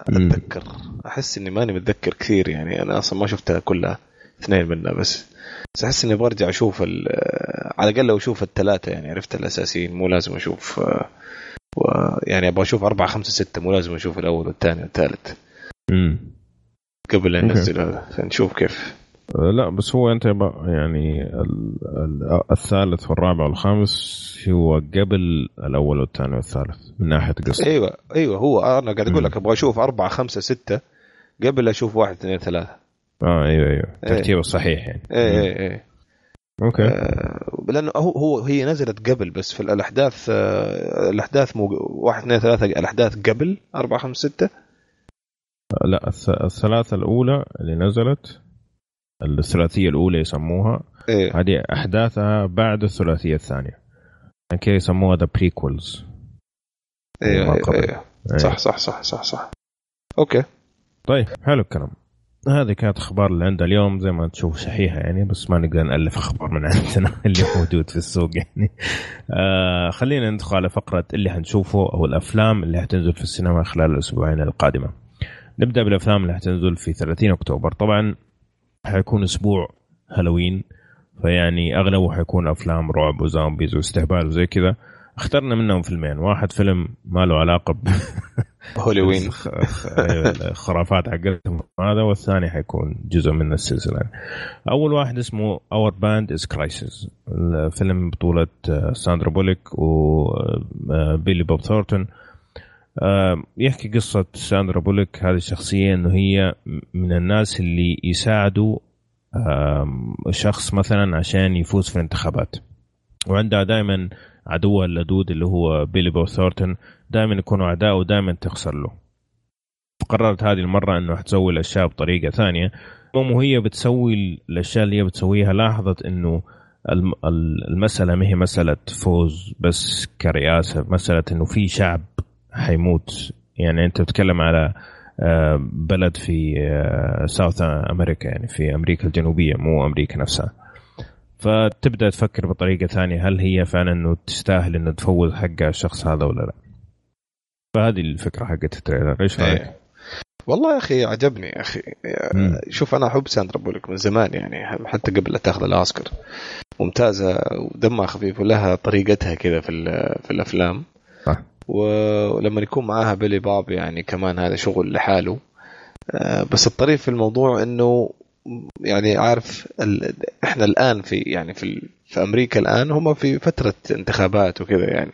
أتذكر. أحس إني ماني متذكر كثير يعني. أنا أصلا ما شفتها كلها اثنين منها بس. بس أحس إني برجع أشوف على الأقل لو أشوف الثلاثه يعني عرفت الأساسيين مو لازم أشوف و يعني أبغى أشوف أربعة خمسة ستة مو لازم أشوف الأول والثاني والثالث. امم قبل لا أوكي. ينزل هذا فنشوف كيف. لا بس هو أنت يعني ال- ال- الثالث والرابع والخامس هو قبل الأول والثاني والثالث من ناحية قصة. أيوه أيوه هو أنا قاعد أقول. لك أبغى أشوف أربعة خمسة ستة قبل أشوف واحد اثنين ثلاثة. آه أيوه أيوه. إيه. الترتيب الصحيح يعني. مم. إيه إيه. okay. آه، لأنه هو هو هي نزلت قبل بس في الأحداث آه، الأحداث مو واحد اثنين ثلاثة الأحداث قبل أربعة خمسة ستة. لا الث- الثلاثة الأولى اللي نزلت الثلاثية الأولى يسموها إيه. هذه أحداثها بعد الثلاثية الثانية. عشان كذا يسموها the prequels ما قبل. إيه. صح صح صح صح صح. okay. طيب حلو الكلام. هذه كانت أخبار اللي عندها اليوم زي ما تشوف شحيحه يعني بس ما نقدر نألف أخبار من عندنا [LAUGHS] اللي موجود في السوق يعني. آه خلينا ندخل على فقرة اللي حنشوفه أو الأفلام اللي حتنزل في السينما خلال الأسبوعين القادمة. نبدأ بالأفلام اللي حتنزل في 30 أكتوبر. طبعا حيكون أسبوع هالوين فيعني أغلبه حيكون أفلام رعب و zombies واستهبال وزي كذا. اخترنا منهم فيلمين. واحد فيلم ما له علاقة ب [LAUGHS] هولوين الخرافات [LAUGHS] حقتهم هذا والثاني حيكون جزء من السلسلة. أول واحد اسمه Our Brand Is Crisis الفيلم بطولة آه، ساندرا بوليك وبيلي بوب ثورتون. يحكي قصة ساندرا بوليك. هذه الشخصية إنه هي من الناس اللي يساعدوا شخص مثلا عشان يفوز في الانتخابات. وعندها دائما عدوها اللدود اللي هو بيلي بو ثورتون دائما يكونوا أعداء ودائما تخسر له. قررت هذه المرة إنه حتسوي الأشياء بطريقة ثانية. المهم وهي بتسوي الأشياء اللي هي بتسويها لاحظت إنه المسألة ما هي مسألة فوز بس كرئاسة مسألة إنه في شعب حيموت. يعني أنت بتتكلم على آه، بلد في South آه، America يعني في أمريكا الجنوبية مو أمريكا نفسها. فتبدأ تفكر بطريقة ثانية هل هي فعلا إنه تستاهل إنه تفوز حق الشخص هذا ولا لا؟ فهذه الفكرة حقت ال trailer. إيش رأيك؟ إيه. والله يا أخي عجبني يا أخي. شوف أنا أحب ساندرا بولك من زمان يعني حتى قبل لا تأخذ الأوسكار. ممتازة ودمها خفيف ولها طريقتها كذا في في الأفلام. صح ولما يكون معاها بيلي بوب يعني كمان هذا شغل لحاله. آه، بس الطريف في الموضوع إنه يعني عارف ال... إحنا الآن في يعني في في أمريكا الآن هم في فترة انتخابات وكذا يعني.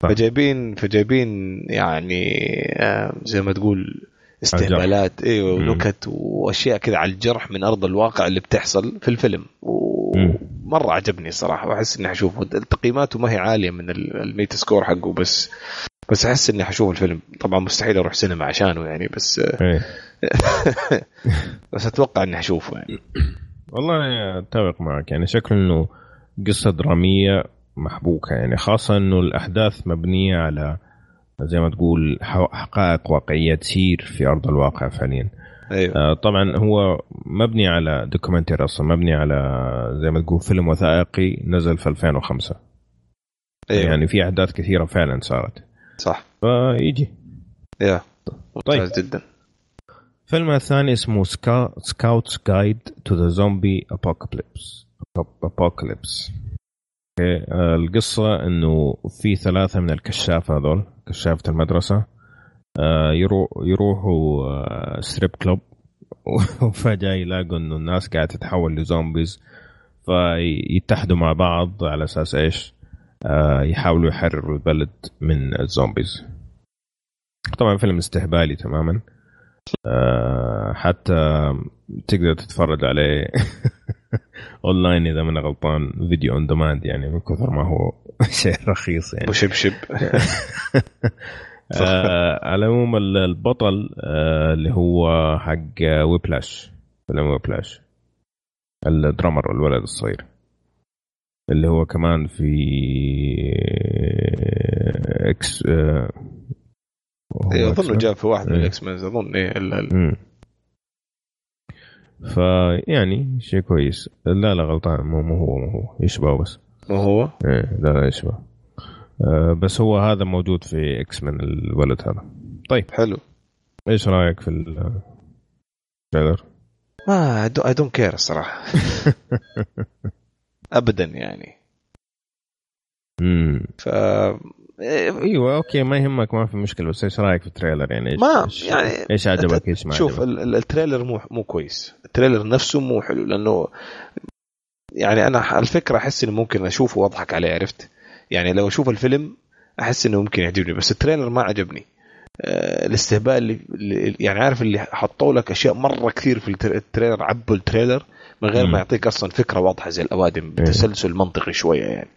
فجايبين فجايبين يعني آه، زي ما تقول استهبالات أيوه ونكت وأشياء كذا على الجرح من أرض الواقع اللي بتحصل في الفيلم. ومرة عجبني صراحة وأحس إني حشوفه. تقييماته ما هي عالية من ال Metascore حقه بس بس أحس إني حشوف الفيلم. طبعا مستحيل أروح سينما عشانه يعني بس إيه. [LAUGHS] بس أتوقع إني حشوفه يعني. والله أتفق معك يعني شكله إنه قصة درامية محبوكة يعني خاصة إنه الأحداث مبنية على زي ما تقول حقائق واقعية تسير في أرض الواقع فعليا. أيوة. آه طبعا هو مبني على دوكيومنتري أصلا مبني على زي ما تقول فيلم وثائقي نزل في 2005 أيوة. يعني في أحداث كثيرة فعلا صارت. صح. فيجي. Yeah. طيب. جدا. الفيلم الثاني اسمه Scouts Guide to the Zombie Apocalypse Apocalypse القصة إنه في ثلاثة من الكشاف هذول كشافه المدرسة آه، يروحوا strip آه، club [LAUGHS] وفجأة يلاقوا إنه الناس قاعدة تتحول ل zombies فيتحدوا مع بعض على أساس إيش؟ آه، يحاولوا يحرروا البلد من ال zombies. طبعا فيلم استهبالي تماما. حتى تقدر تتفرج عليه [LAUGHS] اونلاين إذا من غلطان video on demand يعني من كثر ما هو [LAUGHS] شيء رخيص يعني. وشبشب [LAUGHS] آه على العموم البطل آه اللي هو حق Whiplash فيلم Whiplash ال drummer الولد الصغير. اللي هو كمان في X آه أظن جاء في واحد من ال X-Men أظن إيه ال فيعني شيء كويس. لا لا غلطان. مو مو هو مو هو. يشبه بس. مو هو؟ إيه لا لا يشبه آه بس هو هذا موجود في X-Men الولد هذا. طيب. حلو. إيش رأيك في ال trailer؟ ما I don't care الصراحة. [LAUGHS] ابدا يعني. امم ف إيوه okay ما يهمك ما في مشكلة بس إيش رأيك في ال trailer؟ يعني إيش ما يعني إيش عجبك إيش ما شوف عجبك؟ ال trailer مو مو كويس. ال trailer نفسه مو حلو لأنه يعني أنا الفكرة أحس إنه ممكن أشوفه وأضحك عليه عرفت؟ يعني لو أشوف الفيلم أحس إنه ممكن يعجبني بس ال trailer ما عجبني. آه الاستهبال اللي يعني عارف اللي حطوا لك أشياء مرة كثير في ال trailer عبوا ال trailer من غير ما يعطيك أصلا فكرة واضحة زي الأوادم إيه. بتسلسل منطقي شوية يعني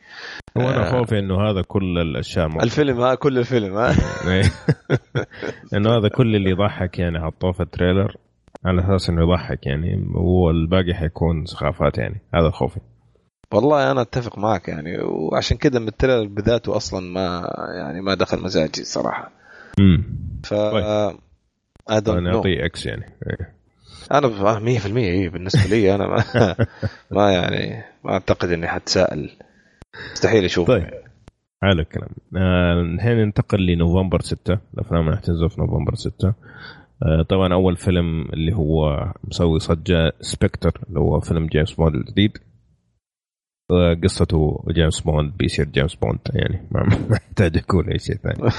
هو أنا آه. خوفي إنه هذا كل الأشياء مطلع. الفيلم ها كل الفيلم ها [LAUGHS] إيه. إنه هذا كل اللي يضحك يعني حطوه في ال trailer على أساس إنه يضحك يعني والباقي حيكون سخافات يعني هذا خوفي والله أنا أتفق معك يعني وعشان كذا من ال trailer بذاته أصلا ما يعني ما دخل مزاجي صراحة امم ف طيب. أنا أعطيه X يعني إيه. أنا 100% اي بالنسبة لي أنا ما, [LAUGHS] ما يعني ما أعتقد إني حتساءل مستحيل أشوف. طيب. حلو الكلام. آه، الحين ننتقل لنوفمبر 6 الأفلام اللي حتنزل في نوفمبر 6 آه، طبعا أول فيلم اللي هو مسوي صجة Spectre اللي هو فيلم جيمس بوند الجديد. قصته جيمس بوند بيصير جيمس بوند يعني ما [LAUGHS] يحتاج يكون أي شيء ثاني.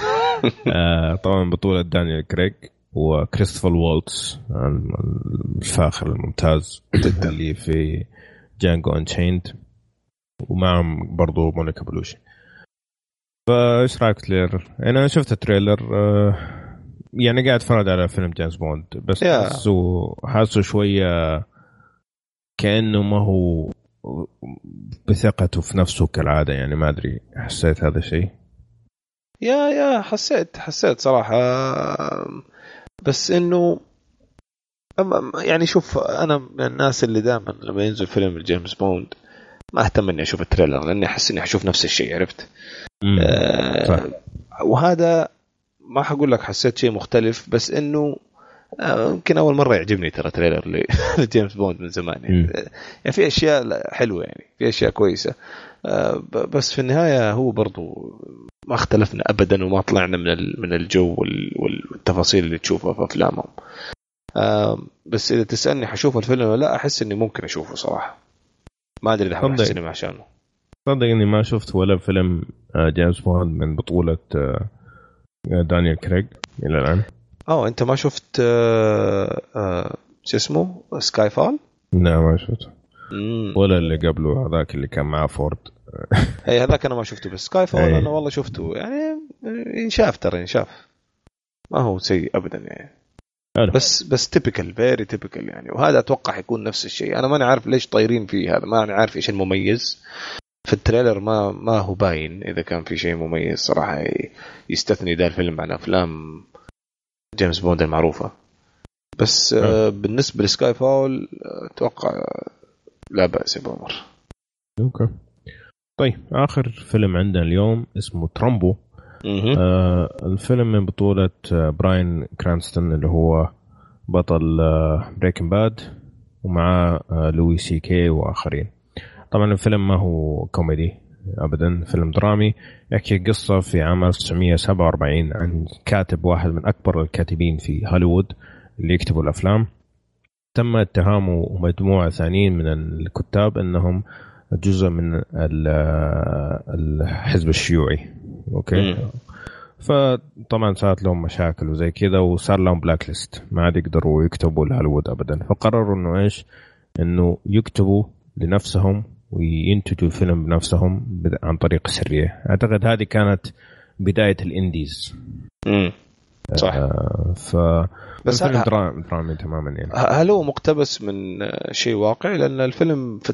[LAUGHS] آه، طبعا بطولة دانيال كريج وكريستوفر وولتس الفاخر الممتاز اللي في Django Unchained ومعهم برضو مونيكا بلوشي. فايش رأيك trailer؟ أنا شفت ال trailer آه، يعني قاعد أتفرج على فيلم جيمس بوند بس حاسه حاسه شوية كأنه ما هو بثقته في نفسه كالعادة يعني ما أدري حسيت هذا الشيء يا يا حسيت حسيت صراحة. بس إنه يعني شوف أنا من الناس اللي دائما لما ينزل فيلم جيمس بوند ما أهتم إني أشوف ال trailer لأني أحس إني حشوف نفس الشيء عرفت؟ آه صح. وهذا ما حقول لك حسيت شيء مختلف بس إنه آه، يمكن أول مرة يعجبني ترى trailer [LAUGHS] لجيمس بوند من زمان يعني. يعني في أشياء حلوة يعني في أشياء كويسة آه، بس في النهاية هو برضو ما اختلفنا ابدا وما طلعنا من من الجو والتفاصيل اللي تشوفها في أفلامهم. آه، بس إذا تسألني حشوف الفيلم ولا لا أحس إني ممكن أشوفه صراحة. ما أدري إذا حروح السينما عشانه. صدق إني ما شفت ولا فيلم جيمس بوند من بطولة دانيال كريج إلى الآن. آه أنت ما شفت آه آه شو اسمه؟ Skyfall؟ لا ما شفته. ولا اللي قبله هذاك اللي كان معاه فورد. [LAUGHS] اي هذاك أنا ما شفته بس Skyfall أنا والله شفته. يعني ينشاف ترى ينشاف. ما هو سيء ابدا يعني. ألو. بس بس typical very typical يعني. وهذا أتوقع حيكون نفس الشيء. أنا ماني عارف ليش طايرين فيه هذا ماني عارف إيش المميز. في ال trailer ما ما هو باين إذا كان في شيء مميز صراحة يستثني ذا الفيلم عن أفلام جيمس بوند المعروفة. بس آه بالنسبة ل Skyfall أتوقع لا بأس يا عمر. okay. طيب آخر فيلم عندنا اليوم اسمه Trumbo. آه الفيلم من بطولة آه براين كرانستون اللي هو بطل آه Breaking Bad ومعاه آه لوي سي كي وآخرين. طبعا الفيلم ما هو كوميدي ابدا فيلم درامي. يحكي قصة في عام 1947 عن كاتب واحد من أكبر الكاتبين في هوليوود اللي يكتبوا الأفلام. تم اتهامه ومجموعه ثانيين من الكتاب أنهم جزء من الحزب الشيوعي. okay؟ فطبعا صارت لهم مشاكل وزي كذا وصار لهم blacklist ما عاد يقدروا يكتبوا لهوليوود ابدا. فقرروا إنه إيش؟ إنه يكتبوا لنفسهم وينتجوا الفيلم بنفسهم عن طريق سرية. أعتقد هذه كانت بداية ال indies. امم صح. آه ف بس الفيلم درامي, درامي تماما يعني هل هو مقتبس من شيء واقعي؟ لأن الفيلم في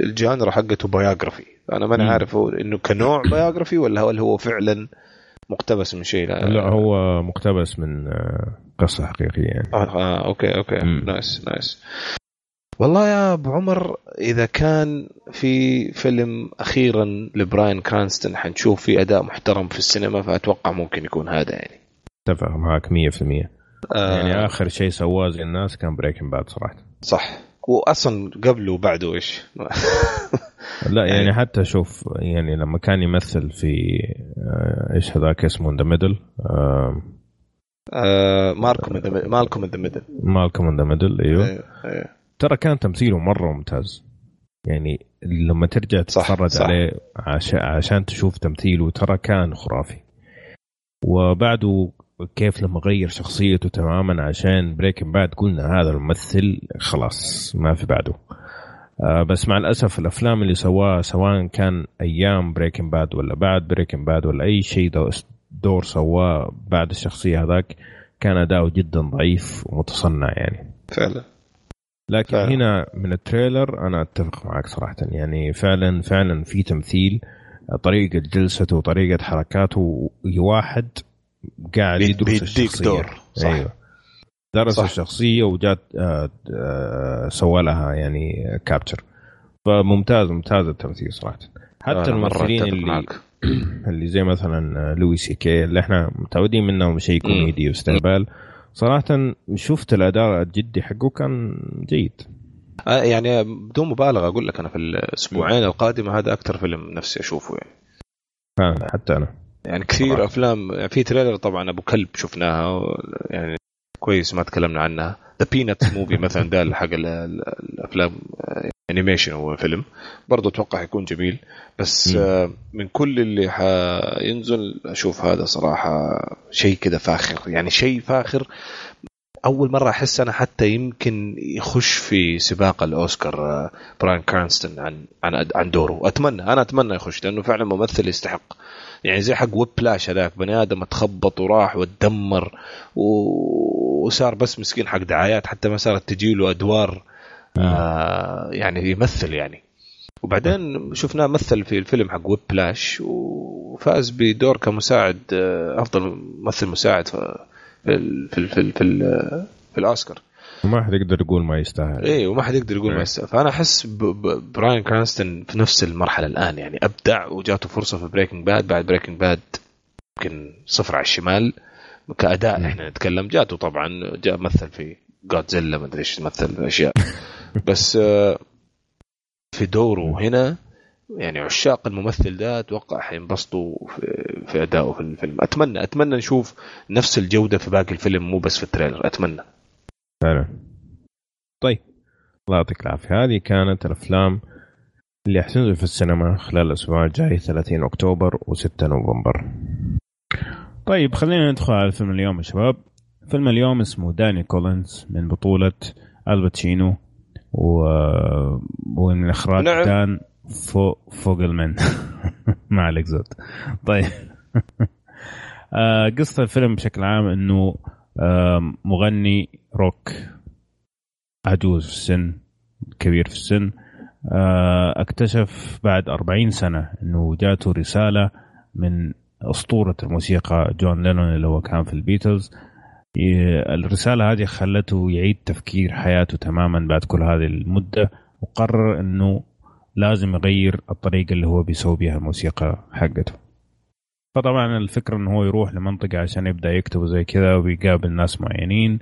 ال genre حقته biography أنا ماني عارف هو إنه كنوع biography ولا هل هو فعلا مقتبس من شيء؟ لا, لا هو مقتبس من آه، قصة حقيقية يعني. آه, آه okay okay. مم. nice nice. والله يا أبو عمر إذا كان في فيلم أخيرا لبراين كرانستون حنشوف فيه أداء محترم في السينما فأتوقع ممكن يكون هذا يعني. اتفق معك 100% آه يعني آخر شيء سواه زي الناس كان Breaking Bad صراحة. صح. واصلا قبله وبعده إيش؟ [LAUGHS] لا يعني, يعني حتى شوف يعني لما كان يمثل في آه إيش هذاك اسمه The Middle Malcolm Malcolm the Middle Malcolm the Middle أيوه, أيوه. ترى كان تمثيله مرة ممتاز. يعني لما ترجع تتفرج عليه عشان, عشان تشوف تمثيله ترى كان خرافي. وبعده كيف لما غير شخصيته تماما عشان Breaking Bad قلنا هذا الممثل خلاص ما في بعده. آه بس مع الأسف الأفلام اللي سواها سواء كان أيام Breaking Bad ولا بعد Breaking Bad ولا أي شيء دور سواه بعد الشخصية هذاك كان أداؤه جدا ضعيف ومتصنع يعني. فعلا. لكن فعلا. هنا من التريلر أنا أتفق معك صراحة. يعني فعلا فعلا في تمثيل طريقة جلسته وطريقة حركاته واحد قاعد يدرس الشخصية. دور صح. أيوه. درس صح. الشخصية وجات آه آه سوى لها يعني كابتشر فممتاز ممتاز التمثيل صراحة. حتى الممثلين اللي [CLEARS THROAT] اللي زي مثلا لوي سي كي اللي إحنا متعودين منهم شيء كوميدي واستهبال صراحة شفت الأداء الجدي حقه كان جيد. آه، يعني بدون مبالغة أقول لك أنا في الأسبوعين القادمة هذا أكثر فيلم نفسي أشوفه يعني. فعلا حتى أنا. يعني كثير صراحة. أفلام يعني في trailer طبعا أبو كلب شفناها يعني كويس ما تكلمنا عنها. The Peanuts Movie مثلا ده حق الأفلام animation هو فيلم. برضه أتوقع يكون جميل. بس م. من كل اللي حينزل أشوف هذا صراحة شيء كذا فاخر. يعني شيء فاخر أول مرة أحس أنا حتى يمكن يخش في سباق الأوسكار آه، براين كرانستون عن عن عن دوره. أتمنى أنا أتمنى يخش لأنه فعلا ممثل يستحق. يعني زي حق Whiplash هذاك بني آدم اتخبط وراح وتدمر وصار بس مسكين حق دعايات حتى ما صارت تجي له أدوار آه. يعني يمثل يعني. وبعدين شفناه مثل في الفيلم حق Whiplash وفاز بدور كمساعد آه، أفضل ممثل مساعد في في في في, في, في الأوسكار. وما حد يقدر يقول ما يستاهل. إيه وما حد يقدر يقول ما إيه. يستاهل. فأنا أحس براين كرانستون في نفس المرحلة الآن يعني أبدع وجاته فرصة في Breaking Bad بعد Breaking Bad يمكن صفر على الشمال. كأداء إحنا نتكلم جاته طبعا جاء مثل في جودزيلا ما أدري إيش مثل أشياء. [LAUGHS] بس آه، في دوره هنا يعني عشاق الممثل ده أتوقع حينبسطوا في, في ادائه في الفيلم. أتمنى أتمنى نشوف نفس الجودة في باقي الفيلم مو بس في التريلر. أتمنى. فعلا. طيب. الله يعطيك العافية. هذه كانت الأفلام اللي حتنزل في السينما خلال الأسبوع الجاي 30 أكتوبر و6 نوفمبر. طيب خلينا ندخل على فيلم اليوم يا شباب. فيلم اليوم اسمه داني كولينز من بطولة آل باتشينو و... ومن إخراج نعم. دان فو... فوجلمان [LAUGHS] ما عليك زود. طيب. [LAUGHS] آه، قصة الفيلم بشكل عام إنه مغني روك عجوز في السن كبير في السن. آه، اكتشف بعد 40 سنة إنه جاته رسالة من أسطورة الموسيقى جون لينون اللي هو كان في البيتلز. الرسالة هذه خلته يعيد تفكير حياته تماما بعد كل هذه المدة وقرر إنه لازم يغير الطريقة اللي هو بيسوي بها الموسيقى حقته. فطبعا الفكرة إنه هو يروح لمنطقة عشان يبدأ يكتب زي كذا ويقابل ناس معينين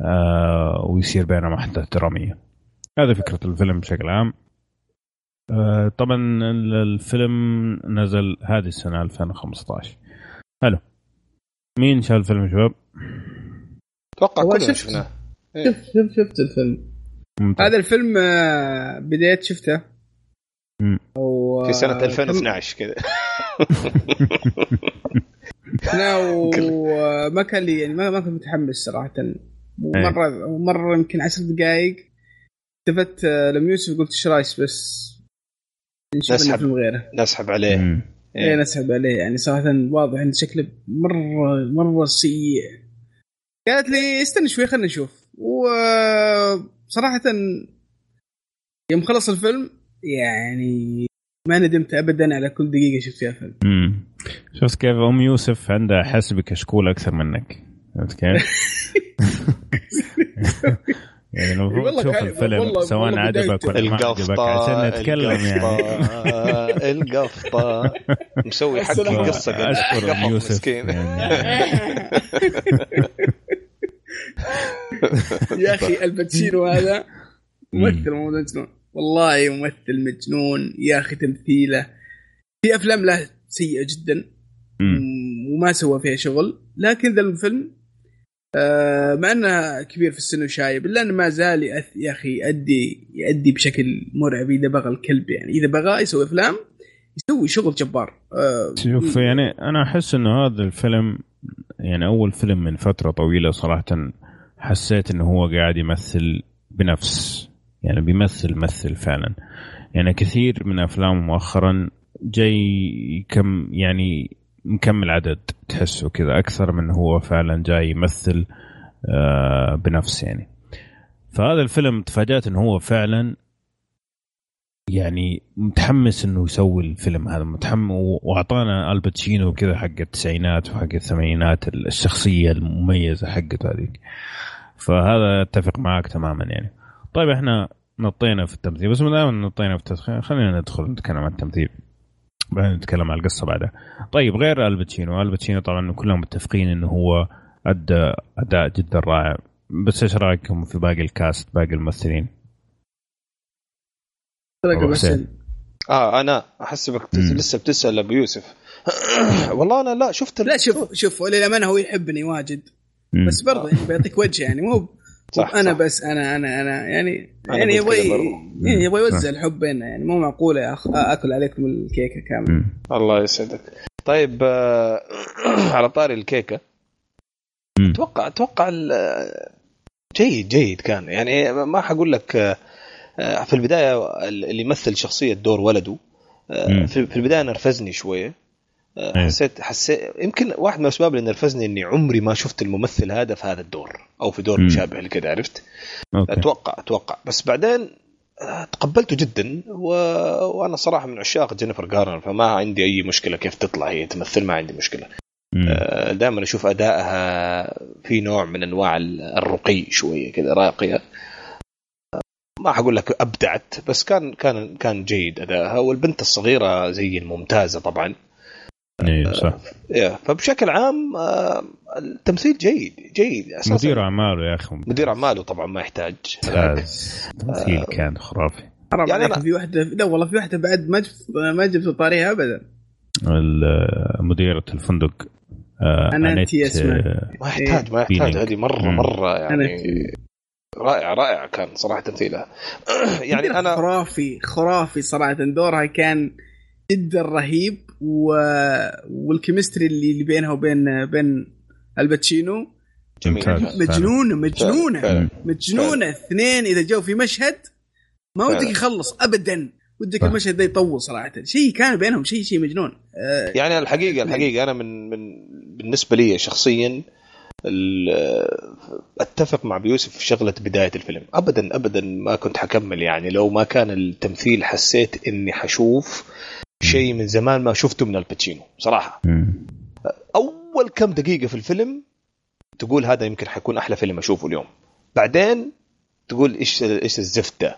آه ويصير بينهم أحداث درامية هذا فكرة الفيلم بشكل عام آه طبعا الفيلم نزل هذه السنة 2015 حلو مين شاف الفيلم شباب؟ أتوقع كلنا شفناه. شفت شفت شفت الفيلم ممتاز. هذا الفيلم آه، بديت شفته و... في سنة 2012 كذا. [LAUGHS] لا وما [LAUGHS] كان لي يعني ما, كنت متحمس صراحة. إيه. مرة مرة يمكن عشر دقائق التفت آه، لما يوسف قلت إيش رأيك بس؟ نسحب فيلم غيره. نسحب عليه. إيه, إيه نسحب عليه. يعني صراحة واضح إن شكله مرة مرة سيء. قالت لي استنى شوي خلينا نشوف. وصراحة يوم خلص الفيلم يعني ما ندمت ابدا على كل دقيقة شفت فيها فيلم. امم شفت كيف أم يوسف عندها حس بكشكول أكثر منك. فهمت كيف؟ [LAUGHS] يعني المفروض تشوف الفيلم سواء عجبك ولا ما عجبك عشان نتكلم يعني. القفطة مسوي حق القصة أشكر أم يوسف يعني. [LAUGHS] يا أخي الباتشينو هذا ممثل ممثل. والله ممثل مجنون يا أخي تمثيله في أفلام له سيئة جدا وما سوى فيها شغل. لكن ذا الفيلم آه مع إنه كبير في السن وشايب إلا إنه ما زال يا أخي يؤدي يؤدي بشكل مرعب. إذا بغى الكلب يعني إذا بغى يسوي أفلام يسوي شغل جبار. آه شوف يعني أنا أحس إنه هذا الفيلم يعني أول فيلم من فترة طويلة صراحة حسيت إنه هو قاعد يمثل بنفس يعني بيمثل مثل فعلا. يعني كثير من أفلامه مؤخرا جاي كم يعني مكمل عدد تحسه كذا أكثر من هو فعلا جاي يمثل آه بنفس يعني. فهذا الفيلم تفاجأت إنه هو فعلا يعني متحمس إنه يسوي الفيلم هذا. متحمس وأعطانا الباتشينو كذا حق التسعينات وحق الثمانينات الشخصية المميزة حقته هذيك. فهذا أتفق معك تماما يعني. طيب إحنا نطينا في التمثيل. بس ما دام نطينا في التدخين خلينا ندخل نتكلم عن التمثيل. بعدين نتكلم عن القصة بعدها. طيب غير آل باتشينو. آل باتشينو طبعا كلهم متفقين إنه هو أدى أداء جدا رائع. بس إيش رأيكم في باقي ال cast باقي الممثلين؟ آه أنا احسبك لسه بتسأل أبو يوسف. [COUGHS] والله أنا لا شفت لا شوف شوف للامانه هو يحبني واجد. بس برضه يعني بيعطيك وجه يعني مو صح أنا صح. بس أنا أنا أنا يعني أنا يعني يبغى يعني يبغى يوزع الحب بيننا يعني مو معقول يا أخ أكل عليكم الكيكة كاملة. الله يسعدك. طيب آه [CLEARS THROAT] على طاري الكيكة. أتوقع أتوقع جيد جيد كان. يعني ما حقول لك آه، في البداية اللي يمثل شخصية دور ولده آه، في البداية نرفزني شوية. آه،. حسيت حسيت يمكن واحد من الأسباب اللي نرفزني إني عمري ما شفت الممثل هذا في هذا الدور أو في دور مشابه لكذا عرفت؟ okay. أتوقع أتوقع. بس بعدين تقبلته جدا و... وأنا صراحة من عشاق جينيفر جارنر فما عندي أي مشكلة كيف تطلع هي تمثل ما عندي مشكلة. دائما أشوف أدائها في نوع من أنواع الرقي شوية كذا راقية. ما حقول لك أبدعت بس كان كان كان جيد أدائها والبنت الصغيرة زي الممتازه طبعا. إيه صح. آه فبشكل عام آه التمثيل جيد جيد أساسا. مدير أعماله يا أخي. مدير أعماله طبعا ما يحتاج. التمثيل آه كان خرافي. يعني أنا... في واحدة لا والله في واحدة بعد ما جبت ما جبت طاريها ابدا. مديرة الفندق آه أنا انت اسمها. ما يحتاج ما يحتاج. هذه مرة مرة يعني رائع رائع كان صراحة تمثيلها. [CLEARS THROAT] يعني أنا خرافي خرافي صراحة. دورها كان جدا رهيب و... وال chemistry اللي بينها وبين بين آل باتشينو. جميل. مجنونة مجنونة مجنونة. اثنين إذا جو في مشهد ما ودك يخلص ابدا. ودك المشهد ده يطول صراحة. شيء كان بينهم شيء شيء مجنون. آه يعني الحقيقة الحقيقة أنا من من بالنسبة لي شخصيا أتفق مع بيوسف في شغلة بداية الفيلم. ابدا ابدا ما كنت حكمل يعني. لو ما كان التمثيل حسيت إني حشوف شيء من زمان ما شفته من الباتشينو صراحة. أول كم دقيقة في الفيلم تقول هذا يمكن حيكون أحلى فيلم أشوفه اليوم. بعدين تقول إيش إيش الزفت ده؟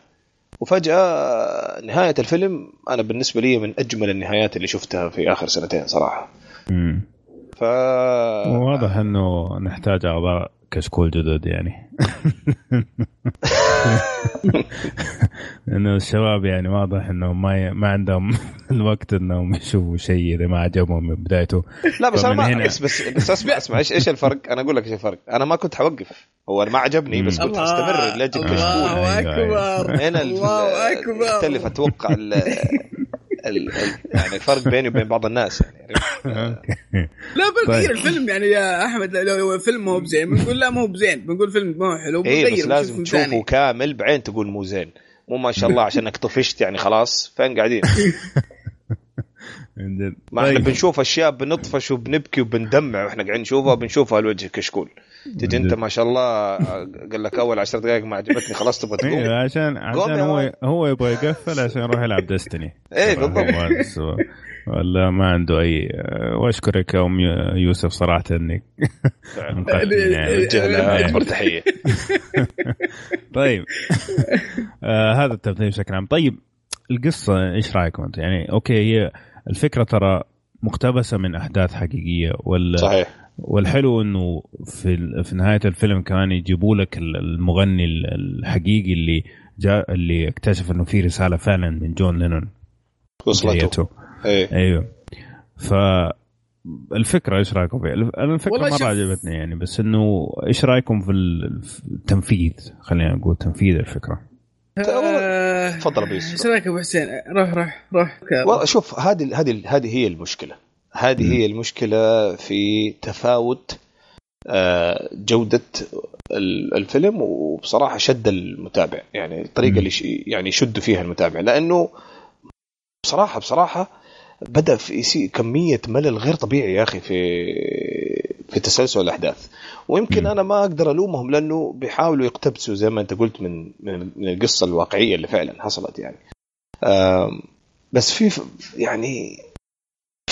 وفجأة نهاية الفيلم أنا بالنسبة لي من أجمل النهايات اللي شفتها في آخر سنتين صراحة. ف واضح إنه نحتاج أعضاء كشكول جدد يعني. [LAUGHS] انه الشباب يعني واضح انهم ما ما عندهم [LAUGHS] الوقت إنهم يشوفوا شيء إذا ما عجبهم من بدايته. لا بس أنا ما هنا... بس بس, بس اسمع أسمع إيش إيش الفرق؟ أنا أقول لك إيش الفرق؟ أنا ما كنت حوقف. هو ما عجبني بس كنت حستمر لاجل كشكول الله أكبر. هنا الله أكبر. يختلف أتوقع [LAUGHS] يعني الفرق بيني وبين بعض الناس يعني لا بنغير طيب. الفيلم يعني يا أحمد لو فيلم مو بزين بنقول لا مو بزين بنقول فيلم مو حلو اي بس لازم تشوفه كامل بعدين تقول مو زين. مو ما شاء الله عشانك طفشت يعني خلاص فين قاعدين؟ [LAUGHS] ما إحنا طيب. بنشوف أشياء بنطفش وبنبكي وبندمع وإحنا قاعدين نشوفها وبنشوفها الوجه كشكول. تجي انت ما شاء الله قال لك أول 10 دقائق ما عجبتني خلاص تبغى تقوم؟ إيه عشان عشان هو هو يبغى يقفل عشان يروح يلعب ديستني إيه بالضبط. ولا ما عنده اي وأشكرك يا أم يوسف صراحة انك اكبر تحيه طيب. آه هذا التمثيل بشكل عام. طيب القصة إيش رأيكم انت يعني okay هي الفكرة ترى مقتبسة من أحداث حقيقية ولا صحيح. والحلو إنه في في نهاية الفيلم كمان يجيبوا لك المغني الحقيقي اللي جاء اللي اكتشف إنه في رسالة فعلا من جون لينون وصلته أيه. أيوه ف الفكرة إيش رأيكم فيها؟ الفكرة مرة شف... عجبتني يعني بس إنه إيش رأيكم في التنفيذ؟ خلينا نقول تنفيذ الفكرة. تفضل أبو إيش رايك ابو حسين؟ روح روح روح والله شوف هذه هذه هذه هي المشكلة هذه هي المشكلة في تفاوت آه، جودة الفيلم وبصراحة شد المتابع. يعني الطريقة اللي يعني يشد فيها المتابع. لأنه بصراحة بصراحة بدأ في كمية ملل غير طبيعي يا أخي في في تسلسل الأحداث. ويمكن أنا ما أقدر ألومهم لأنه بيحاولوا يقتبسوا زي ما أنت قلت من من القصة الواقعية اللي فعلا حصلت يعني. بس في يعني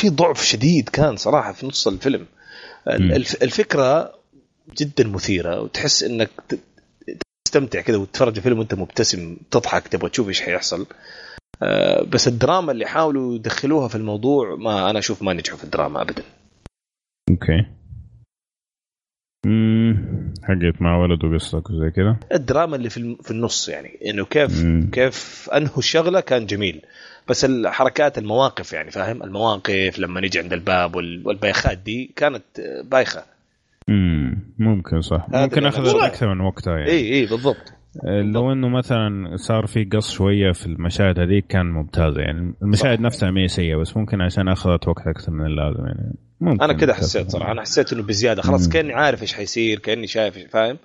في ضعف شديد كان صراحة في نص الفيلم. الفكرة جدا مثيرة وتحس إنك تستمتع كذا وتتفرج الفيلم وأنت مبتسم تضحك تبغى تشوف إيش حيحصل. آه، بس الدراما اللي حاولوا يدخلوها في الموضوع ما أنا أشوف ما نجحوا في الدراما ابدا. okay. امم حقت مع ولده وقصته وزي كذا الدراما اللي في في النص يعني إنه كيف مم. كيف أنهوا الشغلة كان جميل. بس الحركات المواقف يعني فاهم؟ المواقف لما نجي عند الباب والبايخات دي كانت بايخة. امم ممكن صح. ممكن اخذ أكثر من وقتها يعني. إي إي بالضبط. آه، لو إنه مثلا صار في قص شوية في المشاهد هذيك كان ممتازه يعني. المشاهد صح. نفسها ما هي سيئة بس ممكن عشان أخذت وقت أكثر من اللازم يعني. ممكن أنا كذا حسيت صراحة. أنا حسيت إنه بزيادة. خلاص كأني عارف إيش حيصير كأني شايف فاهم؟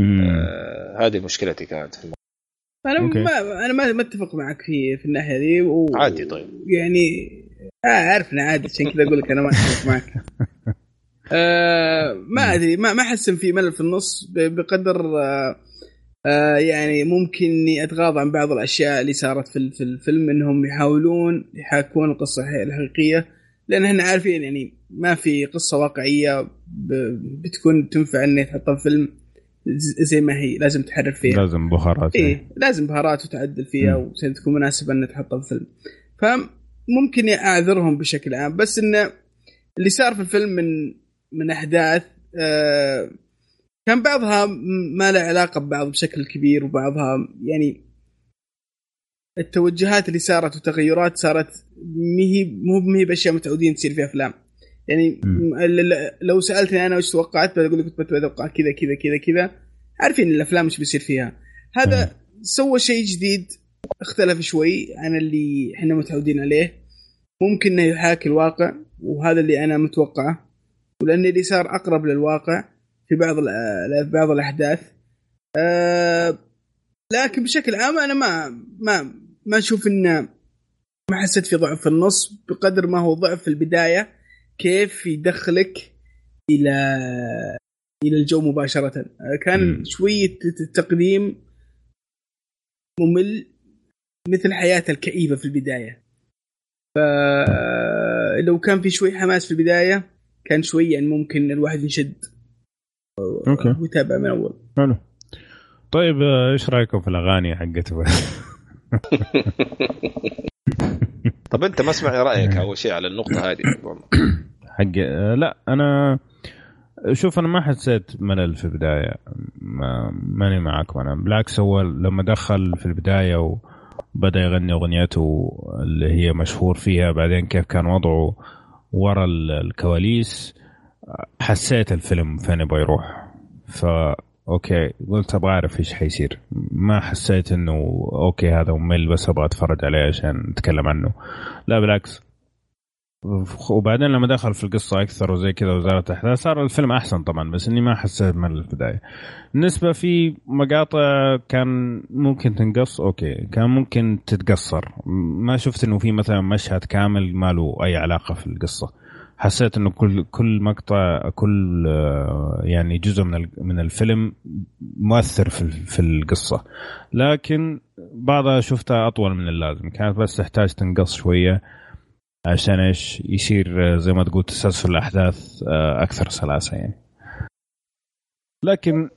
آه هذه مشكلتي كانت في الموضوع. أنا ما أنا ما أتفق معك في في الناحية دي و... عادي طيب. يعني آه عارف انه عادي عشان كذا أقول لك أنا ما أتفق [LAUGHS] معك. آه ما أدري ما ما احس في ملل في النص بقدر آه آه يعني ممكن إني أتغاضى عن بعض الأشياء اللي صارت في في الفيلم إنهم يحاولون يحاكون القصة الحقيقية. لأن إحنا عارفين يعني ما في قصة واقعية بتكون تنفع اني تحطها في فيلم. زي ما هي لازم تحرر فيها. لازم بهارات إيه لازم بهارات وتعدل فيها وعشان تكون مناسبة إنها تحطها في فيلم فممكن أعذرهم بشكل عام بس انه اللي صار في الفيلم من من أحداث آه كان بعضها ما له علاقة ببعض بشكل كبير وبعضها يعني التوجهات اللي صارت وتغيرات صارت مهي مو مهي بأشياء متعودين تصير في أفلام. يعني. لو سألتني أنا وش توقعت بقول لك كنت بتوقع كذا كذا كذا كذا عارفين الأفلام إيش بيصير فيها. هذا. سوى شيء جديد اختلف شوي عن اللي إحنا متعودين عليه. ممكن إنه يحاكي الواقع وهذا اللي أنا متوقعه. ولأن اللي صار أقرب للواقع في بعض بعض الأحداث. أه لكن بشكل عام أنا ما ما ما أشوف إنه ما حسيت في ضعف في النص بقدر ما هو ضعف في البداية. كيف يدخلك إلى إلى الجو مباشرة. كان م. شوية التقديم ممل مثل حياته الكئيبة في البداية. فلو كان في شوي حماس في البداية كان شوي يعني ممكن الواحد ينشد. أوكي. ويتابع من أول. حلو. طيب آه، إيش رأيكم في الأغاني حقته [LAUGHS] طب انت ما سمعني رأيك أول شيء على النقطة هذه. [COUGHS] حق آه، لا أنا شوف أنا ما حسيت ملل في البداية. ما ماني معاكم أنا. بالعكس هو لما دخل في البداية وبدأ يغني أغنيته اللي هي مشهور فيها بعدين كيف كان وضعه ورا الكواليس حسيت الفيلم فين يبغى يروح ف okay. قلت أبغى أعرف إيش حيصير. ما حسيت إنه okay هذا ممل بس أبغى أتفرج عليه عشان نتكلم عنه. لا بالعكس. وبعدين لما دخل في القصة أكثر وزي كذا وزادت الأحداث صار الفيلم أحسن طبعا بس إني ما حسيت من البداية. بالنسبة في مقاطع كان ممكن تنقص أوكي. كان ممكن تتقصر. ما شفت إنه في مثلا مشهد كامل ما له أي علاقة في القصة. حسيت إنه كل كل مقطع كل يعني جزء من من الفيلم مؤثر في في القصة. لكن بعضها شفتها أطول من اللازم. كانت بس تحتاج تنقص شوية عشان إيش؟ يصير زي ما تقول تسلسل الأحداث آه، أكثر سلاسة يعني. لكن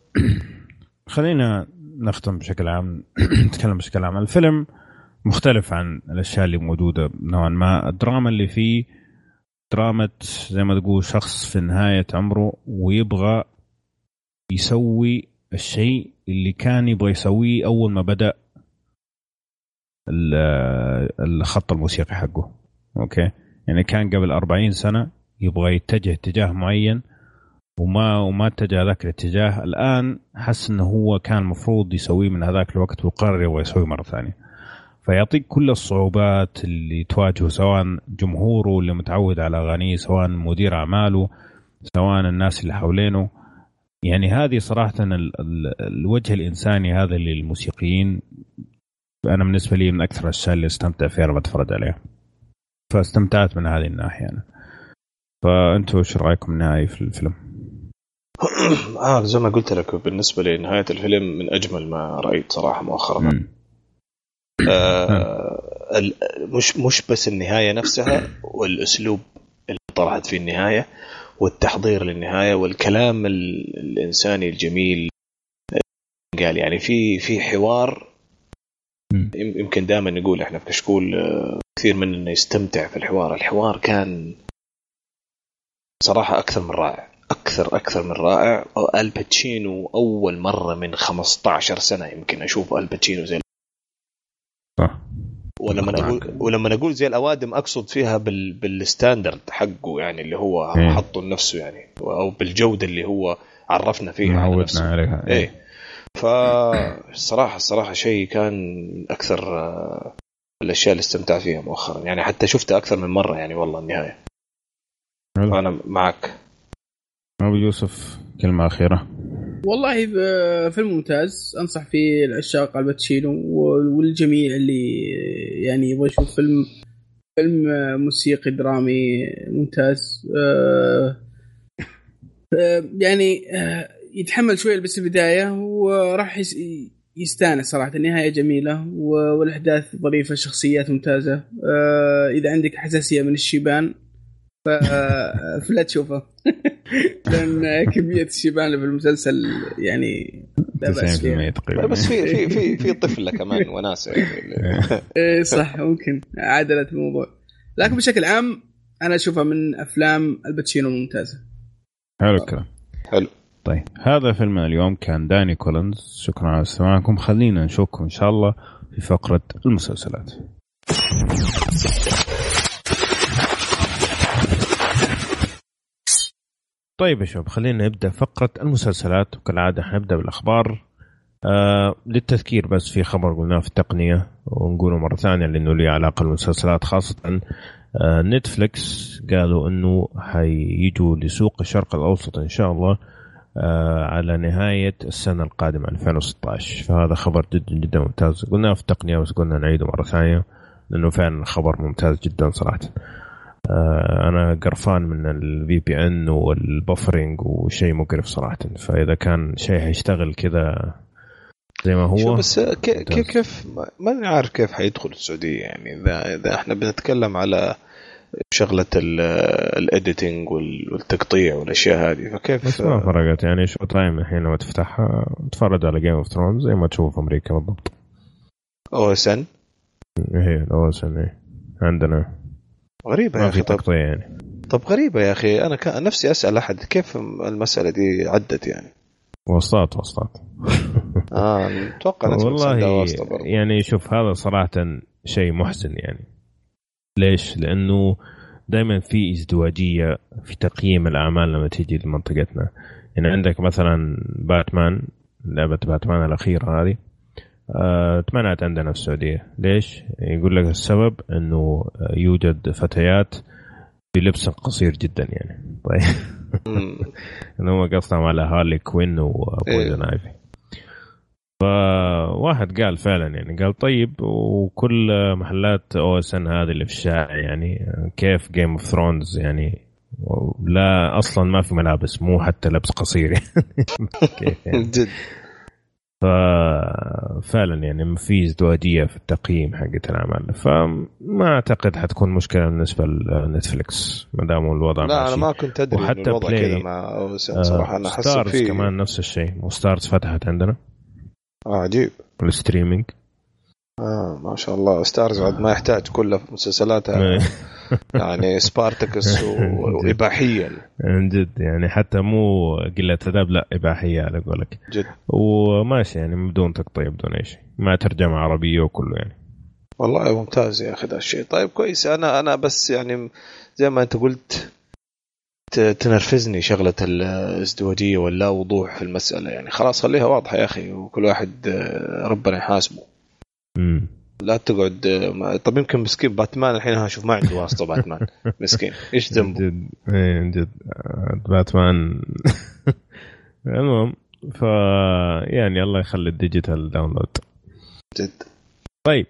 [CLEARS THROAT] خلينا نختم بشكل عام [CLEARS THROAT] نتكلم بشكل عام. الفيلم مختلف عن الأشياء اللي موجودة نوعا ما. الدراما اللي فيه دراما زي ما تقول شخص في نهاية عمره ويبغى يسوي الشيء اللي كان يبغى يسويه أول ما بدأ الخط الموسيقي حقه. أوكي؟ يعني كان قبل 40 سنة يبغى يتجه اتجاه معين وما وما اتجه ذاك الاتجاه. الآن حس إنه هو كان المفروض يسويه من هذاك الوقت وقرر يبغى يسويه مرة ثانية. فيعطيك كل الصعوبات اللي تواجهه سواء جمهوره اللي متعود على أغانيه سواء مدير أعماله سواء الناس اللي حوالينه. يعني هذه صراحة الوجه الإنساني هذا للموسيقيين. أنا بالنسبة لي من أكثر الأشياء اللي استمتع فيها لما أتفرج عليها. فاستمتعت من هذه الناحية أنا. فأنتوا إيش رأيكم النهائي في الفيلم؟ [COUGHS] آه زي ما قلت لك بالنسبة لي نهايه الفيلم من أجمل ما رأيت صراحة مؤخرا. آه مش مش بس النهاية نفسها والأسلوب اللي طرحت فيه النهاية والتحضير للنهاية والكلام الإنساني الجميل قال. يعني في في حوار يمكن دائما نقول إحنا في كشكول آه، كثير مننا يستمتع في الحوار. الحوار كان صراحة أكثر من رائع. أكثر أكثر من رائع. آل باتشينو أول مرة من 15 سنة يمكن أشوف آل باتشينو زي صح. ولما أقول ولما أقول زي الأوادم أقصد فيها بال... بال standard حقه يعني اللي هو إيه. حطه لنفسه يعني أو بالجودة اللي هو عرفنا فيها نفسه. عليها. إيه. فالصراحه الصراحه شيء كان أكثر آه، الأشياء اللي استمتعت فيها مؤخرا. يعني حتى شفته أكثر من مرة يعني والله النهاية. حلو. أنا معك. أبو يوسف كلمة أخيرة. والله فيلم ممتاز. أنصح فيه لعشاق آل باتشينو والجميع اللي يعني يبغى يشوف فيلم فيلم موسيقي درامي ممتاز. آه، آه، يعني آه، يتحمل شوية بس البداية وراح يس- يستانس صراحة. النهاية جميلة والأحداث ظريفة شخصيات ممتازة. إذا عندك حساسية من الشيبان. فلا تشوفه. [LAUGHS] لأن كمية الشيبان اللي في المسلسل يعني لا بأس 90% فيها تقريبا. بس في في في في طفلة كمان وناسه يعني. [LAUGHS] إيه صح ممكن. عدلت الموضوع. لكن بشكل عام أنا أشوفها من أفلام الباتشينو ممتازة. حلو الكلام. حلو. طيب هذا فيلمنا اليوم كان داني كولنز شكرا على استماعكم. خلينا نشوفكم إن شاء الله في فقرة المسلسلات. طيب يا شباب خلينا نبدأ فقره المسلسلات. وكالعادة حنبدأ بالأخبار. آه للتذكير بس في خبر قلناه في التقنية ونقوله مرة ثانية لأنه له علاقة بالمسلسلات خاصة آه نتفليكس. قالوا إنه حيجوا لسوق الشرق الأوسط إن شاء الله آه على نهاية السنة القادمة 2016 فهذا خبر جدا جدا ممتاز. قلناه في التقنية بس قلنا نعيده مرة ثانية لأنه فعلا خبر ممتاز جدا صراحة. أنا قرفان من ال VPN وال buffering وشيء مقرف صراحة. فإذا كان شيء حيشتغل كذا زي ما هو شو بس كي- ممتاز. كي- كيف؟ ما- عارف كيف حيدخل السعودية؟ يعني اذا إذا إحنا بنتكلم على شغلة ال editing والتقطيع والأشياء هذه فكيف؟ بس ما فرقت. يعني Showtime الحين لما تفتحها؟ تتفرج على Game of Thrones زي ما تشوف في أمريكا بالضبط. OSN؟ هي ال OSN إيه. عندنا. غريبة يا ما في تقطيع يعني. طب غريبة يا أخي. أنا كان نفسي أسأل أحد كيف المسألة دي عدت يعني؟ وسطات وسطات [LAUGHS] آه أتوقع والله يعني شوف هذا صراحة شيء محزن يعني. ليش؟ لأنه دائما في ازدواجية في تقييم الأعمال لما تيجي لمنطقتنا. يعني عندك مثلا باتمان لعبة باتمان الأخيرة هذه. تمنعت عندنا في السعودية. ليش؟ يقول لك السبب أنه يوجد فتيات بلبس قصير جدا يعني. طيب. [LAUGHS] انه هم قصدهم على هارلي كوين و Poison إيه. Ivy فواحد قال فعلا يعني قال طيب وكل محلات OSN هذه اللي في الشارع يعني كيف Game of Thrones يعني؟ لا أصلا ما في ملابس مو حتى لبس قصير يعني. [LAUGHS] يعني؟ جد. ففعلا يعني ما في ازدواجيه في التقييم حقت الأعمال. فما أعتقد حتكون مشكلة بالنسبة لنتفلكس ما دام الوضع لا أنا ماشي. ما كنت أدري وحتى الوضع كذا مع صراحة أنا حسيت ستارز فيه. كمان نفس الشيء. وستارز فتحت عندنا؟ آه عجيب. ال streaming آه ما شاء الله. ستارز بعد ما يحتاج في مسلسلاتها. [LAUGHS] [LAUGHS] يعني سبارتكس واباحيه من جد يعني حتى مو قلة أدب لا إباحية على قولك. جد. وماشي يعني بدون تقطيع بدون أي شيء. مع ترجمة عربية وكله يعني. والله ممتاز يا أخي ذا الشيء. طيب كويس. أنا أنا بس يعني زي ما أنت قلت تنرفزني شغلة الازدواجية واللا وضوح في المسألة يعني. خلاص خليها واضحة يا أخي وكل واحد آه، ربنا يحاسبه. امم لا تقعد طب يمكن مسكين باتمان الحين أشوف ما عنده واسطة باتمان. [LAUGHS] مسكين. إيش ذنبه؟ جد إيه جد. آه، باتمان. [LAUGHS] المهم ف يعني الله يخلي ال digital download. جد. طيب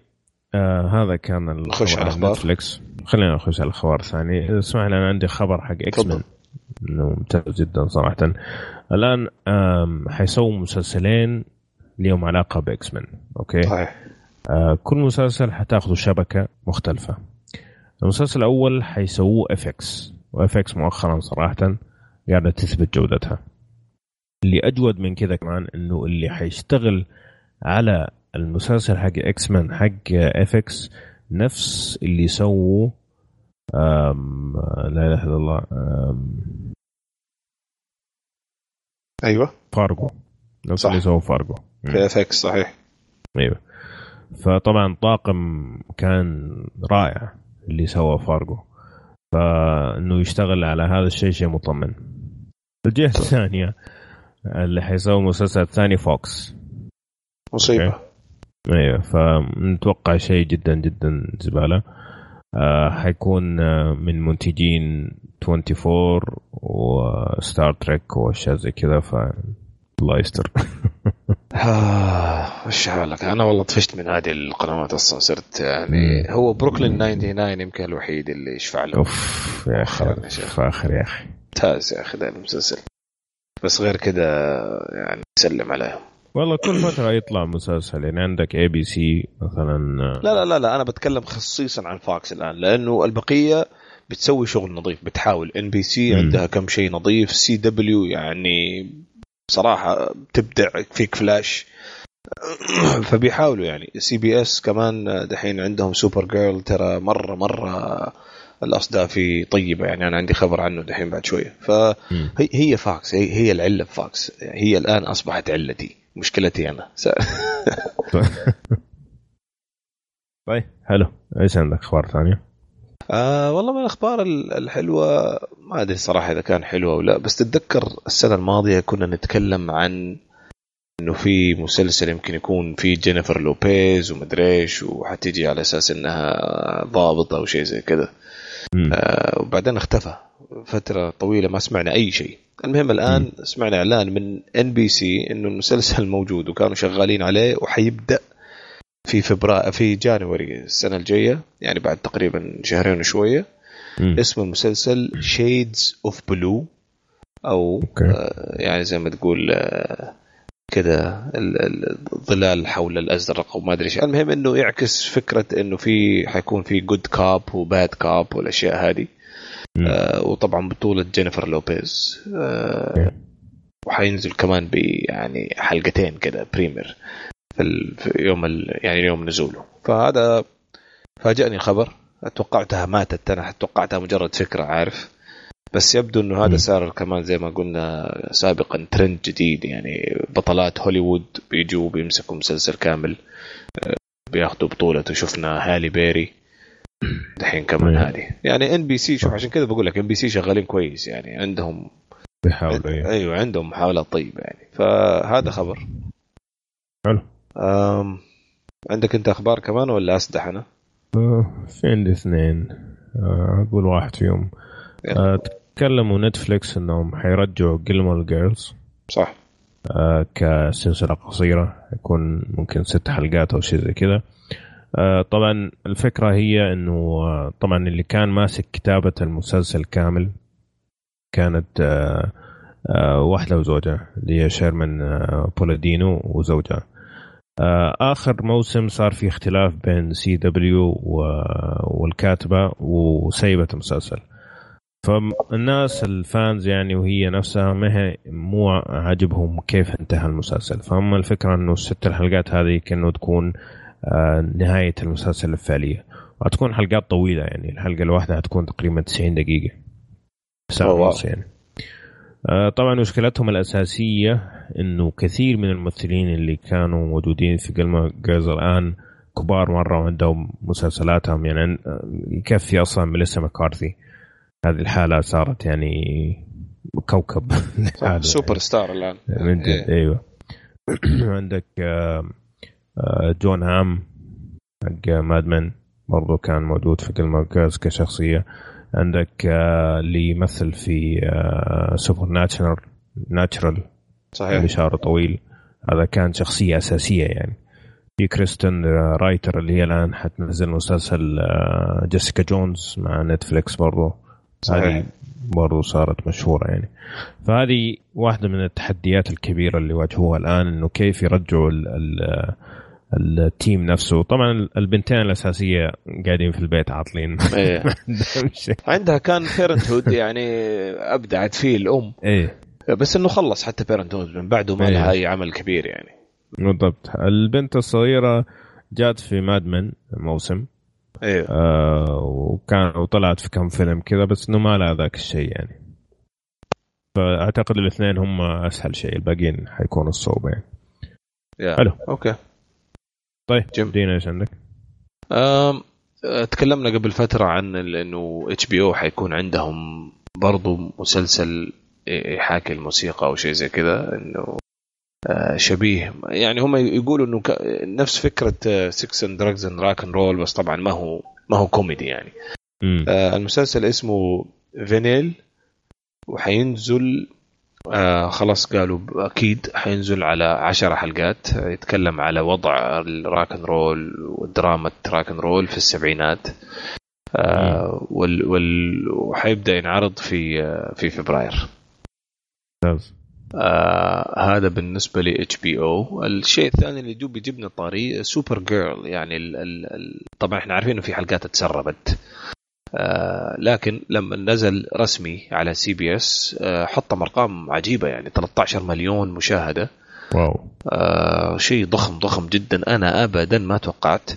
آه هذا كان نخش على عن الأخبار. نتفليكس خلينا نخش على الأخبار الثانية. اسمح لي أنا عندي خبر حق X-Men ممتاز جدا صراحة. الآن حيسووا مسلسلين لهم علاقة ب X-Men أوكي؟ صحيح. كل مسلسل حتاخذوا شبكة مختلفة. المسلسل الأول حيسووه FX و FX مؤخرا صراحة قاعدة تثبت جودتها. اللي أجود من كذا كمان إنه اللي حيشتغل على المسلسل حق X-Men حق FX نفس اللي سووا لا إله إلا الله أيوه. فارجو. نفس صح. اللي سووا فارجو. في FX صحيح. أيوه. فطبعا طاقم كان رائع اللي سوى فارجو فإنه يشتغل على هذا الشيء شيء مطمن الجهة الثانية اللي حيسوي مسلسل ثاني فوكس. مصيبة. أيوه فنتوقع شيء جدا جدا زبالة. آه حيكون آه، من منتجين 24 وستار تريك وأشياء زي كذا ف الله يستر آه، وش أقول لك؟ أنا والله طفشت من هذه القنوات أصلا صرت يعني. هو بروكلين 99 يمكن الوحيد اللي يشفع له. أوف يا أخي. فاخر يا أخي. ممتاز يا أخي ذا المسلسل. بس غير كذا يعني سلم عليهم. والله كل فترة يطلع مسلسل يعني عندك ABC مثلا آه، لا لا لا لا أنا بتكلم خصيصا عن فوكس الآن لأنه البقية بتسوي شغل نظيف بتحاول. NBC. عندها كم شيء نظيف CW يعني بصراحة بتبدع فيك فلاش. [CLEARS THROAT] فبيحاولوا يعني. CBS كمان دحين عندهم Supergirl ترى مرة مرة الأصداء فيه طيبة يعني. أنا عندي خبر عنه دحين بعد شوية. فهي. هي فوكس هي, هي العلة في فوكس هي الآن أصبحت علتي مشكلتي أنا. [LAUGHS] طيب. حلو إيش عندك أخبار ثانية؟ آه والله من الأخبار ال- الحلوة ما أدري صراحة إذا كان حلوة أو لا بس تتذكر السنة الماضية كنا نتكلم عن إنه في مسلسل يمكن يكون في جينيفر لوبيز ومدري إيش وحتيجي على أساس إنها ضابط أو شيء زي كذا. آه وبعدين اختفى فترة طويلة ما سمعنا أي شيء. المهم الآن سمعنا إعلان من NBC إنه المسلسل موجود وكانوا شغالين عليه وحيبدأ في فبراير في January السنة الجاية يعني بعد تقريبا شهرين وشوية مم. اسم المسلسل Shades of Blue أو آه، يعني زي ما تقول آه، كذا ال- ال- الظلال حول الأزرق وما أدري إيش المهم إنه يعكس فكرة إنه في حيكون في good cop و bad cop والأشياء هذه. آه، وطبعا بطولة جينيفر لوبيز آه،. وحينزل كمان ب يعني حلقتين كذا premiere في, يوم. يعني يوم نزوله. فهذا فاجأني الخبر توقعتها ماتت. أنا توقعتها مجرد فكرة عارف؟ بس يبدو إنه هذا. صار كمان زي ما قلنا سابقا ترند جديد. يعني بطلات هوليوود بيجوا بيمسكوا مسلسل كامل آه، بياخذوا بطولته شفنا هالي بيري دحين كمان. هذه. يعني NBC شوف عشان كذا بقول لك NBC شغالين كويس. يعني عندهم بيحاولوا أيوه أيوه عندهم محاولات طيبة يعني. فهذا خبر. حلو. أم... عندك انت أخبار كمان ولا اسدح أنا؟ آه، في عندي اثنين آه، أقول واحد فيهم. آه، تكلموا Netflix انهم حيرجعوا Gilmore Girls صح. كسلسلة قصيرة يكون ممكن ست حلقات أو شيء زي كذا. طبعا الفكرة هي إنه طبعا اللي كان ماسك كتابة المسلسل كامل كانت واحدة وزوجها اللي هي شيرمان بالادينو وزوجها. آخر موسم صار في اختلاف بين CW والكاتبة وسيبت المسلسل فالناس ال fans يعني وهي نفسها ما هي مو عاجبهم كيف انتهى المسلسل. فهم الفكرة إنه الست الحلقات هذه كأنه تكون آه، نهاية المسلسل الفعلية. وهتكون حلقات طويلة يعني الحلقة الواحدة هتكون تقريبا 90 دقيقة. ساعة. ونص يعني. آه، طبعا مشكلتهم الأساسية إنه كثير من الممثلين اللي كانوا موجودين في Gilmore Girls الآن كبار مرة وعندهم مسلسلاتهم. يعني عن- آه، يكفي أصلا ميليسا مكارثي هذه لحالها صارت يعني كوكب. صح سوبر ستار الآن. من جد إيه. أيوه. [CLEARS THROAT] عندك آه، آه، جون هام حق Mad Men برضو كان موجود في Gilmore Girls كشخصية. عندك آه، اللي يمثل في Supernatural natural صحيح. اللي شعره طويل. هذا كان شخصية أساسية يعني. في كريستن آه، ريتر اللي هي الآن حتنزل مسلسل آه، Jessica Jones مع Netflix برضو. صحيح. هذه برضو صارت مشهورة يعني. فهذه واحدة من التحديات الكبيرة اللي واجهوها الآن إنه كيف يرجعوا ال ال ال team نفسه. طبعا البنتين الأساسية قاعدين في البيت عاطلين. إيه. [LAUGHS] عندها كان Parenthood يعني أبدعت فيه الأم. إيه. بس إنه خلص حتى Parenthood من بعده ما إيه. لها أي عمل كبير يعني. بالضبط. البنت الصغيرة جات في Mad Men موسم. أيوه آه وكان وطلعت في كم فيلم كذا بس إنه ما لها ذاك الشيء يعني. فأعتقد الإثنين هم أسهل شيء. الباقيين حيكونوا الصعوبه يعني. حلو. okay طيب جيب لينا إيش عندك؟ تكلمنا قبل فترة عن إنه HBO حيكون عندهم برضو مسلسل يحاكي الموسيقى أو شيء زي كذا إنه أه، شبيه يعني هم يقولوا إنه نفس فكرة Sex and Drugs and Rock and Roll بس طبعا ما هو ما هو كوميدي يعني آه، المسلسل اسمه Vinyl وحينزل آه خلاص قالوا أكيد حينزل على عشر حلقات. يتكلم على وضع ال rock and roll ودراما ال rock and roll في السبعينات. آه وال وال وحيبدأ ينعرض في آه في فبراير. ممتاز. آه هذا بالنسبة ل HBO. الشيء الثاني اللي جو بيجيبنا طاري Supergirl. يعني ال ال ال طبعا إحنا عارفين إنه في حلقات اتسربت آه لكن لما نزل رسمي على CBS آه حطم ارقام عجيبة يعني 13 مليون مشاهدة. wow. آه شيء ضخم ضخم جدا. أنا ابدا ما توقعت.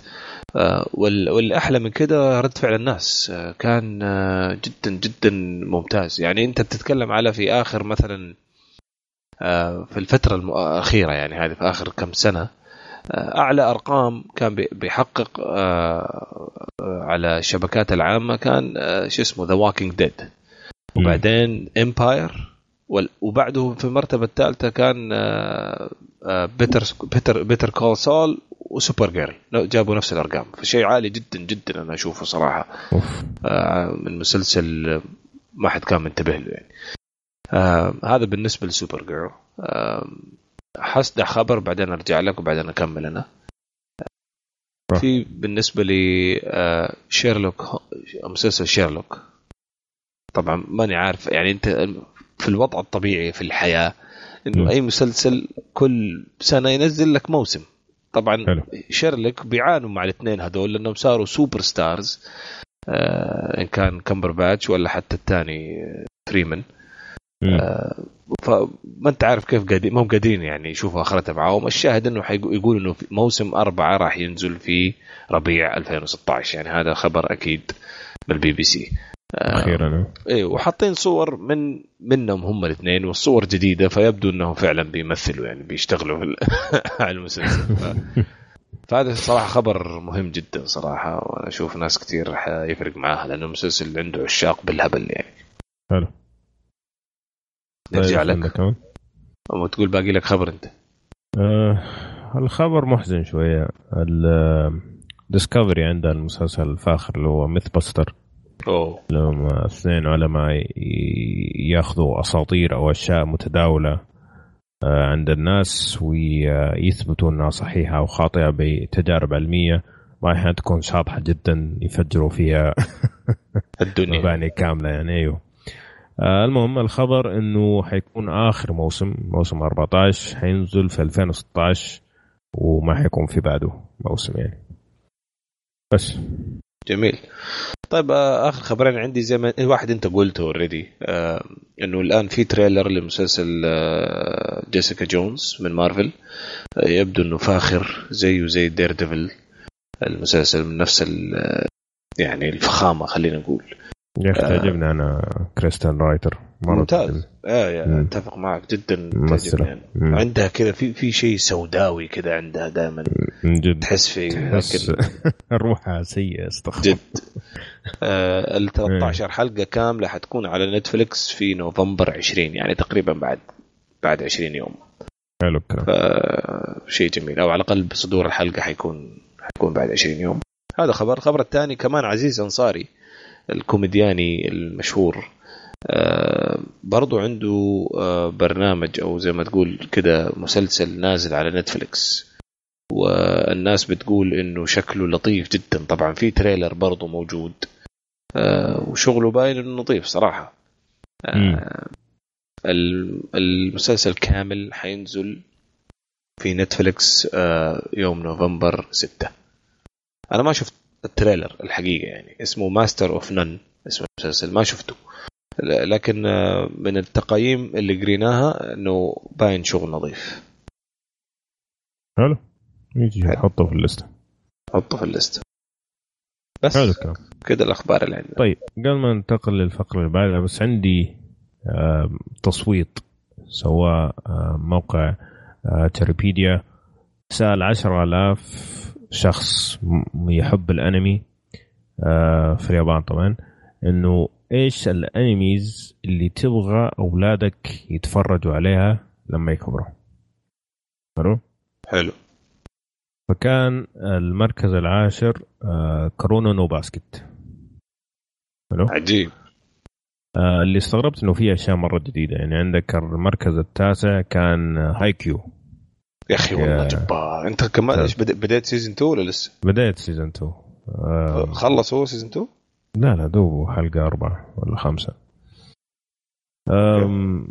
آه وال- والأحلى من كده رد فعل الناس. آه كان آه جدا جدا ممتاز. يعني أنت بتتكلم على في آخر مثلا في الفترة الأخيرة يعني هذه في آخر كم سنة. أعلى أرقام كان بي- بيحقق آه آه، على الشبكات العامة كان آه شو اسمه The Walking Dead وبعدين Empire وبعده في المرتبة الثالثة كان Better Better Better Call Saul و Supergirl جابوا نفس الأرقام. فشيء عالي جدا جدا أنا أشوفه صراحة. من مسلسل ما حد كان منتبه له يعني. هذا بالنسبة ل Supergirl حسدح خبر بعدين أرجع لك وبعدين أكمل أنا. في بالنسبة لي آه، شيرلوك مسلسل شيرلوك طبعا ماني عارف يعني أنت في الوضع الطبيعي في الحياة. إنه أي مسلسل كل سنة ينزل لك موسم طبعا حلو. شيرلوك بيعانوا مع الاثنين هذول لأنهم صاروا superstars آه إن كان كمبرباتش ولا حتى الثاني آه، فريمان فما انت عارف كيف قاعدين ما هم قادرين يعني يشوفوا آخرتها معاهم. الشاهد إنه حيقول إنه في موسم أربعة راح ينزل في ربيع 2016 يعني هذا خبر أكيد بالبي بي سي. أخيرا. إيه وحاطين صور من منهم هم الاثنين والصور جديدة فيبدو إنهم فعلا بيمثلوا يعني بيشتغلوا في [LAUGHS] على المسلسل. ف... فهذا صراحة خبر مهم جدا صراحة وأنا أشوف ناس كثير حيفرق معاها لأنه المسلسل عنده عشاق بالهبل يعني. حلو. نرجع طيب، لك. عندك كمان؟ أو تقول باقي لك خبر أنت. آه الخبر محزن شوية. ال Discovery عندها المسلسل الفاخر اللي هو MythBusters أوه. لما اثنين علماء ياخذوا أساطير أو أشياء متداولة آه، عند الناس ويثبتوا أنها صحيحة أو خاطئة بتجارب علمية. ما أحيانا تكون شاطحة جدا يفجروا فيها الدنيا. [LAUGHS] مباني كاملة يعني أيوه. آه، المهم الخبر إنه حيكون آخر موسم موسم 14 حينزل في 2016 وما حيكون في بعده موسم يعني. بس. جميل. طيب آه، آخر خبرين عندي زي ما واحد أنت قلته already آه إنه الآن في trailer لمسلسل آه Jessica Jones من مارفل. آه يبدو إنه فاخر زيه زي Daredevil المسلسل من نفس آه، يعني الفخامة خلينا نقول. يا أخي آه. تعجبني أنا Krysten Ritter مرة ممتاز. آه مم. أتفق معك جدا ممثلة. يعني. عندها كذا في في شيء سوداوي كذا عندها دائما. جد. تحس فيه تحس [LAUGHS] روحها سيئة استغفر جد. آه ال 13 حلقة كاملة حتكون على نتفلكس في نوفمبر 20 يعني تقريبا بعد بعد 20 يوم. حلو الكلام. فشيء جميل. أو على الأقل بصدور الحلقة حيكون حيكون بعد 20 يوم. هذا خبر الخبر الثاني كمان عزيز أنصاري. الكوميدياني المشهور. آه برضو عنده آه برنامج أو زي ما تقول كده مسلسل نازل على نتفلكس والناس بتقول إنه شكله لطيف جدا. طبعا في trailer برضو موجود. آه وشغله باين إنه نظيف صراحة. المسلسل كامل حينزل في Netflix آه يوم نوفمبر 6 أنا ما شفت ال trailer الحقيقة يعني. اسمه Master of None اسم المسلسل ما شفته. لكن آه، من التقييم اللي قريناها إنه باين شغل نظيف. حلو. يجي. نحطه في الليسته حطه في ال list. بس حلو الكلام. كده الأخبار اللي عندنا. طيب قبل ما ننتقل للفقرة اللي بعدها بس عندي تصويت سواه موقع تريبيديا سأل عشرة آلاف شخص يحب الأنمي في اليابان طبعا إنه إيش ال animes اللي تبغى أولادك يتفرجوا عليها لما يكبروا؟ حلو؟ حلو. فكان المركز العاشر Kuroko no Basket. حلو؟ عجيب. آه اللي استغربت إنه في أشياء مرة جديدة. يعني عندك المركز التاسع كان Haikyuu يا أخي والله جبار. أنت كمان إيش بديت season 2 ولا لسه؟ بديت season 2 آه خلص هو season 2؟ لا لا دوبه حلقة أربعة ولا خمسة.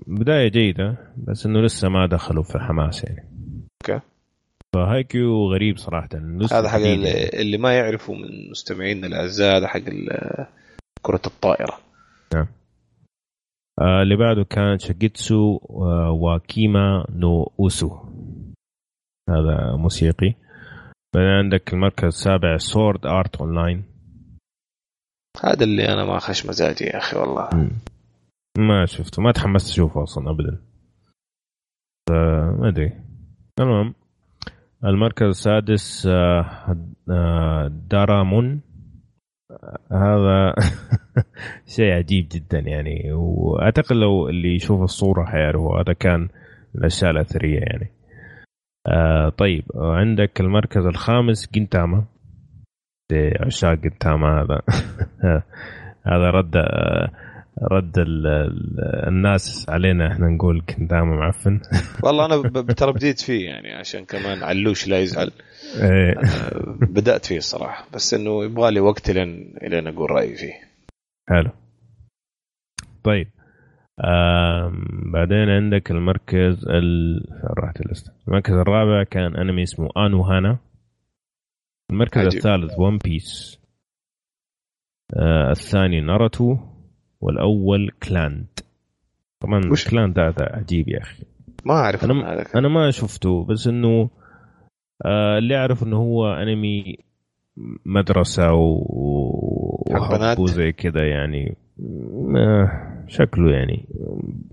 بداية جيدة بس إنه لسه ما دخلوا في الحماس يعني. أوكي. ف Haikyuu غريب صراحة هذا حق اللي, اللي ما يعرفوا من مستمعينا الأعزاء هذا حق كرة الطائرة. نعم. آه اللي بعده كان Shigatsu آه wa Kimi no Uso. هذا موسيقي. بعدين عندك المركز السابع Sword Art Online هذا اللي أنا ما خش مزاجي يا أخي والله. م. ما شفته ما تحمست أشوفه أصلا ابدا. ما أدري. المهم المركز السادس آه، آه، دارامون هذا [LAUGHS] شيء عجيب جدا يعني وأعتقد لو اللي يشوف الصورة حيعرفه هذا كان الأشياء الأثرية يعني. آه طيب عندك المركز الخامس جنتاما عشاق Gintama هذا. [LAUGHS] هذا رد رد ال ال الناس علينا إحنا نقول Gintama معفن. [LAUGHS] والله أنا ترى بديت فيه يعني عشان كمان علوش لا يزعل. إيه. بدأت فيه الصراحة بس إنه يبغى لي وقت لين لين أقول رأيي فيه. حلو. طيب بعدين عندك المركز ال... راحت ال list المركز الرابع كان انمي اسمه AnoHana المركز عجيب. الثالث One Piece آه الثاني ناروتو. والأول Clannad طبعا وش؟ Clannad هذا عجيب يا أخي. ما أعرف. أنا أنا ما شفته بس إنه آه اللي أعرف إنه هو أنمي مدرسة و وزي كذا يعني. شكله يعني.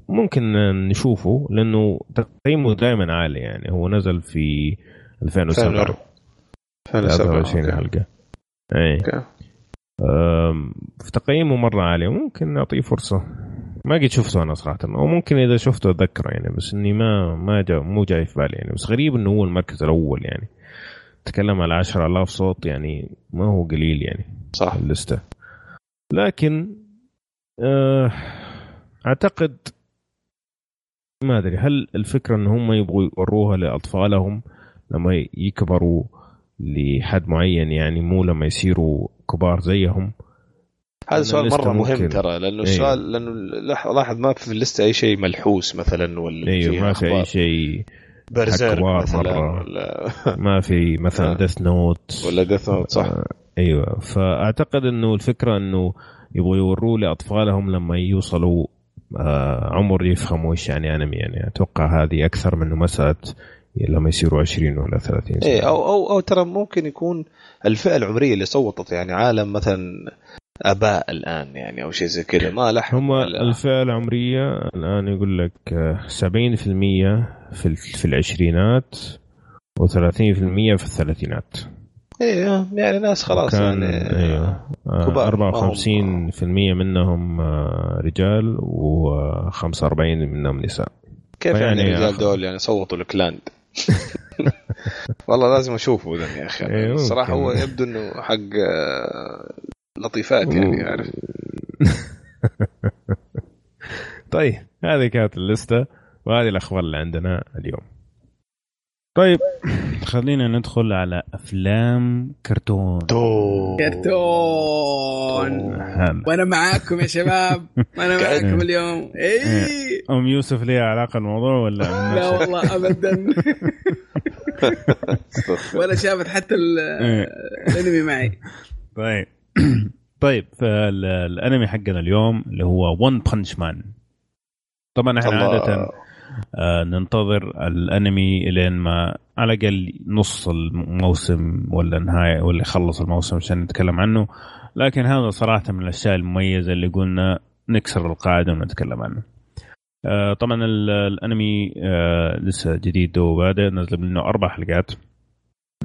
ممكن نشوفه لأنه تقييمه دائما عالي يعني. هو نزل في 2007 2027 حلقة. اي في تقييمه مرة عالي. ممكن نعطيه فرصة. ما قد شفته أنا صراحة. أو ممكن إذا شفته أتذكره يعني بس إني ما ما جا مو جاي في بالي يعني. بس غريب إنه هو المركز الأول يعني. تكلم على 10000 صوت يعني ما هو قليل يعني صح. اللستة. لكن آه أعتقد ما أدري هل الفكرة إن هم يبغوا يوروها لأطفالهم لما يكبروا لحد معين يعني مو لما يصيروا كبار زيهم؟ هذا سؤال مرة مهم ترى لأنه إيه. السؤال لأنه لاحظ ما في اللسته أي شيء ملحوس مثلا ولا أيوه ما في أي شيء Berserk مثلا مرة. ولا ما في مثلا Death Note ولا Death Note صح. آه إيوه. فأعتقد إنه الفكرة إنه يبغوا يوروه لأطفالهم لما يوصلوا آه عمر يفهموا إيش يعني أنمي. يعني أتوقع هذه أكثر من مسألة لما يصيروا 20 ولا 30 سنة. إيه أو أو أو ترى ممكن يكون الفئة العمرية اللي صوتت يعني عالم مثلا آباء الآن يعني أو شيء زي كذا ما لحق هم الفئة العمرية الآن يقول لك 70% في في العشرينات و30% في الثلاثينات. أيوه يعني ناس خلاص يعني أيوه. كبار. 54% منهم آه، رجال و45 منهم نساء. كيف يعني الرجال دول يعني صوتوا لكلاند [LAUGHS] والله لازم أشوفه ذا يا أخي. إيه الصراحة هو يبدو إنه حق آه، لطيفات يعني. عارف [LAUGHS] طيب هذه كانت الليسته وهذه الأخبار اللي عندنا اليوم. طيب خلينا ندخل على أفلام كرتون. كرتون. وأنا معاكم يا شباب. وأنا [LAUGHS] معاكم اليوم. اي أم يوسف ليها علاقة الموضوع ولا [LAUGHS] لا والله ابدا. [LAUGHS] ولا شافت حتى الأنمي معي. طيب. [CLEARS THROAT] طيب فالانمي حقنا اليوم اللي هو ون بانش مان طبعا إحنا عادة ننتظر الانمي لين ما على الأقل نص الموسم ولا نهاية ولا يخلص الموسم عشان نتكلم عنه. لكن هذا صراحة من الأشياء المميزة اللي قلنا نكسر القاعدة ونتكلم عنه. آه طبعا الانمي آه لسه جديد وبادئ نزل منه أربع حلقات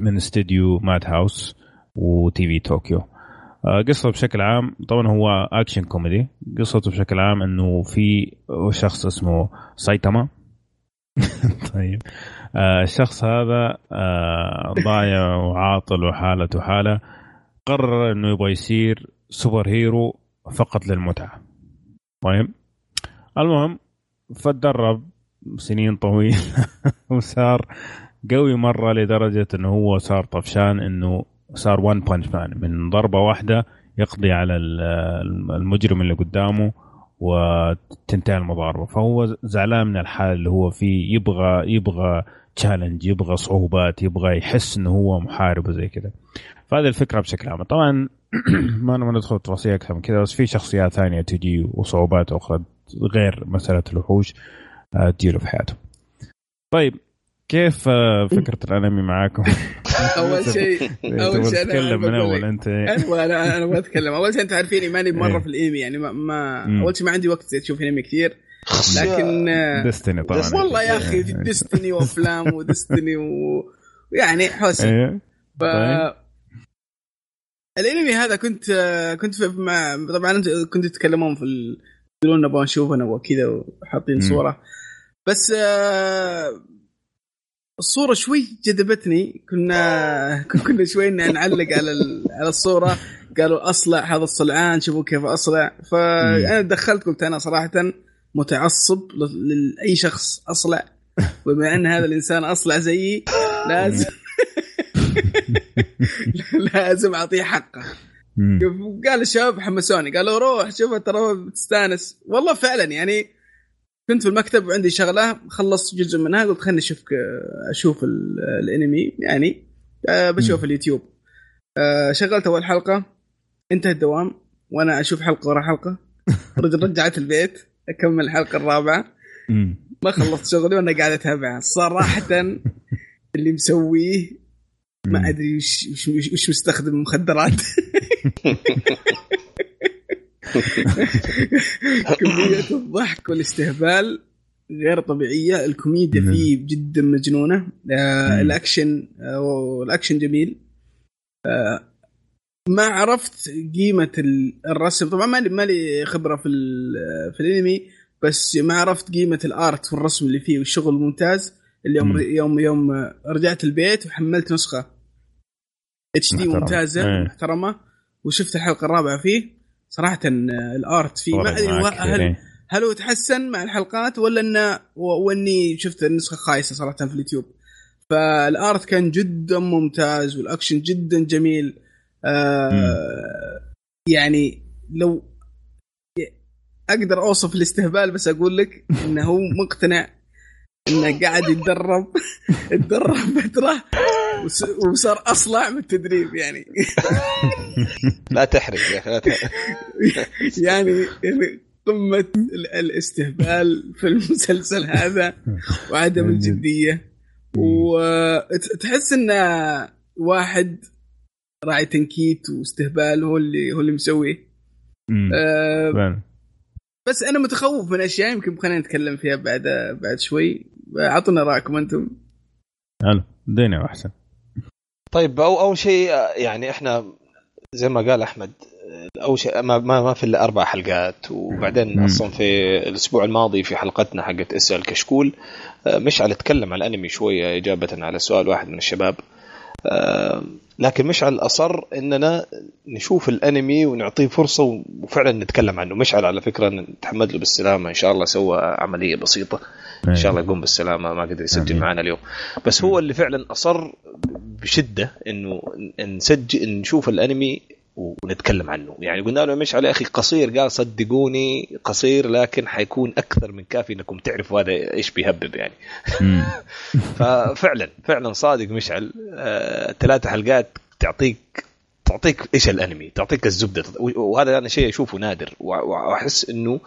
من استديو Madhouse و TV Tokyo آه قصته بشكل عام طبعا هو اكشن كوميدي قصته بشكل عام إنه في شخص اسمه سايتاما. [LAUGHS] طيب. آه الشخص هذا آه ضايع وعاطل وحالته حالة. قرر إنه يبغى يصير superhero فقط للمتعة. طيب. المهم فتدرب سنين طويلة [LAUGHS] وصار قوي مرة لدرجة إنه هو صار طفشان إنه صار One Punch Man من ضربة واحدة يقضي على المجرم اللي قدامه وتنتهي المضاربة. فهو زعلان من الحال اللي هو فيه. يبغى يبغى تشالنج يبغى صعوبات يبغى يحس إنه هو محارب وزي كذا. فهذه الفكرة بشكل عام. طبعا [CLEARS THROAT] ما ما ندخل تفاصيل أكثر من كذا بس في شخصيات ثانية تجي وصعوبات أخرى غير مسألة الوحوش آه، تجيله في حياته. طيب كيف آه، فكرة الأنمي معاكم؟ [LAUGHS] [LAUGHS] أول شيء أول شيء تتكلم من اول أنت أنا أنا أنا أتكلم. أول شيء أنت عارفيني ماني مرة في الأنمي يعني ما, ما أول شيء ما عندي وقت أشوف أنمي كثير. لكن ديستني طبعا. والله يا أخي [LAUGHS] ديستني وأفلام وديستني ويعني حوسه ف طيب. الأنمي هذا كنت كنت مع طبعا كنت تتكلمون في يقولون نبغى نشوف أنا وكذا وحاطين صورة. بس الصورة شوي جذبتني. كنا [LAUGHS] كنا شوي نعلق على على الصورة. قالوا أصلع هذا الصلعان شوفوا كيف أصلع. فأنا دخلت قلت أنا صراحة متعصب لأي شخص أصلع. وبما إن هذا الإنسان أصلع زيي لازم [LAUGHS] [LAUGHS] لازم أعطيه حقه. قال الشباب حمسوني قالوا روح شوف ترى بتستانس والله فعلا يعني كنت في المكتب وعندي شغلة خلصت جزء منها قلت خليني أشوف أشوف الأنمي يعني آه، بشوف اليوتيوب. آه، شغلت أول حلقة انتهى الدوام وأنا أشوف حلقة ورا حلقة. [LAUGHS] رجعت البيت أكمل الحلقة الرابعة. ما خلصت شغلي وأنا قاعد اتابعها صراحة [LAUGHS] اللي مسويه ما أدري وش وش مستخدم مخدرات. [LAUGHS] [LAUGHS] كمية الضحك والاستهبال غير طبيعية. الكوميديا نعم. فيه جدا مجنونة. آه الأكشن آه الأكشن جميل. آه ما عرفت قيمة الرسم. طبعا ما لي خبرة في في الأنمي بس ما عرفت قيمة ال art والرسم اللي فيه والشغل ممتاز اليوم يوم يوم رجعت البيت وحملت نسخة HD ممتازة إيه. محترمة وشفت الحلقة الرابعة فيه. صراحة ال art فيه ما أدري هل إيه. هل هو تحسن مع الحلقات ولا إنه وإني شفت النسخة خايسة صراحة في اليوتيوب فال art كان جدا ممتاز والأكشن جدا جميل آه يعني لو أقدر أوصف الاستهبال بس أقول لك إنه هو مقتنع إنه قاعد يتدرب. [LAUGHS] يتدرب فترة وصار أصلع من التدريب يعني. [LAUGHS] لا تحرق يا أخي لا تحرق. [LAUGHS] يعني قمة الاستهبال في المسلسل هذا وعدم الجدية. وتحس إن واحد راعي تنكيت واستهبال هو اللي هو اللي مسويه. آه بس أنا متخوف من أشياء يمكن خلينا نتكلم فيها بعد بعد شوي. اعطونا رأيكم أنتم. حلو. الدنيا أحسن. طيب أو أول شيء يعني إحنا زي ما قال أحمد أول شيء ما ما, ما في إلا أربع حلقات وبعدين مم. أصلا في الأسبوع الماضي في حلقتنا حقت اسال كشكول مشعل تكلم على الأنمي شوية إجابة على سؤال واحد من الشباب. لكن مشعل أصر إننا نشوف الأنمي ونعطيه فرصة وفعلا نتكلم عنه. مشعل على فكرة نتحمد له بالسلامة. إن شاء الله سوى عملية بسيطة. إن شاء الله يقوم بالسلامة. ما قدر يسجل معنا اليوم. بس هو اللي فعلا أصر بشدة إنه نسجل نشوف الأنمي ونتكلم عنه. يعني قلنا له مش على أخي قصير قال صدقوني قصير لكن حيكون أكثر من كافي إنكم تعرفوا هذا إيش بيهبب يعني. [LAUGHS] ففعلا فعلا صادق مشعل. آه ثلاث حلقات تعطيك تعطيك إيش الأنمي تعطيك الزبدة. وهذا أنا شيء أشوفه نادر وأحس إنه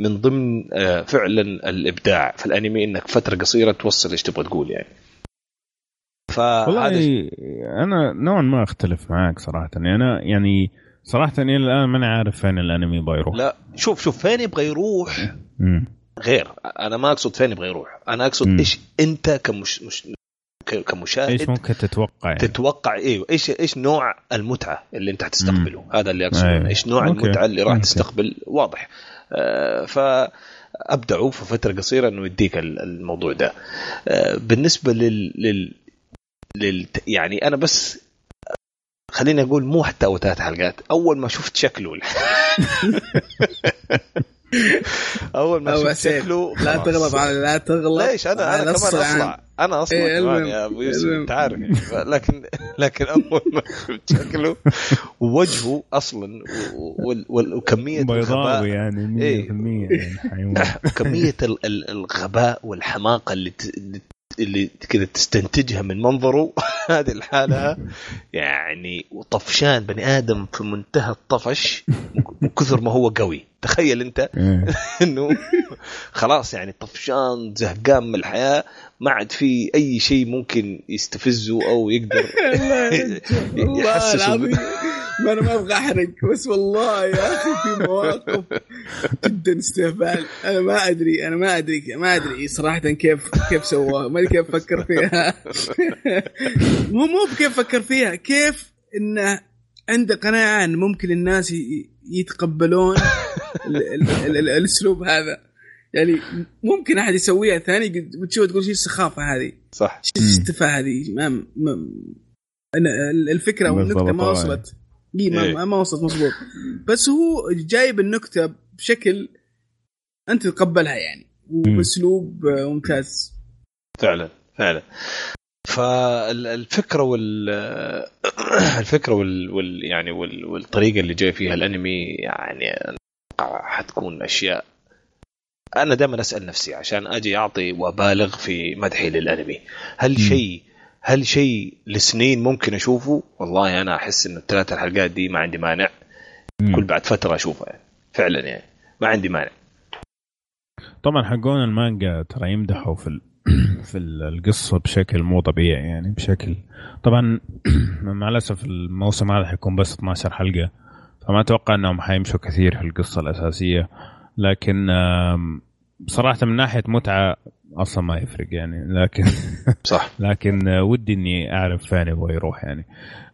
من ضمن آه فعلا الإبداع في الأنمي إنك فترة قصيرة توصل إيش تبغى تقول يعني. والله أنا نوعا ما أختلف معاك صراحة. يعني أنا يعني صراحة إلى الآن ماني عارف فين الأنمي يبغى يروح لا شوف شوف فين يبغى يروح غير أنا ما أقصد فين يبغى يروح أنا أقصد مم. إيش أنت كمش مش كمشاهد إيش ممكن تتوقع يعني؟ تتوقع؟ أيوه إيش إيش نوع المتعة اللي أنت حتستقبله هذا اللي أقصده. أيوة. إيش نوع أوكي. المتعة اللي راح. تستقبل؟ واضح. آه فأبدعوا في فترة قصيرة انه يديك ال- الموضوع ده. آه بالنسبة لل, لل... لل يعني أنا بس خليني أقول مو حتى أو ثلاث حلقات أول ما شفت شكله [LAUGHS] أول ما شفت شكله لا. تغلط على لا تغلط ليش أنا أنا كمان. أصلع أنا أصلع إيه، كمان. يا أبو يوسف. أنت عارف يعني. لكن لكن أول ما شفت شكله ووجهه أصلا و- وال- وال- وكمية بيضاوي الغباء يعني 100% إيه. يعني حيوان [LAUGHS] كمية ال- ال- الغباء والحماقة اللي ت- اللي كذا تستنتجها من منظره. [LAUGHS] هذه الحالة يعني وطفشان بني آدم في منتهى الطفش من كثر ما هو قوي. تخيل أنت إيه. [LAUGHS] إنه خلاص يعني طفشان زهقان من الحياة ما عاد في أي شيء ممكن يستفزه أو يقدر [LAUGHS] يحسسه. ما أنا ما أبغى أحرق بس والله يا أخي في مواقف جدا استهبال. أنا ما أدري أنا ما أدري ما أدري صراحة كيف كيف سواها ما أدري كيف فكر فيها. [LAUGHS] مو مو بكيف فكر فيها كيف انه عنده قناعه ان ممكن الناس يتقبلون ال- ال- ال- ال- الأسلوب هذا. يعني ممكن أحد يسويها ثاني وتشوف تقول شو السخافه هذه. صح. شو السفاهه هذه ما, ما أنا الفكرة أو النكته ما. وصلت. إيه ما, إيه. ما- وصلت مضبوط بس هو جايب النكتة بشكل أنت تتقبلها يعني. وباسلوب آه، ممتاز. فعلا فعلا. فالفكرة وال [CLEARS THROAT] الفكرة وال, وال... يعني وال... والطريقة اللي جاي فيها الأنمي يعني حتكون أشياء. أنا دائما أسأل نفسي عشان أجي أعطي وأبالغ في مدحي للأنمي. هل. شيء هل شيء لسنين ممكن أشوفه؟ والله أنا أحس إن الثلاث الحلقات دي ما عندي مانع. مم. كل بعد فترة أشوفها يعني. فعلا يعني. ما عندي مانع. طبعا حقون المانجا ترى يمدحوا في ال... [CLEARS THROAT] في ال- القصة بشكل مو طبيعي يعني بشكل طبعا [CLEARS THROAT] مع الأسف الموسم هذا حيكون بس 12 حلقة فما أتوقع إنهم حيمشوا كثير في القصة الأساسية. لكن بصراحة من ناحية متعة أصلا ما يفرق يعني لكن [LAUGHS] صح. لكن آه، ودي إني أعرف فين يبغى يروح يعني.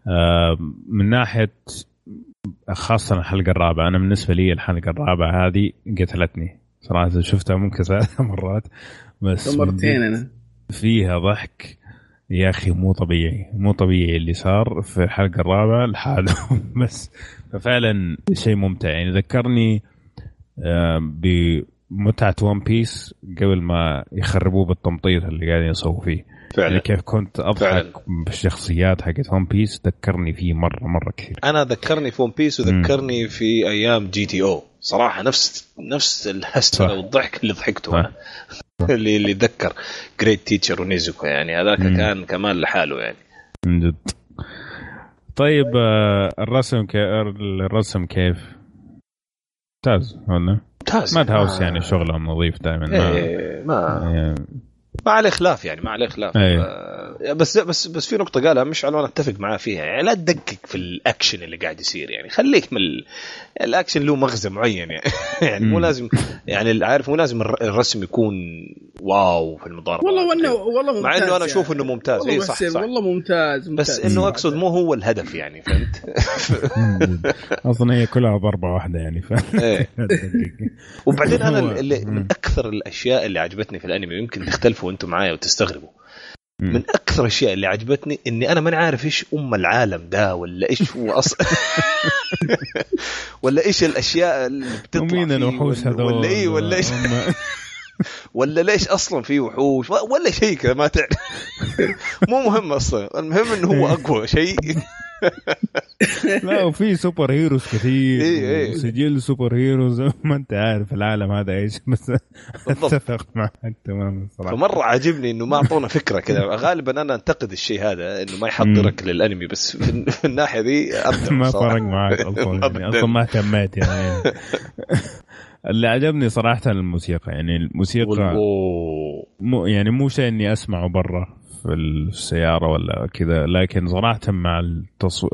آم، من ناحية خاصة الحلقة الرابعة أنا بالنسبة لي الحلقة الرابعة هذه قتلتني. صراحة شفتها ممكن ثلاث [LAUGHS] مرات. بس مرتين أنا. فيها ضحك. يا أخي مو طبيعي مو طبيعي اللي صار في الحلقة الرابعة لحاله. [LAUGHS] بس ففعلا شيء ممتع. يعني ذكرني آه، بمتعه ون بيس قبل ما يخربوه بالتمطيط اللي قاعدين يسووا فيه يعني فعلا كيف كنت أضحك فعلا. بالشخصيات حقت ون بيس ذكرني فيه مره مرة كثير أنا ذكرني في ون بيس وذكرني في أيام جي تي أو صراحة نفس نفس الهستره صح. والضحك اللي ضحكته. أنا [LAUGHS] اللي اللي ذكر Great Teacher Onizuka يعني هذاك. كان كمان لحاله يعني من جد طيب آه، الرسم كي... الرسم كيف؟ ممتاز ولا؟ ممتاز Madhouse يعني شغلهم نظيف دائما ما إيه ما آه، ما عليه خلاف يعني ما عليه خلاف إيه. آه، بس بس بس في نقطة قالها مش على أتفق معاه فيها يعني لا تدقق في الأكشن اللي قاعد يصير يعني خليك من ال- الأكشن له مغزى معين يعني [LAUGHS] يعني مو. لازم يعني عارف مو لازم الر- الرسم يكون واو في المضاربة والله وانه والله ممتاز مع إنه أنا يعني. أشوف إنه ممتاز والله اي صح صح والله ممتاز, ممتاز. بس انه أقصد مو هو الهدف يعني فهمت؟ [LAUGHS] أصلا هي كلها ضربة واحدة يعني ف إيه. [LAUGHS] وبعدين أنا اللي. من أكثر الأشياء اللي عجبتني في الأنمي ويمكن تختلفوا أنتم معايا وتستغربوا. مم. من أكثر الأشياء اللي عجبتني إني أنا ماني عارف إيش أم العالم ده ولا إيش هو أصلا [LAUGHS] ولا إيش الأشياء اللي بتطلع فيه الوحوش ولا- هذول؟ ولا إيه ولا إيش؟ [LAUGHS] ولا ليش أصلا في وحوش؟ ولا شيء كذا ما تعرف. مو مهم أصلا. المهم إنه هو أقوى شيء. لا وفي super heroes كثير. إيه، إيه. سجل super heroes. [LAUGHS] ما أنت عارف العالم هذا إيش. [LAUGHS] بس. أتفق معك تماما صراحة. فمرة عاجبني إنه ما أعطونا فكرة كذا. غالبا أنا أنتقد الشيء هذا إنه ما يحضرك للأنمي بس في الناحية دي [LAUGHS] ما. فرق معك أصلا. أصلا ما اهتميت يعني. اللي عجبني صراحة الموسيقى يعني الموسيقى. مو يعني مو شيء إني أسمعه برا في السيارة ولا كذا لكن صراحة مع التصو...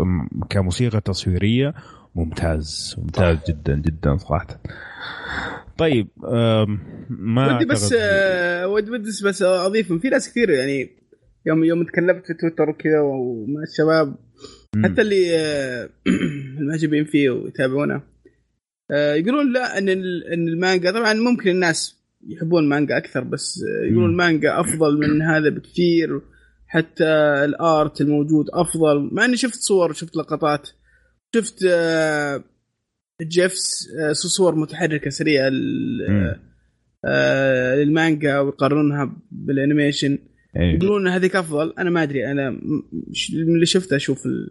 كموسيقى تصويرية ممتاز ممتاز جدا جدا صراحة. طيب ما ودي بس آه ودي بس بس أضيف في ناس كثير يعني يوم يوم تكلمت في تويتر وكذا ومع الشباب حتى اللي آه [CLEARS THROAT] المعجبين فيه ويتابعونه. يقولون لا إن إن المانجا طبعا ممكن الناس يحبون المانجا أكثر بس يقولون المانجا أفضل من هذا بكثير حتى ال art الموجود أفضل. مع إني شفت صور شفت لقطات شفت آه GIFs آه صور متحركة سريعة آه للمانجا ويقارنونها بال animation. أيه. يقولون هذيك أفضل. أنا ما أدري أنا من اللي شفته أشوف ال...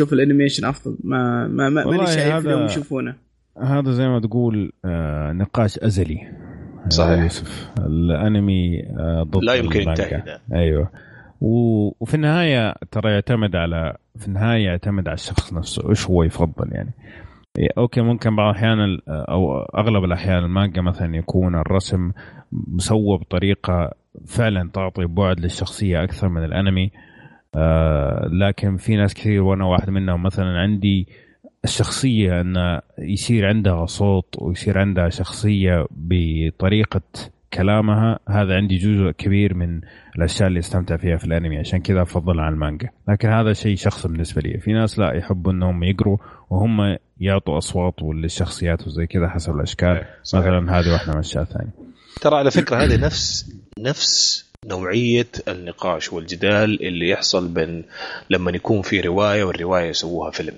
شوف ال animation أفضل. ما ما ما ماني شايف هذا... يشوفونه. هذا زي ما تقول آه نقاش أزلي. صحيح. يوسف. الأنمي آه ضد لا يمكن ينتهي أيوه. وفي النهاية ترى يعتمد على في النهاية يعتمد على الشخص نفسه. إيش هو يفضل يعني؟ إيه، okay ممكن بعض الأحيان أو أغلب الأحيان المانجا مثلا يكون الرسم مسوى بطريقة فعلا تعطي بعد للشخصية أكثر من الأنمي. آه لكن في ناس كثير وأنا واحد منهم مثلا عندي الشخصية أن يصير عندها صوت ويصير عندها شخصية بطريقة كلامها هذا عندي جزء كبير من الأشياء اللي أستمتع فيها في الأنمي عشان كذا افضلها عن المانجا. لكن هذا شيء شخصي بالنسبة لي. في ناس لا يحبوا أنهم يقروا وهم يعطوا أصوات للشخصيات وزي كذا حسب الأشكال. صحيح. مثلا هذه واحدة من الأشياء الثانية. ترى على فكرة هذه نفس نفس نوعية النقاش والجدال اللي يحصل بين لما يكون في رواية والرواية يسووها فيلم.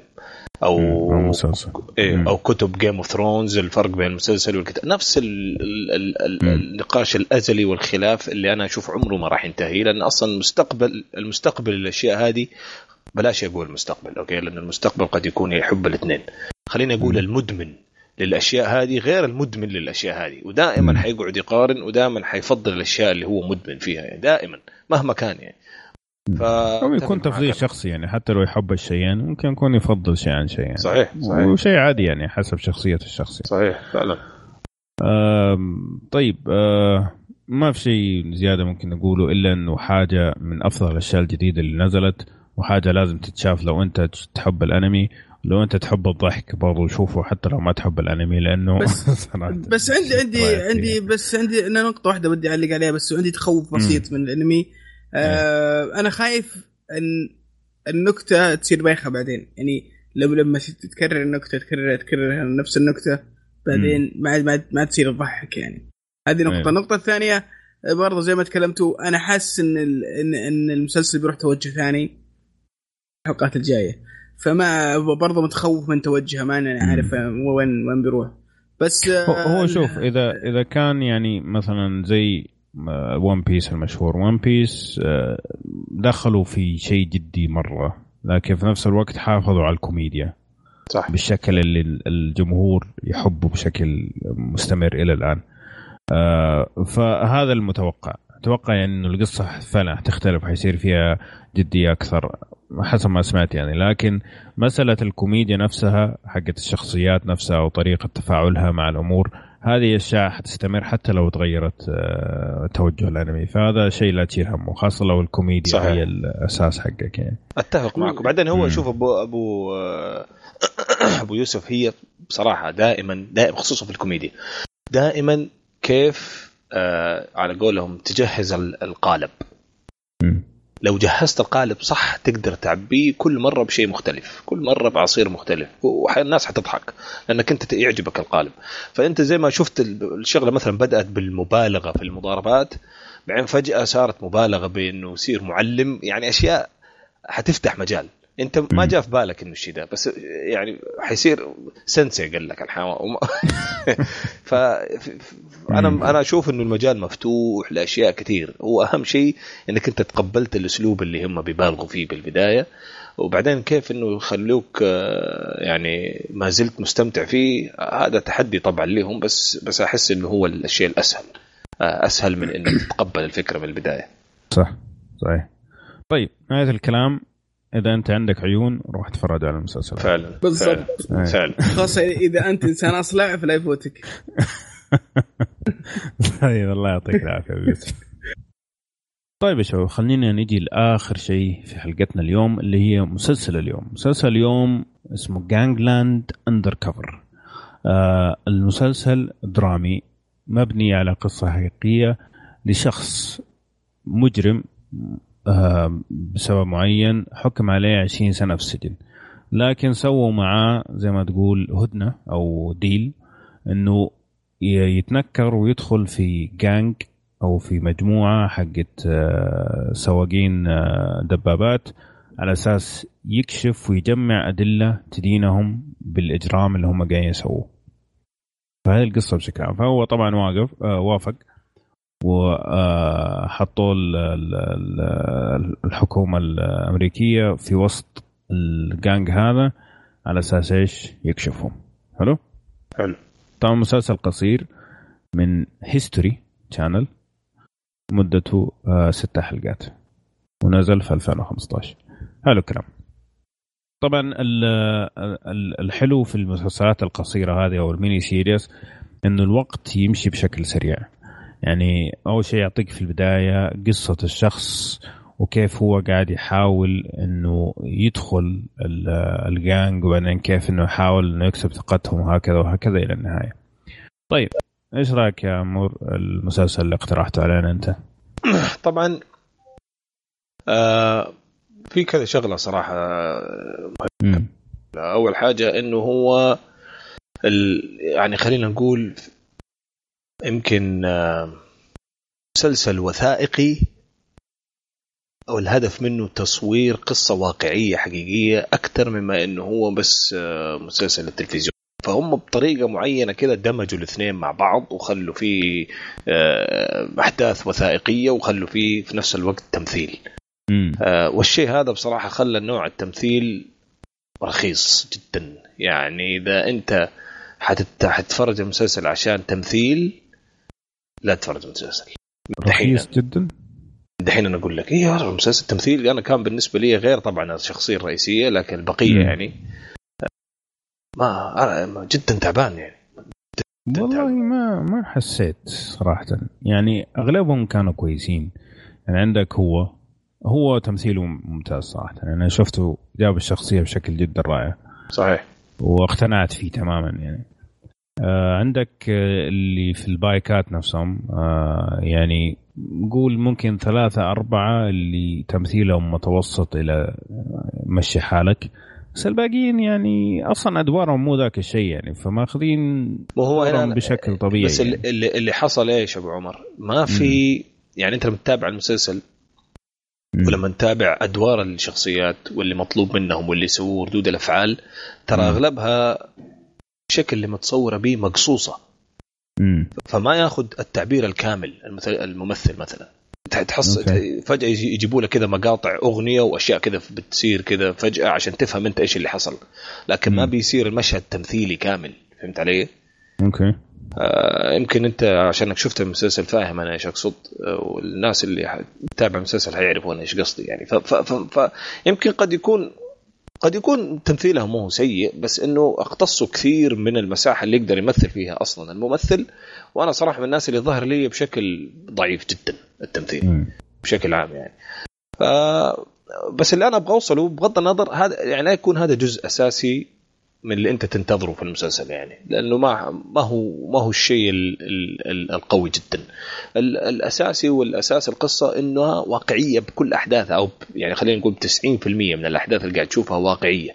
أو مسلسل. إيه أو كتب Game of Thrones الفرق بين المسلسل والكتاب. نفس ال ال ال النقاش الأزلي والخلاف اللي أنا أشوف عمره ما راح ينتهي لأن أصلا المستقبل المستقبل للاشياء هذه بلاش أقول المستقبل okay؟ لأن المستقبل قد يكون يحب الاثنين. خليني أقول المدمن للأشياء هذه غير المدمن للأشياء هذه ودائما حيقعد يقارن ودائما حيفضل الأشياء اللي هو مدمن فيها يعني دائما مهما كان يعني. ف أو يكون تفضيل شخصي يعني حتى لو يحب الشيئين ممكن يكون يفضل شيء عن شيء يعني. صحيح صحيح. وشيء عادي يعني حسب شخصية الشخص صحيح فعلا. آه طيب آه ما في شيء زيادة ممكن نقوله إلا إنه حاجة من أفضل الأشياء الجديدة اللي نزلت وحاجة لازم تتشاف لو أنت تحب الأنمي. لو أنت تحب الضحك برضو شوفه حتى لو ما تحب الأنمي لأنه بس, [LAUGHS] بس عندي عندي عندي بس عندي أنا نقطة واحدة بدي أعلق عليها بس عندي تخوف بسيط من الأنمي. آه أنا خايف إن النكتة تصير بايخة بعدين. يعني لو لما تتكرر النكتة تكرر تكرر نفس النكتة بعدين ما ما ما تصير تضحك يعني. هذه نقطة. أيوه. النقطة الثانية برضه زي ما تكلمتوا أنا حاسس إن ان إن المسلسل بيروح توجه ثاني الحلقات الجاية. فما برضه متخوف من توجهه ما أنا عارف وين وين بيروح. بس هو شوف اذا إذا كان يعني مثلا زي ون بيس المشهور. ون بيس دخلوا في شيء جدي مرة لكن في نفس الوقت حافظوا على الكوميديا صح. بالشكل اللي الجمهور يحبه بشكل مستمر إلى الآن. آه، فهذا المتوقع. أتوقع يعني إنه القصة فعلا حتختلف حيصير فيها جدية أكثر حسب ما سمعت يعني. لكن مسألة الكوميديا نفسها حقت الشخصيات نفسها وطريقة تفاعلها مع الأمور هذه اشياء حتستمر حتى لو تغيرت آه، توجه الأنمي. فهذا شيء لا تشيل همه خاصة لو الكوميديا صحيح. هي الأساس حقك يعني. أتفق معك وبعدين هو شوف أبو أبو آه، [COUGHS] أبو يوسف هي بصراحة دائما دائما خصوصا في الكوميديا دائما كيف آه على قولهم تجهز القالب. لو جهزت القالب صح تقدر تعبيه كل مرة بشيء مختلف كل مرة بعصير مختلف والناس حتضحك لأنك أنت يعجبك القالب. فأنت زي ما شفت الشغلة مثلا بدأت بالمبالغة في المضاربات بعدين فجأة صارت مبالغة بأنه يصير معلم يعني أشياء حتفتح مجال. أنت ما جاء في بالك إنه الشيء ده بس يعني حيصير سنسي قال لك الحيوان. [LAUGHS] ف أنا أنا أشوف إنه المجال مفتوح لأشياء كثير. هو أهم شيء إنك أنت تقبلت الأسلوب اللي هم بيبالغوا فيه بالبداية. وبعدين كيف إنه يخلوك آه، يعني ما زلت مستمتع فيه هذا تحدي طبعا لهم بس بس أحس إنه هو الشيء الأسهل آه، أسهل من إنك [COUGHS] تتقبل الفكرة من البداية. صح صحيح. طيب نهاية الكلام. إذا أنت عندك عيون روح اتفرج على المسلسل. فعلا بالضبط. فعلا خاصه إذا أنت إنسان أصلع فلا يفوتك. [LAUGHS] طيب الله يعطيك العافية طيب يا شباب خلينا نجي لآخر شيء في حلقتنا اليوم اللي هي مسلسل اليوم. مسلسل اليوم اسمه Gangland Undercover المسلسل درامي مبني على قصة حقيقية لشخص مجرم آه بسبب معين حكم عليه 20 سنة في السجن. لكن سووا معاه زي ما تقول هدنة أو deal أنه يتنكر ويدخل في جانج أو في مجموعة حقت آه سواقين آه دبابات على أساس يكشف ويجمع أدلة تدينهم بالإجرام اللي هم قاعدين يسووه. فهذه القصة بشكل عام. فهو طبعا واقف آه وافق وحطوا الحكومة الأمريكية في وسط الجانج هذا على أساس إيش؟ يكشفهم. حلو؟ حلو. طبعا مسلسل قصير من History Channel مدته آه ستة حلقات ونزل في 2015 حلو الكلام طبعا الحلو في المسلسلات القصيرة هذه أو ال mini series إنه الوقت يمشي بشكل سريع. يعني أول شيء يعطيك في البداية قصة الشخص وكيف هو قاعد يحاول إنه يدخل الجانج وبعدين كيف إنه يحاول إنه يكسب ثقتهم وهكذا وهكذا إلى النهاية. طيب إيش رأيك يا امور المسلسل اللي اقترحته علينا أنت؟ [CLEARS THROAT] طبعا آه في كذا شغلة صراحة مم. أول حاجة إنه هو ال... يعني خلينا نقول يمكن مسلسل وثائقي أو الهدف منه تصوير قصة واقعية حقيقية أكثر مما إنه هو بس مسلسل التلفزيون. فهم بطريقة معينة كده دمجوا الاثنين مع بعض وخلوا فيه أحداث وثائقية وخلوا فيه في نفس الوقت تمثيل. آه والشيء هذا بصراحة خلى نوع التمثيل رخيص جدا. يعني إذا أنت حتت... حتتفرج المسلسل عشان تمثيل لا تتفرج المسلسل رخيص جدا؟ دحين أنا أقول لك إيه مسلسل تمثيل أنا كان بالنسبة لي غير طبعا الشخصيه الرئيسيه لكن البقية. يعني ما جدا تعبان يعني. جداً والله تعبان. ما ما حسيت صراحة. يعني أغلبهم كانوا كويسين. يعني عندك هو هو تمثيله ممتاز صراحة. أنا شفته جاب الشخصية بشكل جدا رائع. صحيح. واقتنعت فيه تماما يعني. آه عندك اللي في البايكات نفسهم آه يعني قول ممكن ثلاثة أربعة اللي تمثيلهم متوسط إلى مشي حالك بس الباقيين يعني أصلا أدوارهم مو ذاك الشيء يعني فماخذين وهو دورهم هنا بشكل طبيعي بس يعني. اللي, اللي, حصل إيش أبو عمر؟ ما في يعني أنت لما تتابع المسلسل. ولما نتابع أدوار الشخصيات واللي مطلوب منهم واللي يسووا ردود الأفعال ترى. أغلبها الشكل اللي متصورة به مقصوصة مم. فما ياخذ التعبير الكامل الممثل مثلا تحس. فجأة يجي- يجيبوا لك كذا مقاطع أغنية وأشياء كذا بتصير كذا فجأة عشان تفهم أنت إيش اللي حصل لكن ما مم. بيصير المشهد تمثيلي كامل فهمت علي؟ أوكي آه، يمكن أنت عشانك شفت المسلسل فاهم أنا إيش أقصد آه، والناس اللي تتابع المسلسل حيعرفون إيش قصدي يعني ف, ف, ف, ف يمكن قد يكون قد يكون تمثيله مو سيء بس إنه اقتصوا كثير من المساحة اللي يقدر يمثل فيها أصلا الممثل وأنا صراحة من الناس اللي ظهر لي بشكل ضعيف جدا التمثيل. بشكل عام يعني ف بس اللي أنا أبغى أوصله بغض النظر هذا يعني لا يكون هذا جزء أساسي من اللي انت تنتظره في المسلسل يعني. لأنه ما ما هو ما هو الشيء ال- ال- ال- القوي جدا. ال- الأساسي والأساس القصة إنها واقعية بكل أحداثها أو يعني خلينا نقول 90% من الأحداث اللي قاعد تشوفها واقعية.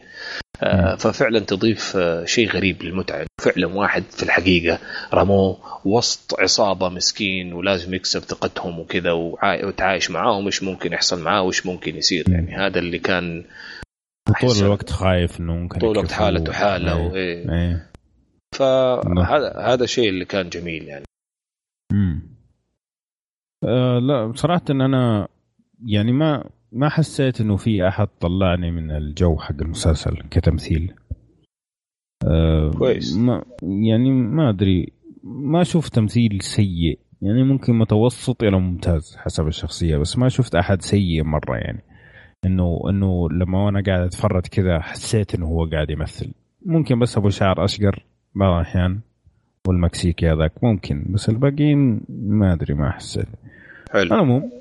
آه، ففعلا تضيف آه، شيء غريب للمتعة. فعلا واحد في الحقيقة رموه وسط عصابة مسكين ولازم يكسب ثقتهم وكذا وتعايش معاهم إيش ممكن يحصل معاه وايش ممكن يصير. يعني هذا اللي كان طول. الوقت خايف إنه ممكن طول الوقت. حالته حاله إيه. وإيه. إيه فهذا هذا الشيء اللي كان جميل يعني امم آه لا بصراحة إن أنا يعني ما ما حسيت إنه في أحد طلعني من الجو حق المسلسل كتمثيل آه كويس. ما يعني ما أدري ما شفت تمثيل سيء يعني ممكن متوسط إلى ممتاز حسب الشخصية بس ما شفت أحد سيء مرة يعني إنه إنه لما أنا قاعد أتفرج كذا حسيت إنه هو قاعد يمثل. ممكن بس أبو شعر أشقر بعض الأحيان والمكسيكي هذاك ممكن بس الباقيين ما أدري ما حسيت حلو. المهم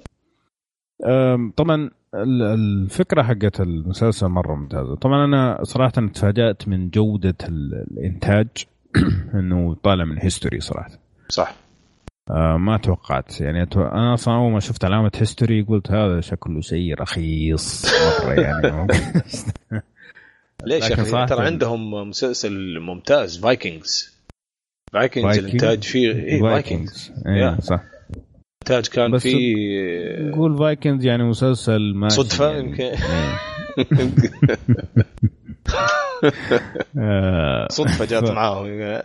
طبعا ال- الفكرة حقت المسلسل مرة ممتازة. طبعا أنا صراحة تفاجأت من جودة ال- الإنتاج. [CLEARS THROAT] إنه طالع من History صراحة. صح. آه ما توقعت. يعني أتو... أنا أصلا أول ما شفت علامة History قلت هذا شكله شيء رخيص مرة يعني. [LAUGHS] ليش يا أخي؟ ترى عندهم مسلسل ممتاز Vikings Vikings الإنتاج فيه اي Vikings اي صح. الإنتاج كان في قول Vikings يعني مسلسل ما صدفة يعني. يمكن. آه. [LAUGHS] صدفة جات معاهم.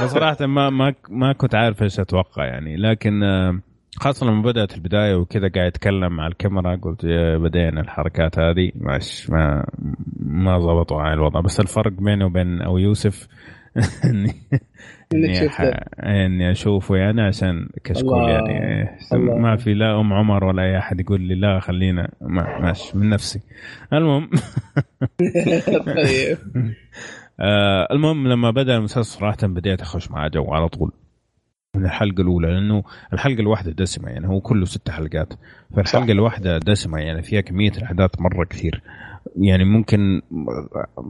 [LAUGHS] صراحة ما ما ما كنت عارف إيش أتوقع يعني. لكن آه، خاصة لما بدأت البداية وكذا قاعد يتكلم مع الكاميرا قلت بدينا الحركات هذه. مش ما ما ضبطوا على الوضع. بس الفرق بينه وبين أو يوسف [LAUGHS] اني إني, إني أشوفه يعني عشان كشكول يعني. الله. ما في لا أم عمر ولا أي أحد يقول لي لا خلينا ما ماشي من نفسي. المهم. [LAUGHS] طيب. [LAUGHS] آه المهم لما بدأ المسلسل صراحة بديت أخش مع جو على طول. من الحلقة الأولى لأنه الحلقة الواحدة دسمة يعني هو كله ست حلقات. فالحلقة صح. الواحدة دسمة يعني فيها كمية الأحداث مرة كثير. يعني ممكن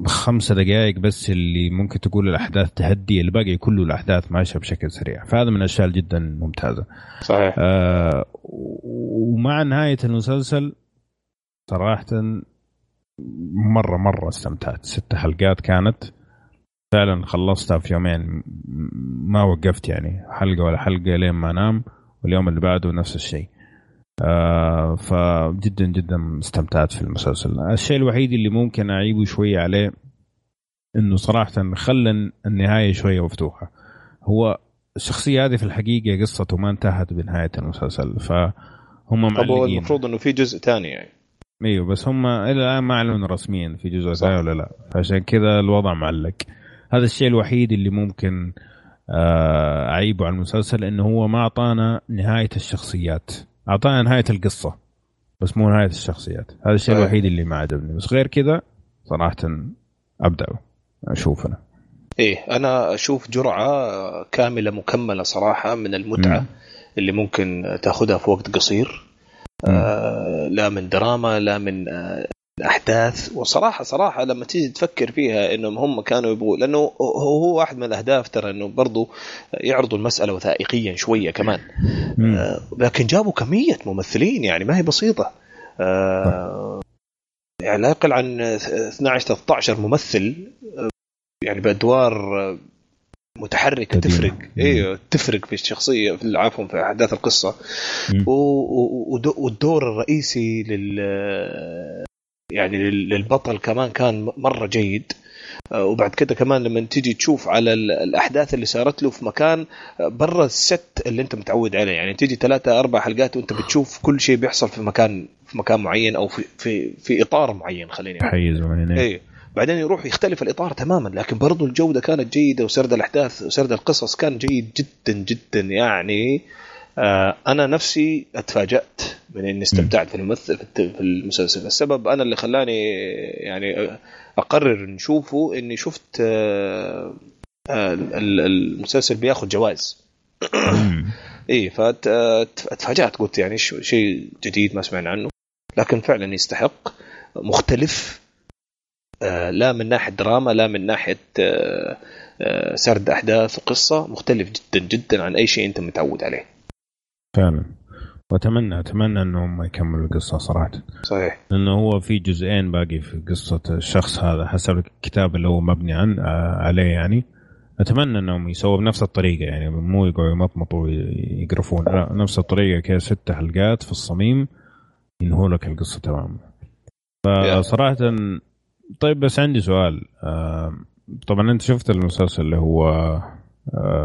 خمسة دقائق بس اللي ممكن تقول الأحداث تهدي الباقي كله الأحداث ماشية بشكل سريع. فهذا من الأشياء جدا ممتازة. صحيح. آه ومع نهاية المسلسل صراحة مرة مرة استمتعت. ست حلقات كانت. فعلا خلصتها في يومين. ما وقفت يعني. حلقة ولا حلقة لين ما أنام. واليوم اللي بعده نفس الشيء. آه فجدا جدا استمتعت في المسلسل. الشيء الوحيد اللي ممكن أعيبه شوية عليه إنه صراحة خلى النهاية شوية مفتوحة. هو الشخصية هذه في الحقيقة قصته ما انتهت بنهاية المسلسل فهم معلقين هو المفروض إنه في جزء ثاني يعني. أيوه بس هم إلى الآن ما اعلنوا رسميا في جزء ثاني ولا لا. فعشان كذا الوضع معلق. هذا الشيء الوحيد اللي ممكن آه، أعيبه على المسلسل إنه هو ما أعطانا نهاية الشخصيات. أعطانا نهاية القصة بس مو نهاية الشخصيات. هذا الشيء طيب. الوحيد اللي ما عجبني. بس غير كذا صراحة أبدأ أشوف أنا إيه أنا أشوف جرعة كاملة مكملة صراحة من المتعة م. اللي ممكن تأخذها في وقت قصير. آه لا من دراما لا من آه الأحداث. وصراحة صراحة لما تيجي تفكر فيها إنهم هم كانوا يبغوا لأنه هو واحد من الأهداف ترى إنه برضو يعرضوا المسألة وثائقيا شوية كمان. آه لكن جابوا كمية ممثلين يعني ما هي بسيطة. آه يعني لا يقل عن 12 13 ممثل آه، يعني بأدوار متحركة تفرق. أيوه تفرق في الشخصية في عفوا في أحداث القصة. والدور الرئيسي لل يعني للبطل كمان كان مرة جيد. آه، وبعد كده كمان لما تيجي تشوف على الأحداث اللي صارت له في مكان آه، برا الست اللي انت متعود عليه يعني تيجي ثلاثة أربع حلقات وانت بتشوف كل شيء بيحصل في مكان في مكان معين أو في في في إطار معين خليني حيز معين اي بعدين يروح يختلف الإطار تماما لكن برضو الجودة كانت جيدة وسرد الأحداث وسرد القصص كان جيد جدا جدا. يعني آه أنا نفسي اتفاجأت من إني استمتعت في الممثل في المسلسل. السبب أنا اللي خلاني يعني أقرر نشوفه إني شفت آه، آه، المسلسل بياخذ جوائز. اي فتفاجات قلت يعني شيء جديد ما سمعنا عنه. لكن فعلا يستحق مختلف آه، لا من ناحية دراما لا من ناحية سرد أحداث وقصة مختلف جدا جدا عن أي شيء أنت متعود عليه. فعلا. واتمنى أتمنى إنهم يكملوا القصة صراحة. صحيح. لأنه هو في جزئين باقي في قصة الشخص هذا. حسب الكتاب اللي هو مبني عن آه، عليه يعني. أتمنى إنهم يسووا بنفس الطريقة يعني. مو يقعدوا يمطمطوا ويقرفون. لا نفس الطريقة كذا ست حلقات في الصميم ينهوا لك القصة تماما. فصراحه طيب بس عندي سؤال. آه، طبعا أنت شفت المسلسل اللي هو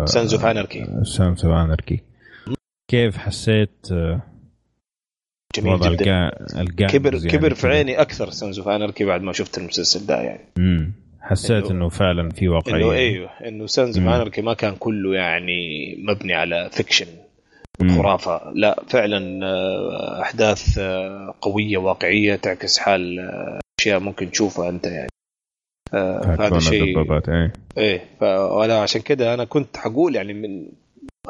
Sons of Anarchy Sons of Anarchy كيف حسيت آه، جميل جدا. القا... كبر يعني كبر في عيني أكثر Sons of Anarchy بعد ما شفت المسلسل ده يعني. امم حسيت انه, إنه فعلا في واقعية. إنه أيوه إنه Sons of Anarchy ما كان كله يعني مبني على fiction خرافة. لا فعلا آه، أحداث آه، قوية واقعية تعكس حال أشياء ممكن تشوفها أنت يعني. هذا شيء إيه. إيه فانا عشان كده أنا كنت حقول يعني من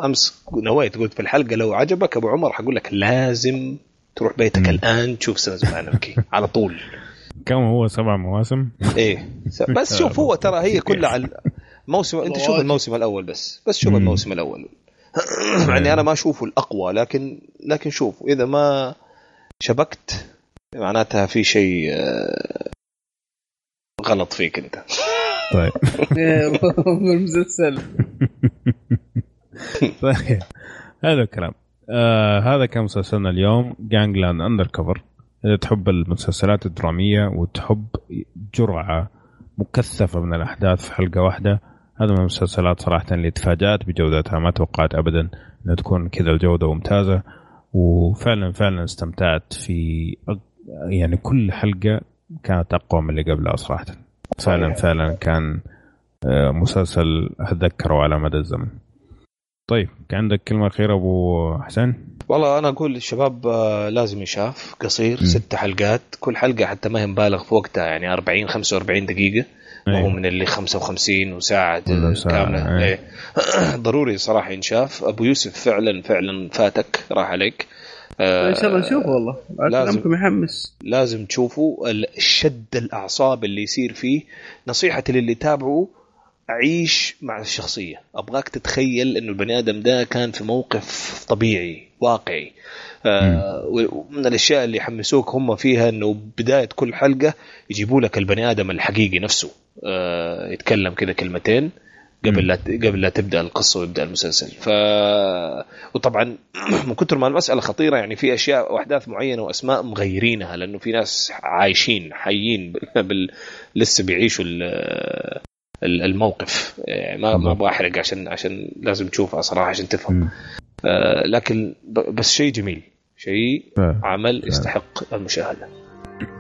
أمس نويت قلت في الحلقة لو عجبك أبو عمر حقول لك لازم تروح بيتك. الآن تشوف Sons of Anarchy [LAUGHS] على طول. كم هو؟ سبع مواسم؟ إيه. بس [LAUGHS] شوف هو ترى هي كلها على الموسم أنت شوف الموسم الأول بس. بس شوف الموسم الأول. [CLEARS THROAT] يعني أنا ما أشوفه الأقوى لكن لكن شوف إذا ما شبكت معناتها في شيء آه، غلط فيك أنت. طيب. [LAUGHS] المسلسل. [LAUGHS] طيب. هذا الكلام. آه هذا كان مسلسلنا اليوم Gangland Undercover إذا تحب المسلسلات الدرامية وتحب جرعة مكثفة من الأحداث في حلقة واحدة هذا من المسلسلات صراحة اللي تفاجأت بجودتها. ما توقعت ابدا إنها تكون كذا الجودة ممتازة. وفعلا فعلا استمتعت في يعني كل حلقة كانت أقوى من اللي قبلها صراحة. فعلا فعلا كان آه، مسلسل أتذكره على مدى الزمن. طيب كان عندك كلمة أخيرة أبو حسين والله أنا أقول للشباب آه، لازم يشاف قصير م. ست حلقات كل حلقة حتى ما هي مبالغ في وقتها يعني 40 45 دقيقة وهو أيوه. من اللي 55 وساعة كاملة. أيه. [CLEARS THROAT] ضروري صراحة ينشاف. أبو يوسف فعلا فعلا فاتك راح عليك. إن شاء الله نشوفه والله. لازم. محمس لازم تشوفوا الشد الأعصاب اللي يصير فيه. نصيحتي للي يتابعوا عيش مع الشخصية. أبغاك تتخيل إنه البني آدم ده كان في موقف طبيعي واقعي. آه ومن الأشياء اللي يحمسوك هم فيها إنه بداية كل حلقة يجيبوا لك البني آدم الحقيقي نفسه. آه يتكلم كذا كلمتين قبل لا قبل لا تبدأ القصة ويبدأ المسلسل. ف وطبعا [CLEARS THROAT] من كثر ما المسألة خطيرة يعني في أشياء وأحداث معينة وأسماء مغيرينها لأنه في ناس عايشين حيين [LAUGHS] بال... لسه بيعيشوا الموقف. يعني ما ما أبغى أحرق عشان عشان لازم تشوفها صراحة عشان تفهم. آه لكن بس شيء جميل. شيء عمل يستحق المشاهدة.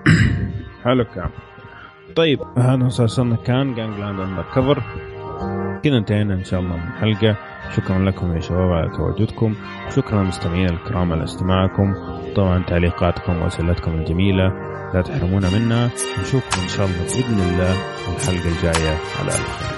[COUGHS] حلو كلام طيب هذا مسلسلنا كان Gangland Undercover كذا انتهينا إن شاء الله من الحلقة شكرا لكم يا شباب على تواجدكم. شكرا للمستمعين الكرام على استماعكم. طبعا تعليقاتكم واسئلتكم الجميلة. لا تحرمونا منها نشوفكم إن شاء الله بإذن الله الحلقة الجاية. على ألف